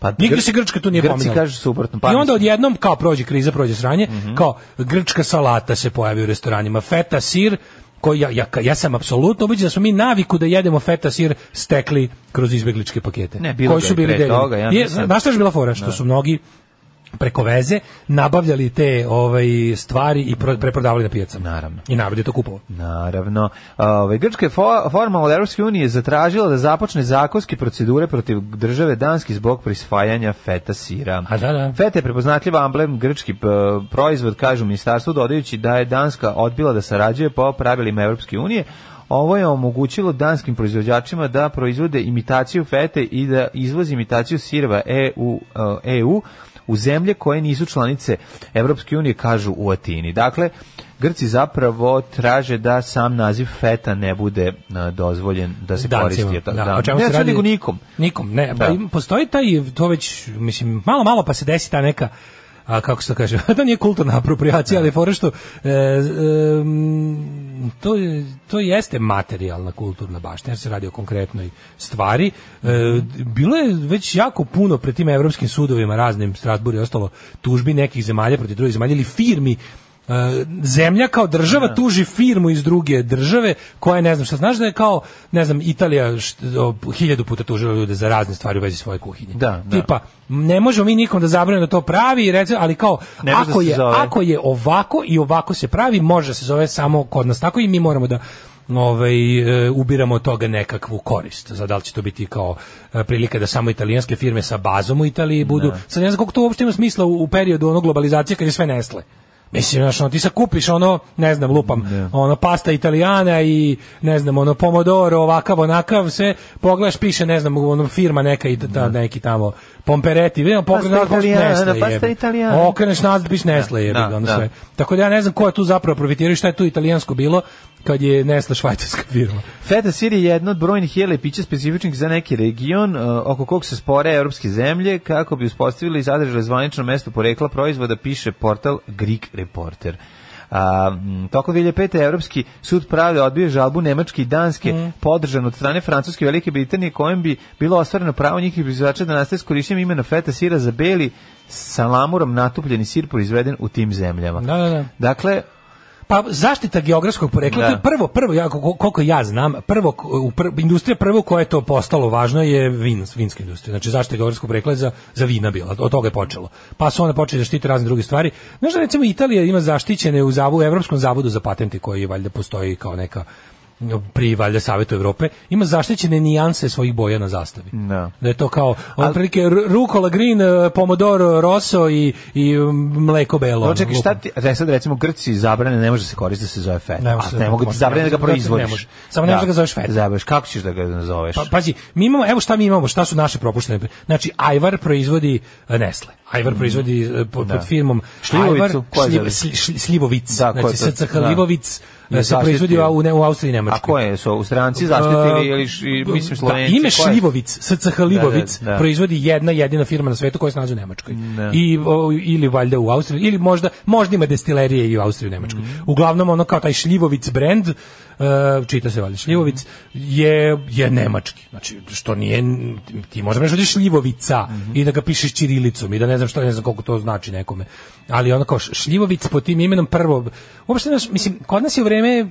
Pa Nigde se Grčka tu nije Grci pominjala. kažu suprotno. Pa I onda odjednom kao prođe kriza, prođe sranje, kao grčka salata se pojavi u restoranima, feta sir koji ja, ja, ja sam apsolutno ubeđen da smo mi naviku da jedemo feta sir stekli kroz izbegličke pakete. Ne, bilo koji su bili pre toga, ja Je. Znaš šta je bila fora? Što su mnogi preko veze nabavljali te ovaj stvari i pro- preprodavali na pijacama. Naravno. I narod je to kupovao. Naravno. Ove, Grčka je fo- formalno od Europske unije zatražila da započne zakonske procedure protiv države Danski zbog prisvajanja feta sira. A da, da. Feta je prepoznatljiv amblem grčki proizvod, kažu ministarstvu, dodajući da je Danska odbila da sarađuje po pravilima Europske unije. Ovo je omogućilo danskim proizvođačima da proizvode imitaciju fete i da izvozi imitaciju sireva EU, e, EU u zemlje koje nisu članice Evropske unije, kažu u Atini. Dakle, Grci zapravo traže da sam naziv feta ne bude a, dozvoljen da se Dancima, koristi. da, o čemu ne se radi? nego nikom. Nikom, ne. Da. Pa im- postoji taj, to već, mislim, malo, malo pa se desi ta neka a kako se kaže, to nije kulturna apropriacija, ali fora što e, em, to, to jeste materijalna kulturna baština, jer se radi o konkretnoj stvari. E, bilo je već jako puno pred tim evropskim sudovima, raznim Strasburu i ostalo, tužbi nekih zemalja protiv drugih zemalja ili firmi E, zemlja kao država tuži firmu iz druge države koja je ne znam šta znaš da je kao ne znam Italija št- o, hiljadu puta tužila ljude za razne stvari u vezi svoje kuhinje. Da, da. Tipa ne možemo mi nikom da zabranimo da to pravi i rece, ali kao Ne da ako je zove. ako je ovako i ovako se pravi može da se zove samo kod nas tako i mi moramo da ovaj e, ubiramo od toga nekakvu korist. Za da li će to biti kao e, prilika da samo italijanske firme sa bazom u Italiji budu. Sad ne znam koliko to uopšte ima smisla u, u periodu ono globalizacije kad je sve Nestle. Mislim, znaš, ono, ti sad kupiš ono, ne znam, lupam, ono, pasta italijana i, ne znam, ono, pomodoro, ovakav, onakav, sve, pogledaš, piše, ne znam, ono, firma neka i ta, neki tamo, pompereti, vidimo, pogledaš, Pasta Nestle, pasta jebi. Italijana. Okreneš nazad, piše Nestle, jebi Da, ono da. sve. Tako da ja ne znam ko je tu zapravo profitirao i šta je tu italijansko bilo, kad je Nestle švajcarska firma. Feta sir je jedno od brojnih jela i pića specifičnih za neki region, uh, oko kog se spore evropske zemlje, kako bi uspostavili i zadržali zvanično mesto porekla proizvoda, piše portal Greek Reporter. A, toko 2005. Evropski sud pravde odbio je žalbu Nemačke i Danske Mm. podržan od strane Francuske i Velike Britanije kojem bi bilo ostvareno pravo njihih proizvođača da nastaje s korišćenjem imena feta sira za beli sa lamurom natupljeni sir proizveden u tim zemljama. Da, da, da. Dakle, Pa zaštita geografskog porekla, Da. prvo, prvo, ja, kol- koliko ja znam, prvo, u pr, industrija prvo koja je to postalo važno je vin, vinska industrija. Znači zaštita geografskog porekla za, za vina bila, od toga je počelo. Pa su onda počeli da štite razne druge stvari. Znaš da recimo Italija ima zaštićene u, zavu, u Evropskom zavodu za patente koji valjda postoji kao neka pri valjda Savetu Evrope, ima zaštićene nijanse svojih boja na zastavi. da. Da je to kao otprilike rukola green, eh, pomodoro rosso i, i mm, mleko belo. No, čekaj, šta ti, sad recimo Grci zabrane, ne može se koristiti da se zove feta. Ne može ne mogu ti zabrane da ga proizvodiš. ne može. Samo ne može da ga zoveš feta. Zabaveš, kako ćeš da ga nazoveš? Pa, pazi, mi imamo, evo šta mi imamo, šta su naše propuštene. Znači, Ajvar proizvodi e, Nestle. Ajvar proizvodi e, pod, Da. pod firmom Šljivovicu, Ajvar, šljiv- Sljivovic. Da, znači? SCH Da. Livovic se proizvodi u, ne, u Austriji i A koje su? U stranci zaštitili ili i, mislim Slovenci? Da, ime Ko je? Šljivovic, SCH Livovic, Da, da, da. proizvodi jedna jedina firma na svetu koja se nalazi u Nemačkoj. Da. I, o, ili valjda u Austriji, ili možda, možda ima destilerije i u Austriji i u Nemačkoj. Mhm. Uglavnom ono kao taj Šljivovic brand, e, čita se valjda Šljivovic, je, je nemački. Znači, što nije, ti možda da je Šljivovica Mhm. i da ga pišeš čirilicom i da ne znam što, ne znam koliko to znači nekome. Ali ono kao Šljivovic po tim imenom prvo, uopšte, znaš, mislim, kod nas je u vreme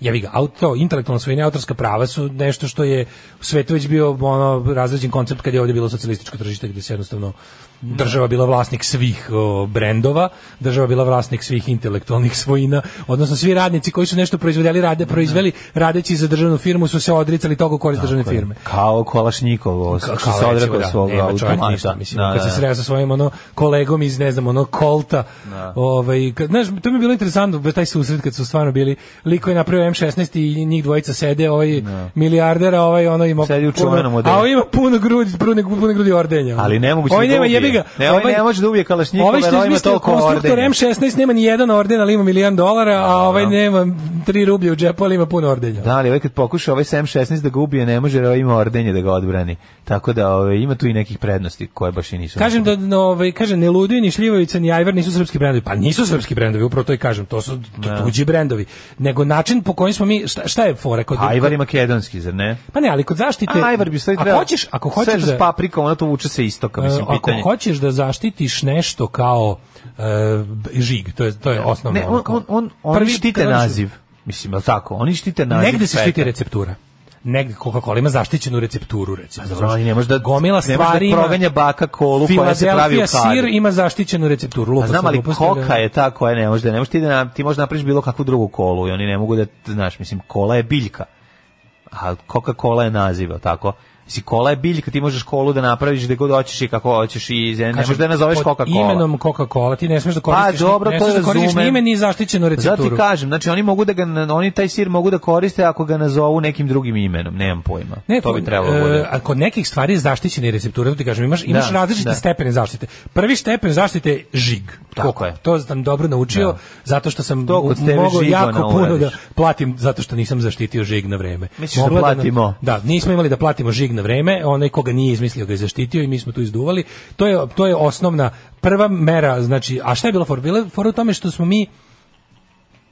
jevi ga, auto, intelektualna svojina autorska prava su nešto što je svetu već bio ono razređen koncept kad je ovdje bilo socijalističko tržište gdje se jednostavno država bila vlasnik svih o, brendova, država bila vlasnik svih intelektualnih svojina, odnosno svi radnici koji su nešto proizvodili, rade, proizveli radeći za državnu firmu su se odricali toga u korist državne firme. Kao Kolašnjikovo, što Kao se odrekao da, svog automata. mislim, Da, kad se da. sreo sa svojim ono kolegom iz ne znam ono Kolta. Da. Ovaj kad znaš to mi je bilo interesantno taj susret kad su stvarno bili liko je napravio M16 i njih dvojica sede ovaj milijarder a ovaj ono ima Sedi u čuvenom a ovaj ima puno grudi puno puno grudi ordenja. Ali nemoguće Ovaj da nema ubije. jebi ga. Ne, ovaj ne može da ubije Kalašnjikova, Ovaj što ovaj ima toliko konstruktor ordenja. M16 nema ni jedan orden, ali ima milion dolara, a ovaj nema 3 rublje u džepu, ali ima puno ordenja. Da, ali ovaj kad pokuša ovaj 7-16 da ga ubije, ne može, jer ovaj ima ordenje da ga odbrani. Tako da ovaj, ima tu i nekih prednosti koje baš i nisu. Kažem da no, ovaj kaže ne Ludvig ni Šljivovica ni Ajvar nisu srpski brendovi. Pa nisu srpski brendovi, upravo to i kažem, to su tu- tuđi brendovi. Nego način po kojem smo mi šta, šta je fora kod Ajvar je makedonski, zar ne? Pa ne, ali kod zaštite A, Ajvar bi stvari ako hoćeš, ako hoćeš da s paprikom, ono to vuče se istoka, mislim, e, ako pitanje. Hoćeš da zaštitiš nešto kao e, žig, to je to je osnovno. Ne, on, on, on, oni Prvi štite naziv. Mislim, je li tako? Oni štite naziv Negde se štiti receptura. Negde Coca-Cola ima zaštićenu recepturu, recimo. Pa ali ne može da- gomila da stvari ima- proganja baka kolu koja se pravi u kadi. sir ima zaštićenu recepturu. A lupa znam, ali gluposti, da- koka je ta koja ne može da ne može ti da na- ti možeš napraviš bilo kakvu drugu kolu i oni ne mogu da znaš, mislim kola je biljka. A Coca-Cola je naziv, tako? Mislim, kola je biljka, ti možeš kolu da napraviš gde god hoćeš i kako hoćeš i ne možeš da je nazoveš Coca-Cola. imenom Coca-Cola ti ne smeš da koristiš, Pa dobro, ne smeš da koristiš ni ime ni zaštićenu recepturu. Zato ti kažem, znači oni mogu da ga oni taj sir mogu da koriste ako ga nazovu nekim drugim imenom, nemam pojma. Ne, to bi trebalo da e, bude. a kod nekih stvari je zaštićena receptura, to ti kažem, imaš, imaš Da, različite da. stepene zaštite. Prvi stepen zaštite je žig. Tako Koliko? je. To sam dobro naučio, Da. zato što sam mogao jako puno da platim, zato što nisam zaštitio žig na vreme. Misliš da nam- platimo? Da, nismo imali da platimo žig na vreme, onaj koga nije izmislio ga je zaštitio i mi smo tu izduvali. To je, to je osnovna, prva mera, znači, a šta je bila for? Bila for u tome što smo mi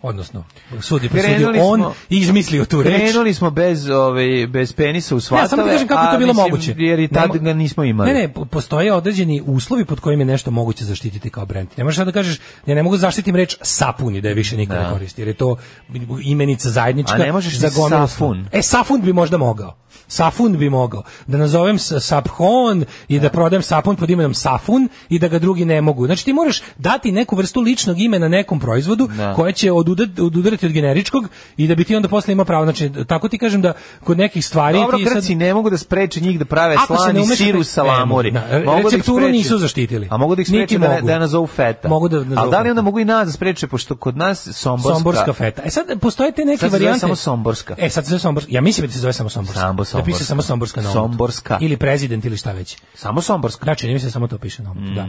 odnosno sudi presudio on smo- izmislio tu reč Krenuli smo bez ovaj bez penisa u svatove. samo ti kažem kako je to bilo mislim, moguće. Jer i tad ga nismo imali. Ne, ne, po- postoje određeni uslovi pod kojim je nešto moguće zaštititi kao brend. Ne možeš da kažeš, ja ne mogu zaštitim reč sapun i da je više niko ne Da. koristi, jer je to imenica zajednička A ne možeš za safun. E, safun bi možda mogao. Safun bi mogao. Da nazovem saphon i da prodajem sapun pod imenom safun i da ga drugi ne mogu. Znači ti moraš dati neku vrstu ličnog imena nekom proizvodu Da. koje će odudarati, odudarati od generičkog i da bi ti onda posle imao pravo. Znači, tako ti kažem da kod nekih stvari Dobro, ti sad- Grci ne mogu da spreče njih da prave ne slani umešate- sir u ne salamuri. mogu, da. Mogu da ih Recepturu spreče- nisu zaštitili. A mogu da ih spreče da, da nazovu feta. Mogu da nazovu Ali da li onda mogu i nas da spreče, pošto kod nas somborska... Somborska feta. E sad postoje te neke Sad varijante. samo somborska. E sad se zove somborska. Ja mislim da se zove samo somborska. Samo Da piše somborska. samo somborska na. Somborska. Ili prezident ili šta već. Samo somborska. Da, čini mi se samo to piše na omotu, da.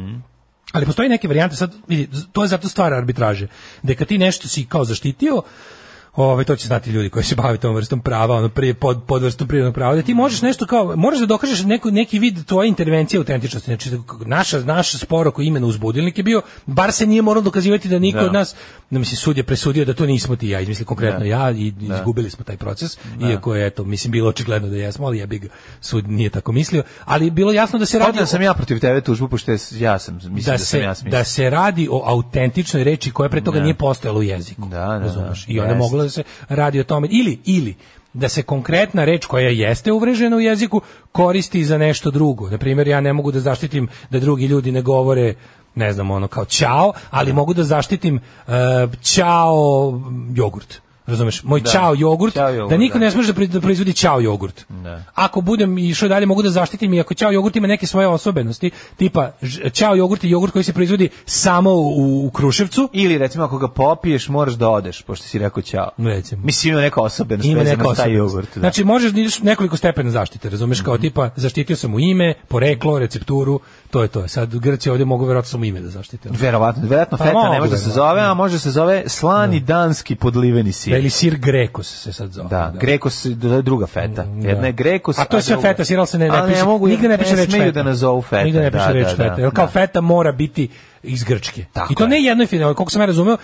Ali postoji neke varijante, sad, vidi, to je zato stvar arbitraže. Da kad ti nešto si kao zaštitio, Ove, to će znati ljudi koji se bave tom vrstom prava, ono prije pod, pod vrstom prirodnog prava, da ti možeš nešto kao, moraš da dokažeš neku, neki vid tvoje intervencije autentičnosti. Znači, naša, naš spor oko imena uzbudilnik je bio, bar se nije moralo dokazivati da niko Da. od nas, da mislim, sud je presudio da to nismo ti ja, izmisli konkretno Da. ja i Da. izgubili smo taj proces, Da. iako je, eto, mislim, bilo očigledno da jesmo, ali jebi ga, sud nije tako mislio, ali je bilo jasno da se radi Podneo sam ja protiv tebe tužbu, pošto ja sam, mislim da, da, sam se, ja smislio. da se radi o autentičnoj reči koja pre toga Da. nije postojala u jeziku. Da, da, da. I onda Jest. Da se radi o tome ili ili da se konkretna reč koja jeste uvrežena u jeziku koristi za nešto drugo. Na primjer, ja ne mogu da zaštitim da drugi ljudi ne govore ne znam, ono kao ćao, ali mogu da zaštitim uh, ćao jogurt. Razumeš? Moj Da. ćao jogurt, Ćao jogurt, da niko da. ne smije da da proizvodi ćao jogurt. Da. Ako budem išao dalje mogu da zaštitim i ako ćao jogurt ima neke svoje osobenosti, tipa ćao jogurt je jogurt koji se proizvodi samo u, u Kruševcu. Ili recimo ako ga popiješ, moraš da odeš, pošto si rekao ćao. Recimo. Mislim ima neka osobenost Ima neka osobenost. jogurt. Da. Znači možeš da nekoliko stepena zaštite, razumeš, Mhm. kao tipa zaštitio sam mu ime, poreklo, recepturu, to je to. Sad Grci ovdje mogu verovatno samo ime da zaštite. Verovatno, verovatno Pa feta ne može da se zove, a može se zove slani danski podliveni sir. Da, ili sir Grekos se sad zove. Da, Grekos to je druga feta. Jedna je Grekos, A to je sve druga- feta, sir, ali se ne, A ne piše, mogu, nigde ne piše reč feta. da nazovu feta. Nigde ne piše da, reč da, feta. da, Jer kao da. feta mora biti iz Grčke. Tako I to je. ne jedno i finalno, koliko sam ja razumeo,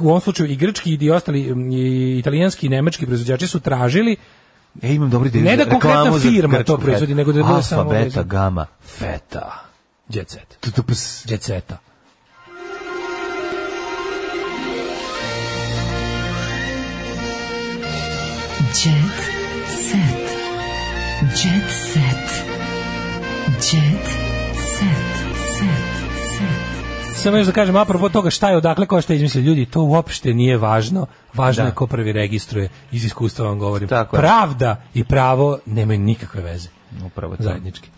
u ovom slučaju i grčki i ostali i italijanski i nemački proizvođači su tražili E, imam dobri ideju Ne da za reklamu konkretna firma to proizvodi, nego da bude Alfa, samo beta, vezano. gama. feta. Jet set. Jet seta. Jet set. Jet set. Jet set. Set. Set. Samo još da kažem, apropo toga šta je odakle ko šta je izmislio ljudi, to uopšte nije važno. Važno Da. je ko prvi registruje, iz iskustva vam govorim. Tako je. Pravda i pravo nemaju nikakve veze. Upravo to. Zajednički.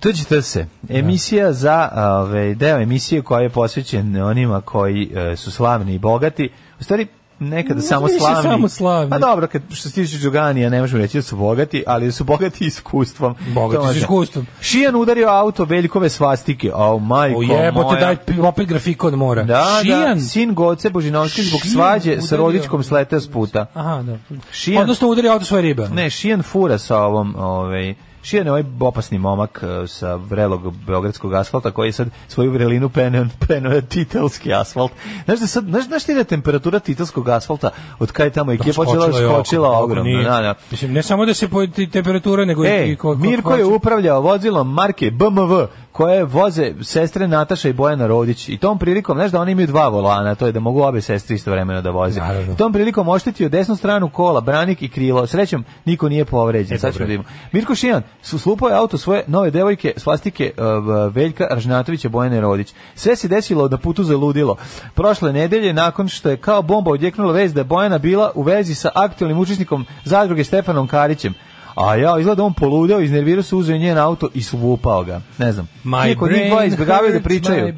Tuđite se. Emisija za ove, deo emisije koja je posvećen onima koji e, su slavni i bogati. U stvari, nekada samo slavni. samo slavni. Pa dobro, kad, što se tiče Đoganija, ne možemo reći da su bogati, ali da su bogati iskustvom. Bogati su iskustvom. Šijan udario auto velikove svastike. O, majko O jebote, moja. daj opet grafikon mora. Da, Šijan. da, sin Goce Božinovski zbog svađe sa udario- rodičkom sleteo s puta. Aha, da. Šijan- Odnosno udari auto svoje ribe. Ne, Šijan fura sa ovom, ovaj, Šijan je ovaj opasni momak eh, sa vrelog beogradskog asfalta koji je sad svoju vrelinu peneo, peneo titelski asfalt. Znaš da sad, znaš, znaš ti da temperatura titelskog asfalta od kada je tamo ekipa počela Skočila oko ogromno. Da, da. Mislim, ne samo da se temperatura, nego E, i ko, ko, Mirko je upravljao vozilom marke BMW koje voze sestre Nataša i Bojana Rodić i tom prilikom, znaš da oni imaju dva volana, to je da mogu obe sestre istovremeno da voze. Naravno. Tom prilikom oštetio desnu stranu kola, branik i krilo. Srećom, niko nije povređen. E, Sad ćemo da vidimo. Mirko Šijan su slupao je auto svoje nove devojke svastike uh, Veljka Ražnatovića Bojane Rodić. Sve se desilo na putu za ludilo. Prošle nedelje, nakon što je kao bomba odjeknula vez da je Bojana bila u vezi sa aktualnim učesnikom zadruge Stefanom Karićem, A ja, izgleda on poludeo, iznervirao se, uzeo njen auto i svupao ga. Ne znam. My Iako njih dva izbjegavaju da pričaju.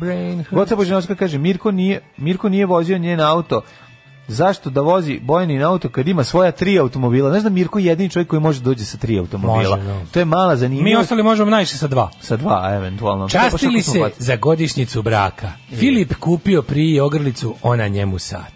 Goca Božinovska kaže, Mirko nije, Mirko nije vozio njen auto. Zašto da vozi Bojanin auto kad ima svoja tri automobila? Znaš da Mirko je jedini čovjek koji može da dođe sa tri automobila. Može, no. To je mala zanimljivost. Mi ostali možemo najviše sa dva. Sa dva, eventualno. Častili smo se za godišnjicu braka. Filip kupio prije ogrlicu, ona njemu sat.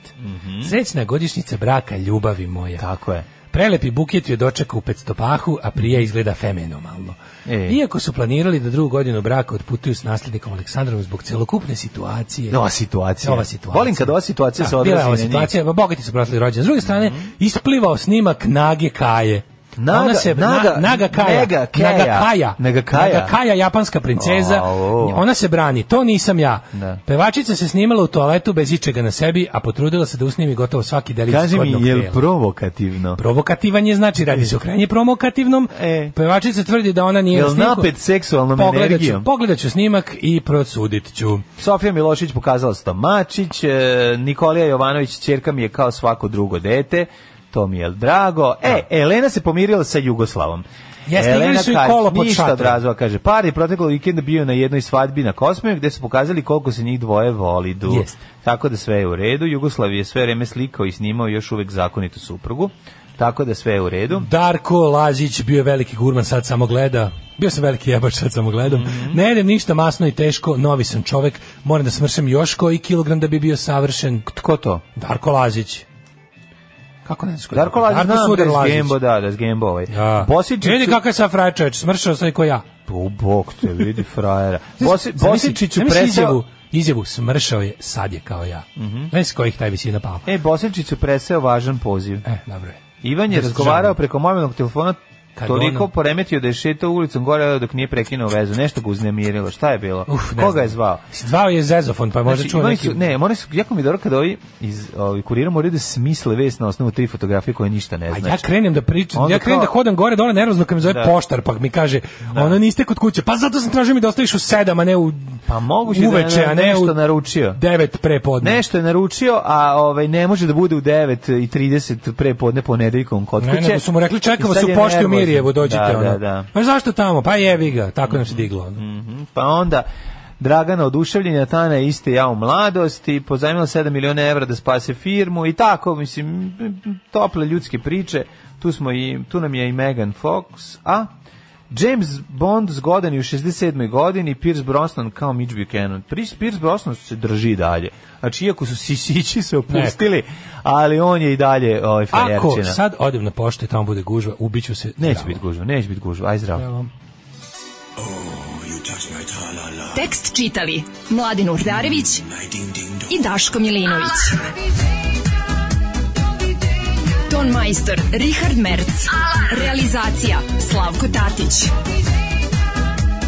Srećna godišnjica braka, ljubavi moja. Tako je. Prelepi buket je dočekao u petstopahu, a prije izgleda fenomenalno. E. Iako su planirali da drugu godinu braka otputuju s nasljednikom Aleksandrom zbog celokupne situacije. Ova situacija. Ova situacija. Volim kad ova situacija se Da, bila je odrazi ova na njih. situacija, bogati su prošli rođen. S druge strane, isplivao snimak Nage Kaje. Naga- Ona se, Naga- na, Naga Kaja. Naga Kaja, Naga Kaja. Naga Kaja, japanska princeza, Au. ona se brani, to nisam ja. Da. Pevačica se snimala u toaletu bez ičega na sebi, a potrudila se da usnimi gotovo svaki delić Kaži mi, skodnog je li provokativno? Provokativan je, znači radi se o krajnje provokativnom. E. Pevačica tvrdi da ona nije Jel snimku. napet seksualnom Pogledat ću- energijom? Pogledat ću snimak i prosudit ću. Sofija Milošić pokazala stomačić, e, Nikolija Jovanović ćerka mi je kao svako drugo dete, to mi je drago. E, Elena se pomirila sa Jugoslavom. Jeste, igrali su i kolo pod ništa od razloga, kaže, par je proteklog vikenda bio na jednoj svadbi na Kosmeju gde su pokazali koliko se njih dvoje voli. Du. Jeste. Tako da sve je u redu. Jugoslav je sve vreme slikao i snimao još uvek zakonitu suprugu. Tako da sve je u redu. Darko Lazić bio je veliki gurman, sad samo gleda. Bio sam veliki jebač, sad samo gledam. Mhm. Ne jedem ništa masno i teško, novi sam čovek, moram da smršam još koji kilogram da bi bio savršen. Tko to? Darko Lazić. Kako ne znaš ko je Darko? Lazić, Darko znam da Suder je Lazić. Gembo, da, da Gembo ovaj. Da. Bosičić, Vidi kakav je sad frajer čoveč, smršao sam i ko ja. U bok te, vidi frajera. Bosi, Bosičiću preseo... izjavu, smršao je, sad je kao ja. Mm Znaš s kojih taj visina pao? E, Bosičiću preseo važan poziv. E, dobro je. Ivan je Da razgovarao preko mobilnog telefona Kad toliko ono- poremetio da je šetao ulicom gore dok nije prekinuo vezu. Nešto ga uznemirilo. Šta je bilo? Uf, ne Koga znam. je zvao? Zvao je Zezofon, pa možda Znači, čuo neki... su, ne, oni su, jako mi je dobro kada ovi iz ovi kurira moraju da smisle vest na osnovu tri fotografije koje ništa ne A znači. ja krenem da pričam, Onda ja krenem kao- da hodam gore dole nervozno kad mi zove Da. poštar, pa mi kaže, ono niste kod kuće, pa zato sam tražio mi da ostaviš u sedam, a ne u Pa moguće da uveče, je a ne nešto u naručio. devet pre podne. Nešto je naručio, a ovaj ne može da bude u 9:30 pre podne ponedeljkom kod Ne, kuće. nego su mu rekli čekamo I se u pošti u nervozan. Mirjevo, dođite da, ono. Da, da. Pa zašto tamo? Pa jebi ga, tako nam se diglo. ono. Mhm. Pa onda Dragana oduševljenja, Tana je iste ja u mladosti, pozajmila 7 miliona evra da spase firmu i tako, mislim, tople ljudske priče. Tu, smo i, tu nam je i Megan Fox, a James Bond zgodan i u 67. godini, Pierce Brosnan kao Mitch Buchanan. Pierce Brosnan se drži dalje. Znači, iako su sisići se opustili, ali on je i dalje ovaj, Ako frajerčina. sad odem na poštu i tamo bude gužva, ubiću se. Neće zdravo. biti gužva, neće biti gužva, aj zdravo. Evo. Tekst čitali Mladin Urdarević i Daško Milinović. Ton majstor Richard Merc. Realizacija Slavko Tatić.